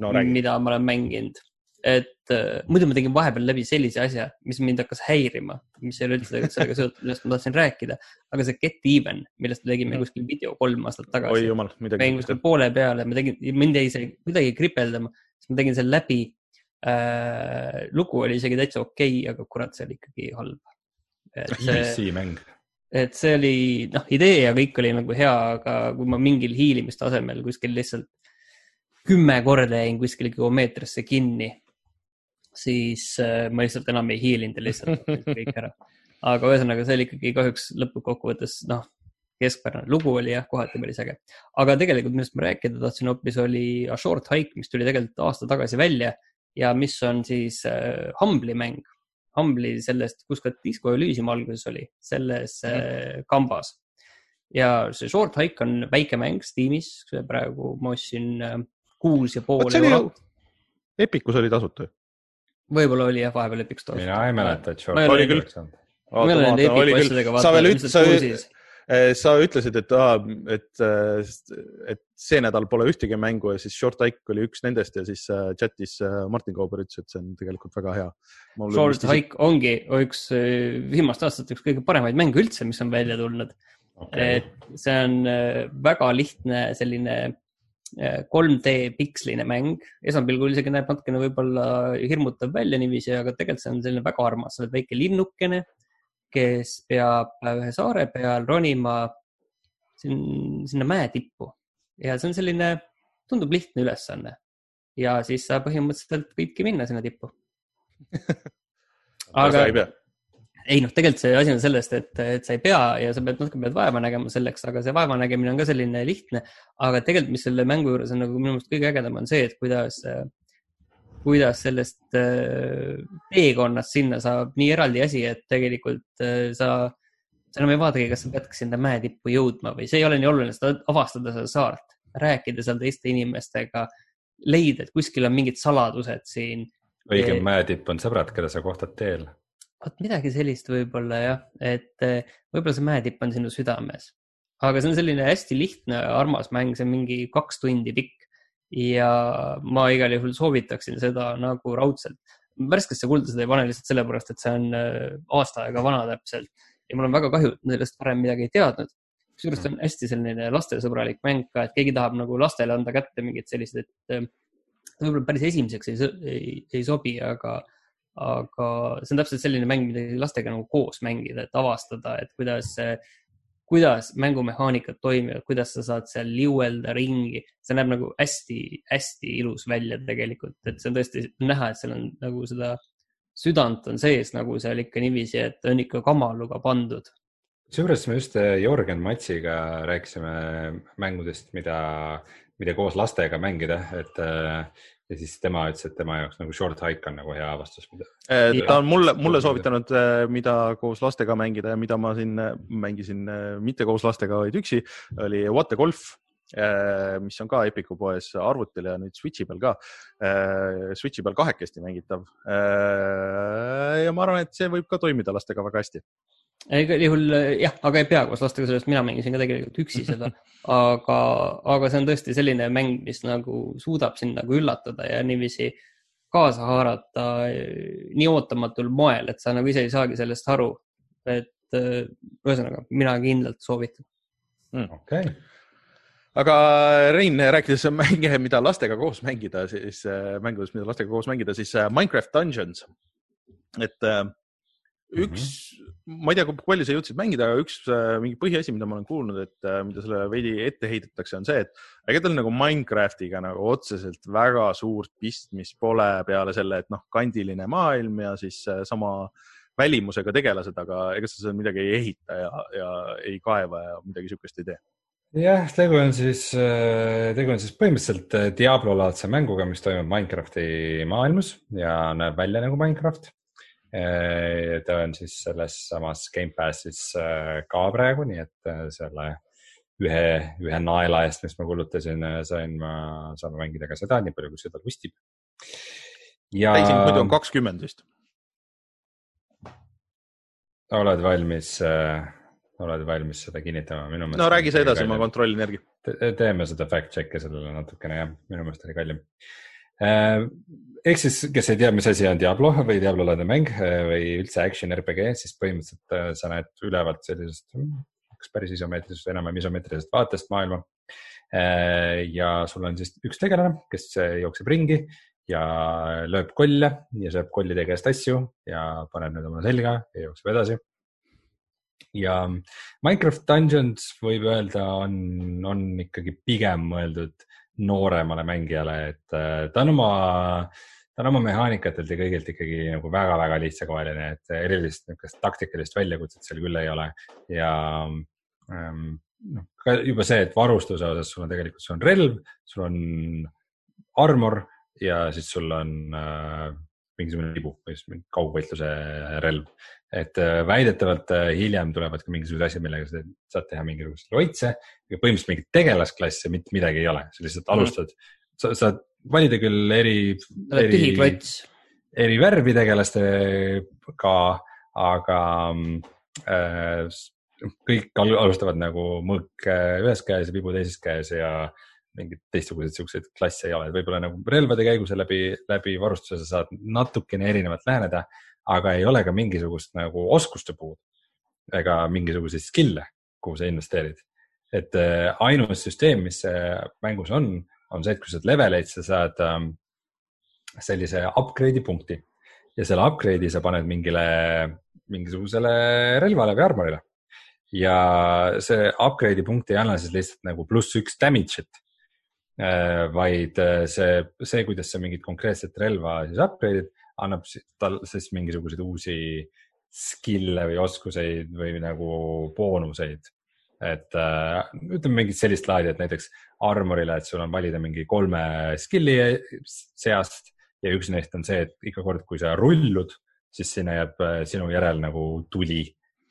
no,, mida ma olen mänginud et äh, muidu ma tegin vahepeal läbi sellise asja, mis mind hakkas häirima, mis ei ole üldse sellega seotud, millest ma tahtsin rääkida, aga see Get Even, millest me tegime mm. kuskil video kolm aastat tagasi. oi jumal, midagi. ma jäin kuskil poole peale, ma tegin, mind jäi see kuidagi kripeldama, siis ma tegin selle läbi äh,. lugu oli isegi täitsa okei okay,, aga kurat, see oli ikkagi halb. PC mäng et see oli, noh, idee ja kõik oli nagu hea, aga kui ma mingil hiilimistasemel kuskil lihtsalt kümme korda jäin kuskile geomeetriasse kinni siis äh, ma lihtsalt enam ei hiilinud ja lihtsalt (laughs) kõik ära. aga ühesõnaga, see oli ikkagi kahjuks lõppkokkuvõttes, noh, keskpärane lugu oli jah, kohati päris äge. aga tegelikult, millest ma rääkida tahtsin hoopis, oli A Short Hike, mis tuli tegelikult aasta tagasi välja ja mis on siis äh, Humble'i mäng. Humble'i sellest, kus ka Disco Elysium alguses oli, selles äh, kambas. ja see Short Hike on väike mäng Steamis, praegu ma ostsin äh, kuus ja pool eurot. Epicus oli tasuta ju võib-olla oli jah, vahepeal Epic Store. mina ei mäleta, et Short oli küll. ma ei ole nende Epic asjadega vaadanud. sa, eh, sa ütlesid, et, et, eh, et see nädal pole ühtegi mängu ja siis Short Hike oli üks nendest ja siis eh, chat'is Martin Kauber ütles, et see on tegelikult väga hea. Short Hike ongi üks viimaste aastate üks kõige paremaid mänge üldse, mis on välja tulnud okay.. et see on väga lihtne selline 3D piksline mäng, esmapilgul isegi näeb natukene võib-olla hirmutav välja niiviisi, aga tegelikult see on selline väga armas, sa oled väike linnukene, kes peab ühe saare peal ronima sin sinna mäe tippu. Ja see on selline, tundub lihtne ülesanne. ja siis sa põhimõtteliselt võidki minna sinna tippu. (laughs) Aga ei noh, tegelikult see asi on sellest, et, et sa ei pea ja sa pead natuke pead vaeva nägema selleks, aga see vaeva nägemine on ka selline lihtne. aga tegelikult, mis selle mängu juures on nagu minu meelest kõige ägedam, on see, et kuidas, kuidas sellest äh, teekonnast sinna saab nii eraldi asi, et tegelikult äh, sa, sa enam ei vaadagi, kas sa peadki sinna mäe tippu jõudma või see ei ole nii oluline, seda avastada seda saart, rääkida seal teiste inimestega, leida, et kuskil on mingid saladused siin. õigem mäetipp on sõbrad, keda sa kohtad teel vot midagi sellist võib-olla jah, et eh, võib-olla see mäetipp on sinu südames. aga see on selline hästi lihtne, armas mäng, see on mingi kaks tundi pikk ja ma igal juhul soovitaksin seda nagu raudselt. värskesse kulda seda ei pane lihtsalt sellepärast, et see on eh, aasta aega vana täpselt ja mul on väga kahju, et ma sellest varem midagi ei teadnud. kusjuures see on hästi selline lastesõbralik mäng ka, et keegi tahab nagu lastele anda kätte mingid sellised, et eh, võib-olla päris esimeseks ei, ei, ei sobi, aga, aga see on täpselt selline mäng, mida lastega nagu koos mängida, et avastada, et kuidas, kuidas mängumehaanikad toimivad, kuidas sa saad seal liuelda ringi. see näeb nagu hästi-hästi ilus välja tegelikult, et see on tõesti näha, et seal on nagu seda südant on sees nagu seal ikka niiviisi, et on ikka kamaluga pandud kusjuures me just äh, Jörgen Matsiga rääkisime mängudest, mida, mida koos lastega mängida, et äh, ja siis tema ütles, et tema jaoks nagu short hike on nagu hea avastus. Äh, ta on mulle, mulle soovitanud, mida koos lastega mängida ja mida ma siin mängisin mitte koos lastega, vaid üksi, oli What the Golf mis on ka Epiku poes arvutil ja nüüd Switchi peal ka, Switchi peal kahekesti mängitav. ja ma arvan, et see võib ka toimida lastega väga hästi igal juhul jah, aga ei pea koos lastega, sellest mina mängisin ka tegelikult üksi seda, aga, aga see on tõesti selline mäng, mis nagu suudab sind nagu üllatada ja niiviisi kaasa haarata nii ootamatul moel, et sa nagu ise ei saagi sellest aru. et ühesõnaga, mina kindlalt soovitan mm.. okei okay. aga Rein, rääkides mänge, mida lastega koos mängida, siis mängudest, mida lastega koos mängida, siis Minecraft Dungeons. et üks mm, -hmm. Ma ei tea, kui palju sa jõudsid mängida, aga üks äh, mingi põhiasi, mida ma olen kuulnud, et äh, mida sellele veidi ette heidetakse, on see, et ega tal nagu Minecraftiga nagu otseselt väga suurt pistmist pole peale selle, et noh, kandiline maailm ja siis äh, sama välimusega tegelased, aga ega sa seal midagi ei ehita ja, ja ei kaeva ja midagi sihukest ei tee. Jah, tegu on siis, tegu on siis põhimõtteliselt Diablo-laadse mänguga, mis toimub Minecrafti maailmas ja näeb välja nagu Minecraft ta on siis selles samas Gamepassis äh, ka praegu, nii et äh, selle ühe, ühe naela eest, mis ma kulutasin, sain ma, saame mängida ka seda, nii palju kui seda lustib. ja. täising muidu on kakskümmend vist. oled valmis äh,, oled valmis seda kinnitama? no räägi sa edasi, ma kontrollin järgi Te. teeme seda fact check'i sellele natukene jah, minu meelest oli kallim Äh, ehk siis, kes ei tea, mis asi on Diablo või Diablo-laadne mäng äh, või üldse action RPG, siis põhimõtteliselt äh, sa näed ülevalt sellisest, hmm, kas päris isomeetrilisest, enam-vähem isomeetrilisest vaatest maailma. ja sul on siis üks tegelane, kes jookseb ringi ja lööb kolle ja sööb kollide käest asju ja paneb need oma selga ja jookseb edasi ja Minecraft Dungeons võib öelda, on, on ikkagi pigem mõeldud nooremale mängijale, et äh, ta on oma, ta on oma mehaanikatelt ja kõigilt ikkagi nagu väga-väga lihtsakoeline, et erilist niisugust taktikalist väljakutset seal küll ei ole. Ja ähm, noh, ka juba see, et varustuse osas sul on tegelikult, sul on relv, sul on armor ja siis sul on äh, mingisugune libu või siis kaugvõitluse relv et äh, väidetavalt äh, hiljem tulevad ka mingisugused asjad, millega sa saad teha mingisuguseid loitse. põhimõtteliselt mingit tegelasklasse mitte midagi ei ole, sa lihtsalt mhm. alustad mm, sa saad valida küll eri. eri, eri värvi tegelastega, aga äh, kõik alustavad nagu mõõk äh, ühes käes ja vibu teises käes ja mingeid teistsuguseid siukseid klasse ei ole, et võib-olla nagu relvade käigus ja läbi, läbi varustuse sa saad natukene erinevalt läheneda aga ei ole ka mingisugust nagu oskuste puud ega mingisuguseid skill'e, kuhu sa investeerid. et äh, ainus süsteem, mis mängus on, on see, et kui sa leveleid, sa saad ähm, sellise upgrade'i punkti ja selle upgrade'i sa paned mingile, mingisugusele relvale või armorile. ja see upgrade'i punkt ei anna siis lihtsalt nagu pluss üks damage'it äh,, vaid äh, see, see, kuidas sa mingit konkreetset relva siis upgrade'id, annab tal siis mingisuguseid uusi skill'e või oskuseid või nagu boonuseid. et äh, ütleme mingit sellist laadi, et näiteks armorile, et sul on valida mingi kolme skill'i seast ja üks neist on see, et iga kord, kui sa rullud, siis sinna jääb äh, sinu järel nagu tuli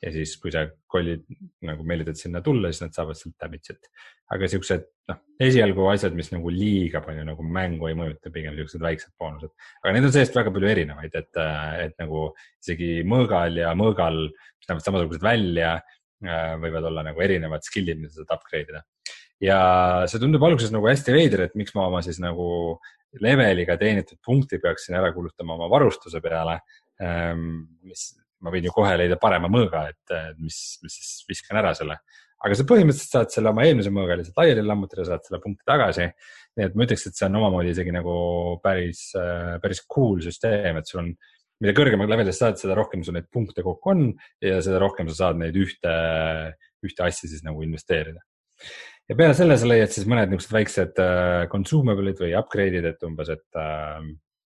ja siis, kui sa kollid nagu meelitad sinna tulla, siis nad saavad sealt damage'it. aga siuksed noh, esialgu asjad, mis nagu liiga palju nagu mängu ei mõjuta, pigem siuksed väiksed boonused. aga neid on seest väga palju erinevaid, et, et nagu isegi mõõgal ja mõõgal, mis näevad samasugused välja, võivad olla nagu erinevad skill'id, mida saad upgrade ida. ja see tundub alguses nagu hästi veider, et miks ma oma siis nagu leveliga teenitud punkti peaksin ära kulutama oma varustuse peale mis ma võin ju kohe leida parema mõõga, et mis, mis siis viskan ära selle. aga sa põhimõtteliselt saad selle oma eelmise mõõga lihtsalt laiali lammutada, saad selle punkti tagasi. nii et ma ütleks, et see on omamoodi isegi nagu päris, päris cool süsteem, et sul on, mida kõrgemal level'is saad, seda rohkem sul neid punkte kokku on ja seda rohkem sa saad neid ühte, ühte asja siis nagu investeerida ja peale selle sa leiad siis mõned niisugused väiksed uh, consumable'id või upgrade'id, et umbes, et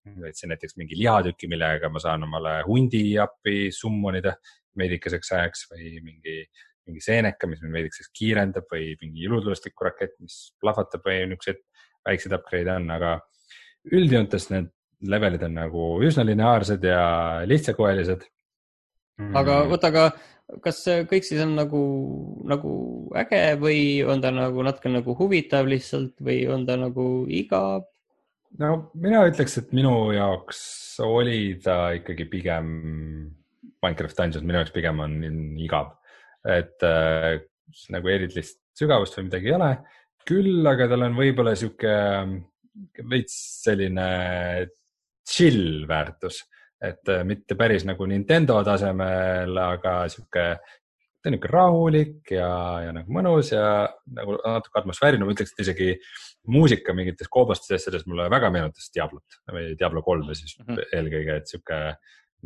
uh, võtsin näiteks mingi lihatüki, millega ma saan omale hundi appi summonida veidikeseks ajaks või mingi, mingi seeneka, mis mind veidikeseks kiirendab või mingi ilutulestikurakett, mis plahvatab või niisuguseid väikseid upgrade'e on, aga üldjoontes need levelid on nagu üsna lineaarsed ja lihtsakoelised mm.. aga oota, aga kas see kõik siis on nagu, nagu äge või on ta nagu natuke nagu huvitav lihtsalt või on ta nagu igav? No mina ütleks, et minu jaoks oli ta ikkagi pigem Minecraft Dungeons, minu jaoks pigem on igav, et äh, nagu erilist sügavust või midagi ei ole. küll aga tal on võib-olla sihuke veits selline chill väärtus et äh, mitte päris nagu Nintendo tasemel, aga sihuke, ta on niisugune rahulik ja, ja nagu mõnus ja nagu natuke atmosfääriline, ma ütleks, et isegi muusika mingites koobastes asjades mulle väga meenutas Diablot või Diablo kolme siis mm -hmm. eelkõige, et sihuke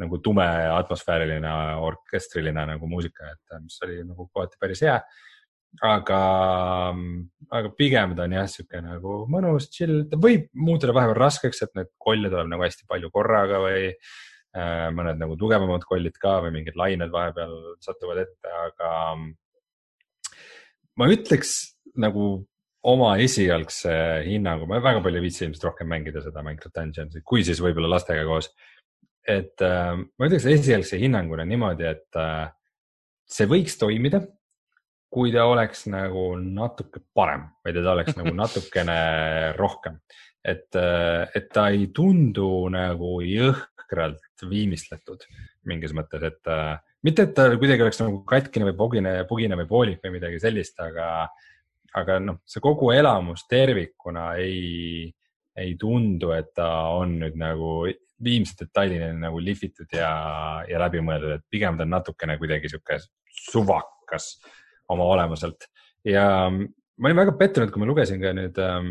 nagu tume atmosfääriline orkestriline nagu muusika, et mis oli nagu kohati päris hea. aga, aga pigem ta on jah, sihuke nagu mõnus, chill, ta võib muutuda vahepeal raskeks, et neid kolle tuleb nagu hästi palju korraga või mõned nagu tugevamad kollid ka või mingid lained vahepeal satuvad ette, aga ma ütleks nagu oma esialgse hinnangu, ma väga palju ei viitsi ilmselt rohkem mängida seda Minecraft Dungeonsi, kui siis võib-olla lastega koos. et äh, ma ütleks esialgse hinnanguna niimoodi, et äh, see võiks toimida, kui ta oleks nagu natuke parem või ta oleks nagu (laughs) natukene rohkem. et äh,, et ta ei tundu nagu jõhkralt viimistletud mingis mõttes, et äh, mitte, et ta kuidagi oleks nagu katkine või pogine, pugine või poolik või midagi sellist, aga aga noh, see kogu elamus tervikuna ei, ei tundu, et ta on nüüd nagu viimse detailini nagu lihvitud ja, ja läbimõeldud, et pigem ta on natukene kuidagi sihuke suvakas oma olemuselt. ja ma olin väga pettunud, kui ma lugesin ka nüüd ähm,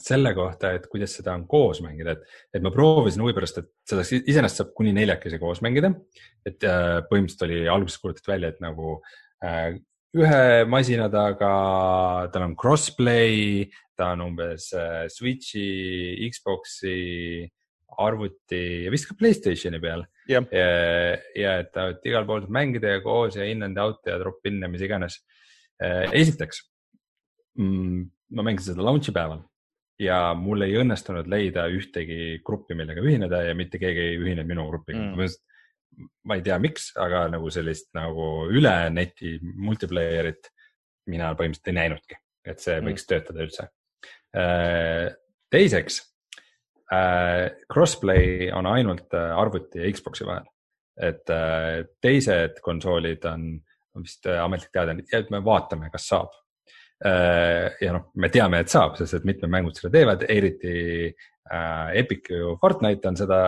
selle kohta, et kuidas seda on koos mängida, et, et ma proovisin huvi pärast, et seda iseenesest saab kuni neljakesi koos mängida. et äh, põhimõtteliselt oli alguses kuulutati välja, et nagu äh, ühe masina taga, tal on crossplay, ta on umbes äh, Switch'i, Xbox'i, arvuti ja vist ka Playstationi peal yeah.. ja, ja et ta võib igal pool mängida ja koos ja in and out ja drop in ja mis iganes. Äh, esiteks mm,, ma mängisin seda launch'i päeval ja mul ei õnnestunud leida ühtegi gruppi, millega ühineda ja mitte keegi ei ühinenud minu grupiga mm ma ei tea, miks, aga nagu sellist nagu üle neti multiplayer'it mina põhimõtteliselt ei näinudki, et see mm. võiks mm. töötada üldse. Äh, teiseks, äh, crossplay on ainult äh, arvuti ja Xbox'i vahel, et teised konsoolid on, on vist ametlik teade, et me vaatame, kas saab ja noh, me teame, et saab, sest et mitmed mängud seda teevad, eriti äh, Epic ju Fortnite on seda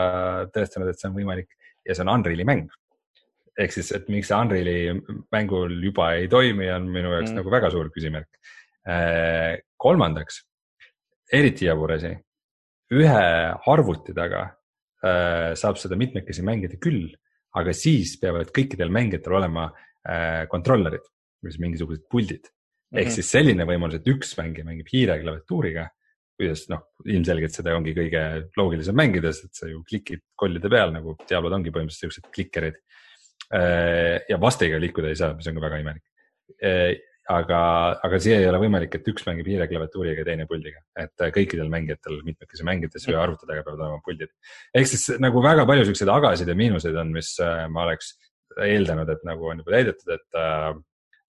tõestanud, et see on võimalik ja see on Unreal'i mäng. ehk siis, et miks see Unreal'i mängul juba ei toimi, on minu jaoks mm. nagu väga suur küsimärk. Äh, kolmandaks, eriti jabur asi, ühe arvuti taga äh, saab seda mitmekesi mängida küll, aga siis peavad kõikidel mängijatel olema kontrollerid, äh, mis mingisugused puldid. Ehk -hmm. siis selline võimalus, et üks mängija mängib hiireklaviatuuriga kuidas noh, ilmselgelt seda ongi kõige loogilisem mängida, sest sa ju klikid kollide peal nagu Diablod ongi põhimõtteliselt siuksed klikerid. Äh, ja vastiga liikuda ei saa, mis on ka väga imelik. Äh, aga, aga siia ei ole võimalik, et üks mängib hiireklaviatuuriga ja teine puldiga, et kõikidel mängijatel mitmekesi mängides või arvutidega peavad olema puldid. ehk siis nagu väga palju siukseid agasid ja miinuseid on, mis äh, ma oleks eeldanud, et nagu on juba täidetud, et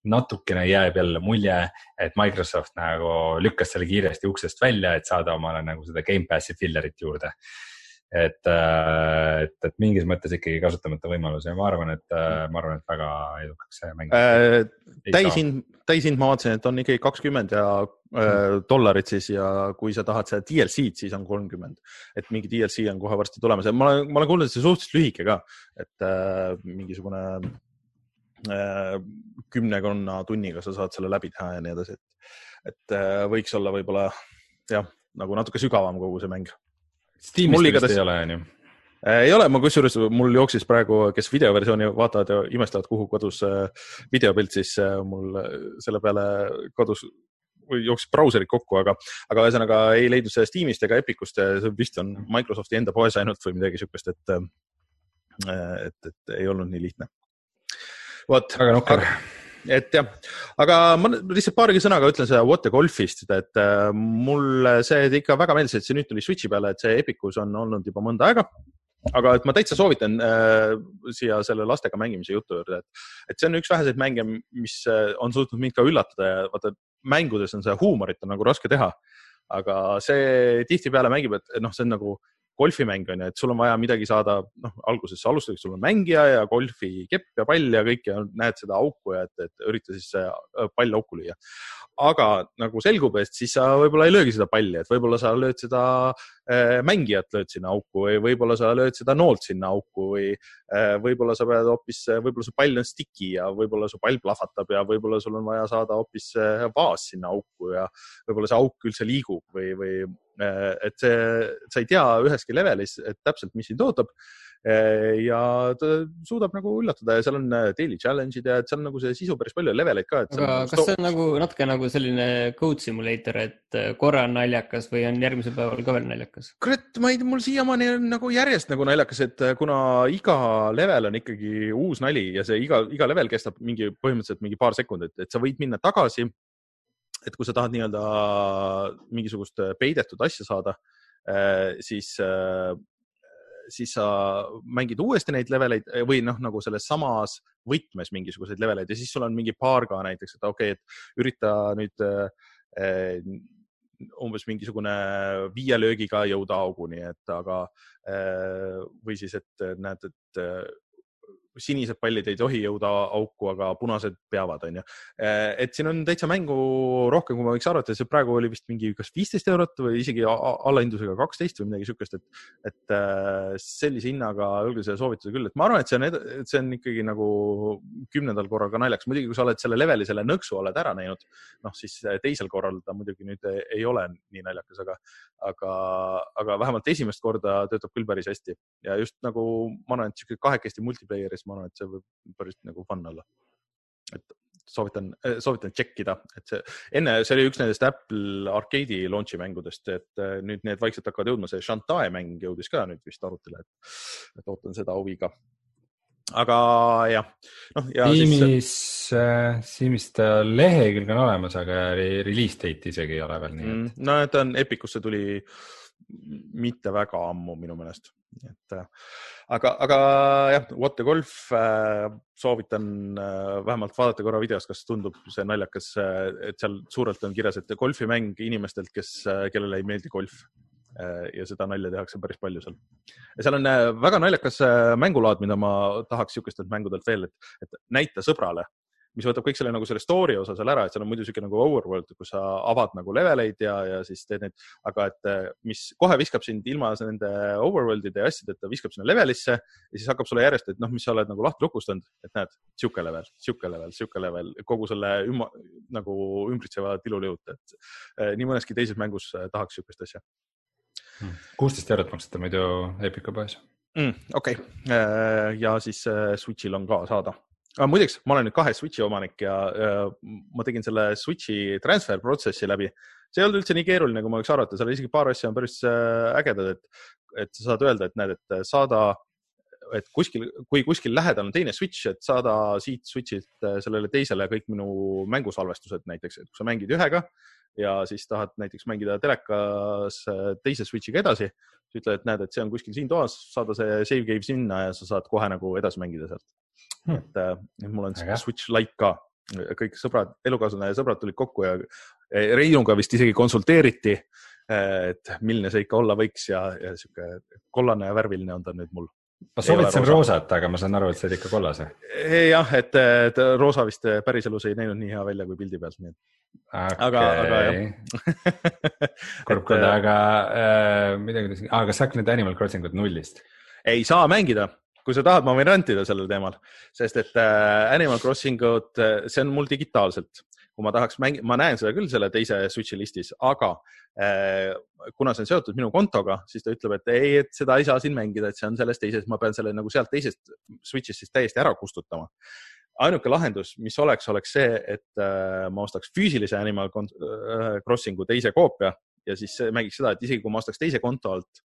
natukene jääb jälle mulje, et Microsoft nagu lükkas selle kiiresti uksest välja, et saada omale nagu seda Gamepassi fillerit juurde. et, äh, et, et mingis mõttes ikkagi kasutamata võimalus ja ma arvan, et äh, ma arvan, et väga edukaks see mäng äh,. täishind, täishind ma vaatasin, et on ikkagi kakskümmend ja äh, dollarit siis ja kui sa tahad seda DLC-d, siis on kolmkümmend. et mingi DLC on kohe varsti tulemas ja ma olen, ma olen kuulnud, et see suhteliselt lühike ka, et äh, mingisugune kümnekonna tunniga sa saad selle läbi teha ja nii edasi, et, et äh, võiks olla võib-olla jah, nagu natuke sügavam kogu see mäng. Steamis vist ei ole, onju Äh, ei ole, ma kusjuures mul jooksis praegu, kes videoversiooni vaatavad ja imestavad, kuhu kadus äh, videopilt, siis äh, mul selle peale kadus või jooksis brauserid kokku, aga, aga ühesõnaga ei leidnud seda Steamist ega Epicust ja see vist on Microsofti enda poes ainult või midagi siukest, et, et, et ei olnud nii lihtne. Vot. väga nukker et jah, aga ma lihtsalt paarigi sõnaga ütlen seda What the Golfist, et mulle see ikka väga meeldis, et see nüüd tuli Switchi peale, et see Epicus on olnud juba mõnda aega aga et ma täitsa soovitan äh, siia selle lastega mängimise jutu juurde, et, et see on üks väheseid mänge, mis äh, on suutnud mind ka üllatada ja vaata mängudes on seda huumorit on nagu raske teha. aga see tihtipeale mängib, et noh, see on nagu golfimäng on ju, et sul on vaja midagi saada, noh, alguses alustad, sul on mängija ja golfikepp ja pall ja kõik ja näed seda auku ja et, et ürita siis äh, pall auku lüüa. Aga nagu selgub, et siis sa võib-olla ei löögi seda palli, et võib-olla sa lööd seda äh, mängijat lööd sinna auku või võib-olla sa lööd seda noolt sinna auku või äh, võib-olla sa pead hoopis, võib-olla su pall on sticky ja võib-olla su pall plahvatab ja võib-olla sul on vaja saada hoopis äh, vaas sinna auku ja võib-olla see auk üldse liigub või, või äh, et see, sa ei tea üheski levelis, täpselt, mis sind ootab ja ta suudab nagu üllatada ja seal on eh, daily challenge'id ja et seal on nagu see sisu päris palju ja leveleid ka. aga nagu kas see on nagu natuke nagu selline code simulator, et eh, korra on naljakas või on järgmisel päeval ka veel naljakas? kurat, ma ei tea, mul siiamaani on nagu järjest nagu naljakas, et kuna iga level on ikkagi uus nali ja see iga, iga level kestab mingi põhimõtteliselt mingi paar sekundit, et sa võid minna tagasi. et kui sa tahad nii-öelda mingisugust peidetud asja saada, siis siis sa mängid uuesti neid leveleid eh, või noh, nagu selles samas võtmes mingisuguseid leveleid ja siis sul on mingi paar ka näiteks, et okei okay,, et ürita nüüd eh, umbes mingisugune viie löögiga jõuda auguni, et aga eh, või siis, et näed, et sinised pallid ei tohi jõuda auku, aga punased peavad, onju. Eh, et siin on täitsa mängu rohkem, kui ma võiks arvata, see praegu oli vist mingi kas viisteist eurot või isegi allahindlusega kaksteist või midagi siukest, et, et eh, sellise hinnaga julgen seda soovitada küll, et ma arvan, et see on, see on ikkagi nagu kümnendal korral ka naljakas. muidugi, kui sa oled selle leveli, selle nõksu oled ära näinud, noh siis teisel korral ta muidugi nüüd ei ole nii naljakas, aga, aga, aga vähemalt esimest korda töötab küll päris hästi ja just nagu ma arvan, et sihuke kahekesti multiplayer'is ma arvan, et see võib päris nagu fun olla. et soovitan, eh, soovitan tšekkida, et see enne, see oli üks nendest Apple Arcade'i launch'i mängudest, et eh, nüüd need vaikselt hakkavad jõudma, see Shantae mäng jõudis ka nüüd vist arutele, et, et ootan seda huviga aga jah, noh ja Steamis siis äh,, Steamis ta lehekülg on olemas, aga release date isegi ei ole veel nii et mm,. no ta on Epicusse tuli mitte väga ammu minu meelest, et äh, aga, aga jah, What the Golf äh, soovitan äh, vähemalt vaadata korra videost, kas tundub see naljakas, et seal suurelt on kirjas, et golfimäng inimestelt, kes kellele ei meeldi golf ja seda nalja tehakse päris palju seal. seal on väga naljakas mängulaad, mida ma tahaks niisugustelt mängudelt veel, et, et näita sõbrale mis võtab kõik selle nagu selle story osa seal ära, et seal on muidu sihuke nagu overworld, kus sa avad nagu leveleid ja, ja siis teed neid, aga et eh, mis kohe viskab sind ilma nende overworld'ide ja asjadeta, viskab sinna levelisse ja siis hakkab sulle järjest, et noh, mis sa oled nagu lahti lukustanud, et näed, sihuke level, sihuke level, sihuke level, kogu selle ümma, nagu ümbritseva tilulõut, et eh, nii mõneski teises mängus eh, tahaks sihukest asja. Hmm. kuusteist eurot maksate muidu Epica poes mm,. okei okay., ja siis Switch'il on ka saada ah,. muideks, ma olen nüüd kahe Switch'i omanik ja äh, ma tegin selle Switch'i transfer protsessi läbi. see ei olnud üldse nii keeruline, kui ma võiks arvata, seal isegi paar asja on päris äh, ägedad, et, et sa saad öelda, et näed, et saada, et kuskil, kui kuskil lähedal on teine Switch, et saada siit Switch'ilt äh, sellele teisele kõik minu mängusalvestused näiteks, et kui sa mängid ühega ja siis tahad näiteks mängida telekas äh, teise Switch'iga edasi, siis ütled, et näed, et see on kuskil siin toas, saada see save game sinna ja sa saad kohe nagu edasi mängida sealt hmm.. et, äh, mul on Aga. Switch Lite ka, kõik sõbrad, elukaaslane ja sõbrad tulid kokku ja Reinuga vist isegi konsulteeriti, et milline see ikka olla võiks ja, ja sihuke kollane ja värviline on ta nüüd mul. Ma soovitasin roosat, aga ma saan aru, et see oli ikka kollase. jah, et, et roosa vist päriselus ei näinud nii hea välja kui pildi peal, nii et. Okay.. aga, aga jah. (laughs) Kurb kuulda, aga äh, midagi, aga kas sa hakkad nüüd Animal Crossingut nullist? ei saa mängida kui sa tahad, ma võin rantida sellel teemal, sest et äh, Animal Crossing ut, see on mul digitaalselt kui ma tahaks mängida, ma näen seda küll selle teise Switch'i listis, aga äh, kuna see on seotud minu kontoga, siis ta ütleb, et ei, et seda ei saa siin mängida, et see on selles teises, ma pean selle nagu sealt teisest Switch'ist siis täiesti ära kustutama. ainuke lahendus, mis oleks, oleks see, et äh, ma ostaks füüsilise Animal äh, Crossingu teise koopia ja siis mängiks seda, et isegi kui ma ostaks teise konto alt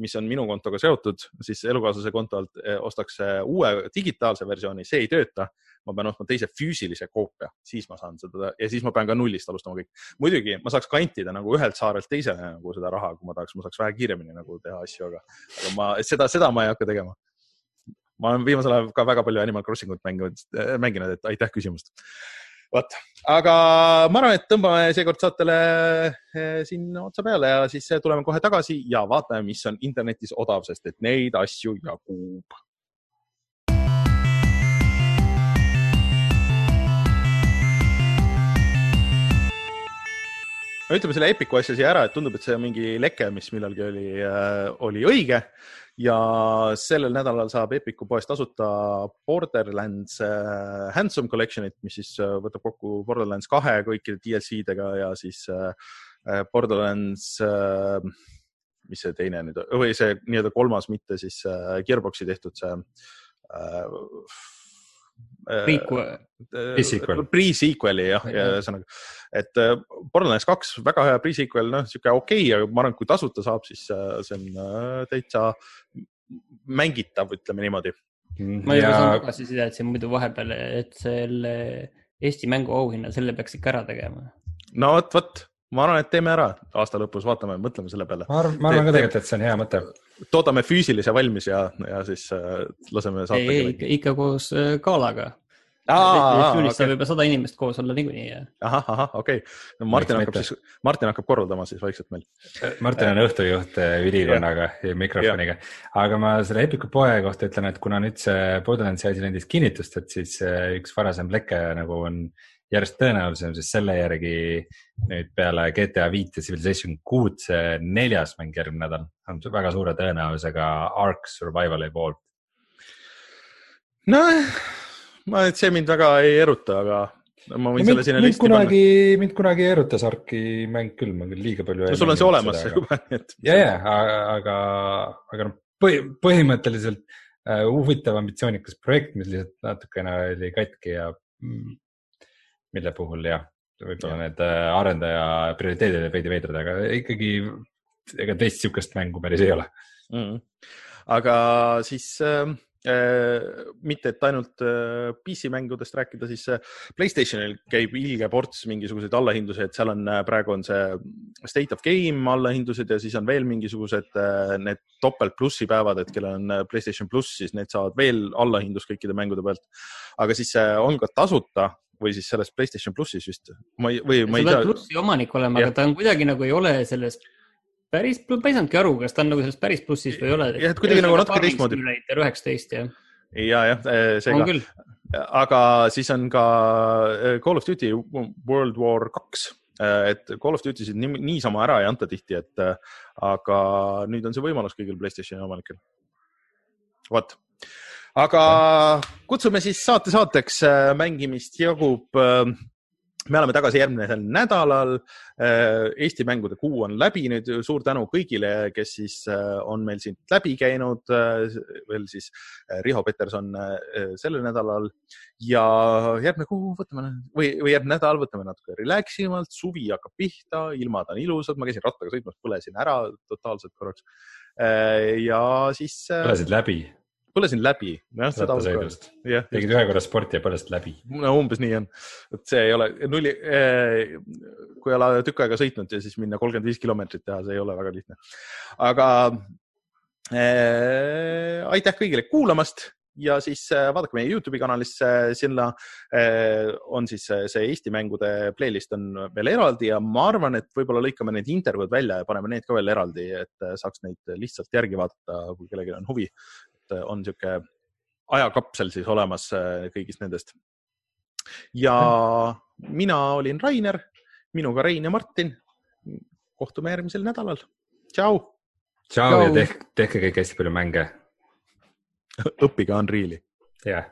mis on minu kontoga seotud, siis elukaaslase konto alt äh, ostaks uue digitaalse versiooni, see ei tööta ma pean ostma teise füüsilise koopia, siis ma saan seda ja siis ma pean ka nullist alustama kõik. muidugi ma saaks kantida nagu ühelt saarelt teisele nagu seda raha, kui ma tahaks, ma saaks vähe kiiremini nagu teha asju, aga, aga ma seda, seda ma ei hakka tegema. ma olen viimasel ajal ka väga palju Animal Crossingut mänginud, äh, mänginud, et aitäh küsimast. Vot, aga ma arvan, et tõmbame seekord saatele äh, siin otsa peale ja siis tuleme kohe tagasi ja vaatame, mis on internetis odav, sest et neid asju jagub. Ütleme selle Epiku asja siia ära, et tundub, et see on mingi leke, mis millalgi oli äh,, oli õige ja sellel nädalal saab Epiku poest tasuta Borderlands äh, Handsome Collection'it, mis siis äh, võtab kokku Borderlands kahe kõikide DLC-dega ja siis äh, Borderlands mis see teine nüüd või see nii-öelda kolmas, mitte siis Gearboxi tehtud see Pre-sequel. Pre-sequel'i jah, ja ühesõnaga, et äh, Borderlands kaks, väga hea pre-sequel, noh, sihuke okei okay,, aga ma arvan, et kui tasuta saab, siis äh, see on äh, täitsa mängitav, ütleme niimoodi. ma juba ja... saan tagasisidet siin muidu vahepeal, et selle Eesti mängu auhinna, selle peaks ikka ära tegema. no vot, vot ma arvan, et teeme ära aasta lõpus, vaatame, mõtleme selle peale. ma arvan, ma arvan ka tegelikult, et see on hea mõte. toodame füüsilise valmis ja, ja siis äh, laseme saata. ei, ei, ikka koos äh, Kaalaga. juunis saab juba sada inimest koos olla niikuinii ahah, ahah, okei okay. no,. Martin Miks hakkab mitte? siis, Martin hakkab korraldama siis vaikselt meil. Martin on õhtujuht äh, ülikonnaga ja mikrofoniga, aga ma selle Epiku poe kohta ütlen, et kuna nüüd see Borderlandsi asi leidis kinnitust, et siis äh, üks varasem leke nagu on järjest tõenäolisem, sest selle järgi nüüd peale GTA viit ja Civilization kuut see neljas mäng järgmine nädal on väga suure tõenäosusega Ark Survival Evolved. nojah, ma, see mind väga ei eruta, aga ma võin no, selle sinna listi kunagi, panna. mind kunagi erutas Arki mäng küll, ma küll liiga palju. no sul on see olemas seda, juba, nii et. ja, ja, aga, aga noh, põhimõtteliselt uh, huvitav ambitsioonikas projekt, mis lihtsalt natukene oli katki ja mm, mille puhul jah, võib-olla need äh, arendaja prioriteedid olid veidi veidrad, aga ikkagi ega teist sihukest mängu päris ei ole mm. aga siis äh, äh, mitte, et ainult äh, PC mängudest rääkida, siis Playstationil käib ilge ports mingisuguseid allahindlusi, et seal on praegu on see State of Game allahindlused ja siis on veel mingisugused need topelt plussi päevad, et kellel on Playstation pluss, siis need saavad veel allahindlust kõikide mängude pealt. aga siis on ka tasuta või siis selles Playstation plussis vist. ma ei, või ma ei tea. plussi omanik olema, aga ta on kuidagi nagu ei ole selles päris, ma ei saanudki aru, kas ta on nagu selles päris plussis või ei ole. jah, et kuidagi nagu natuke teistmoodi. üheksateist jah. ja, jah, eh, see on ka. aga siis on ka eh, Call of Duty World War kaks eh, et Call of Duty sid niisama ära ei anta tihti, et aga nüüd on see võimalus kõigil Playstationi omanikel. vot aga kutsume siis saate saateks, äh, mängimist jagub. Äh, me oleme tagasi järgmisel nädalal. Äh, Eesti mängude kuu on läbi nüüd, suur tänu kõigile, kes siis on meil siit läbi käinud. veel siis Riho Peterson sellel nädalal ja järgmine kuu võtame või, või järgmine nädal võtame natuke relax imalt, suvi hakkab pihta, ilmad on ilusad, ma käisin rattaga sõitmas, põlesin ära totaalselt korraks. ja siis. põlesid läbi põlesin läbi. tegid ühe korra sporti ja põlesid läbi. no umbes nii on, et see ei ole nulli eh,, kui olla tükk aega sõitnud ja siis minna kolmkümmend viis kilomeetrit teha, see ei ole väga lihtne. aga eh, aitäh kõigile kuulamast ja siis äh, vaadake meie Youtube'i kanalisse, sinna äh, on siis see Eesti mängude playlist on veel eraldi ja ma arvan, et võib-olla lõikame need intervjuud välja ja paneme need ka veel eraldi, et saaks neid lihtsalt järgi vaadata, kui kellelgi on huvi. Et on niisugune ajakapsel siis olemas kõigist nendest. ja mina olin Rainer, minuga Rein ja Martin. kohtume järgmisel nädalal. tšau. tšau ja tehke, tehke kõik hästi palju mänge õppige Unreali. jah,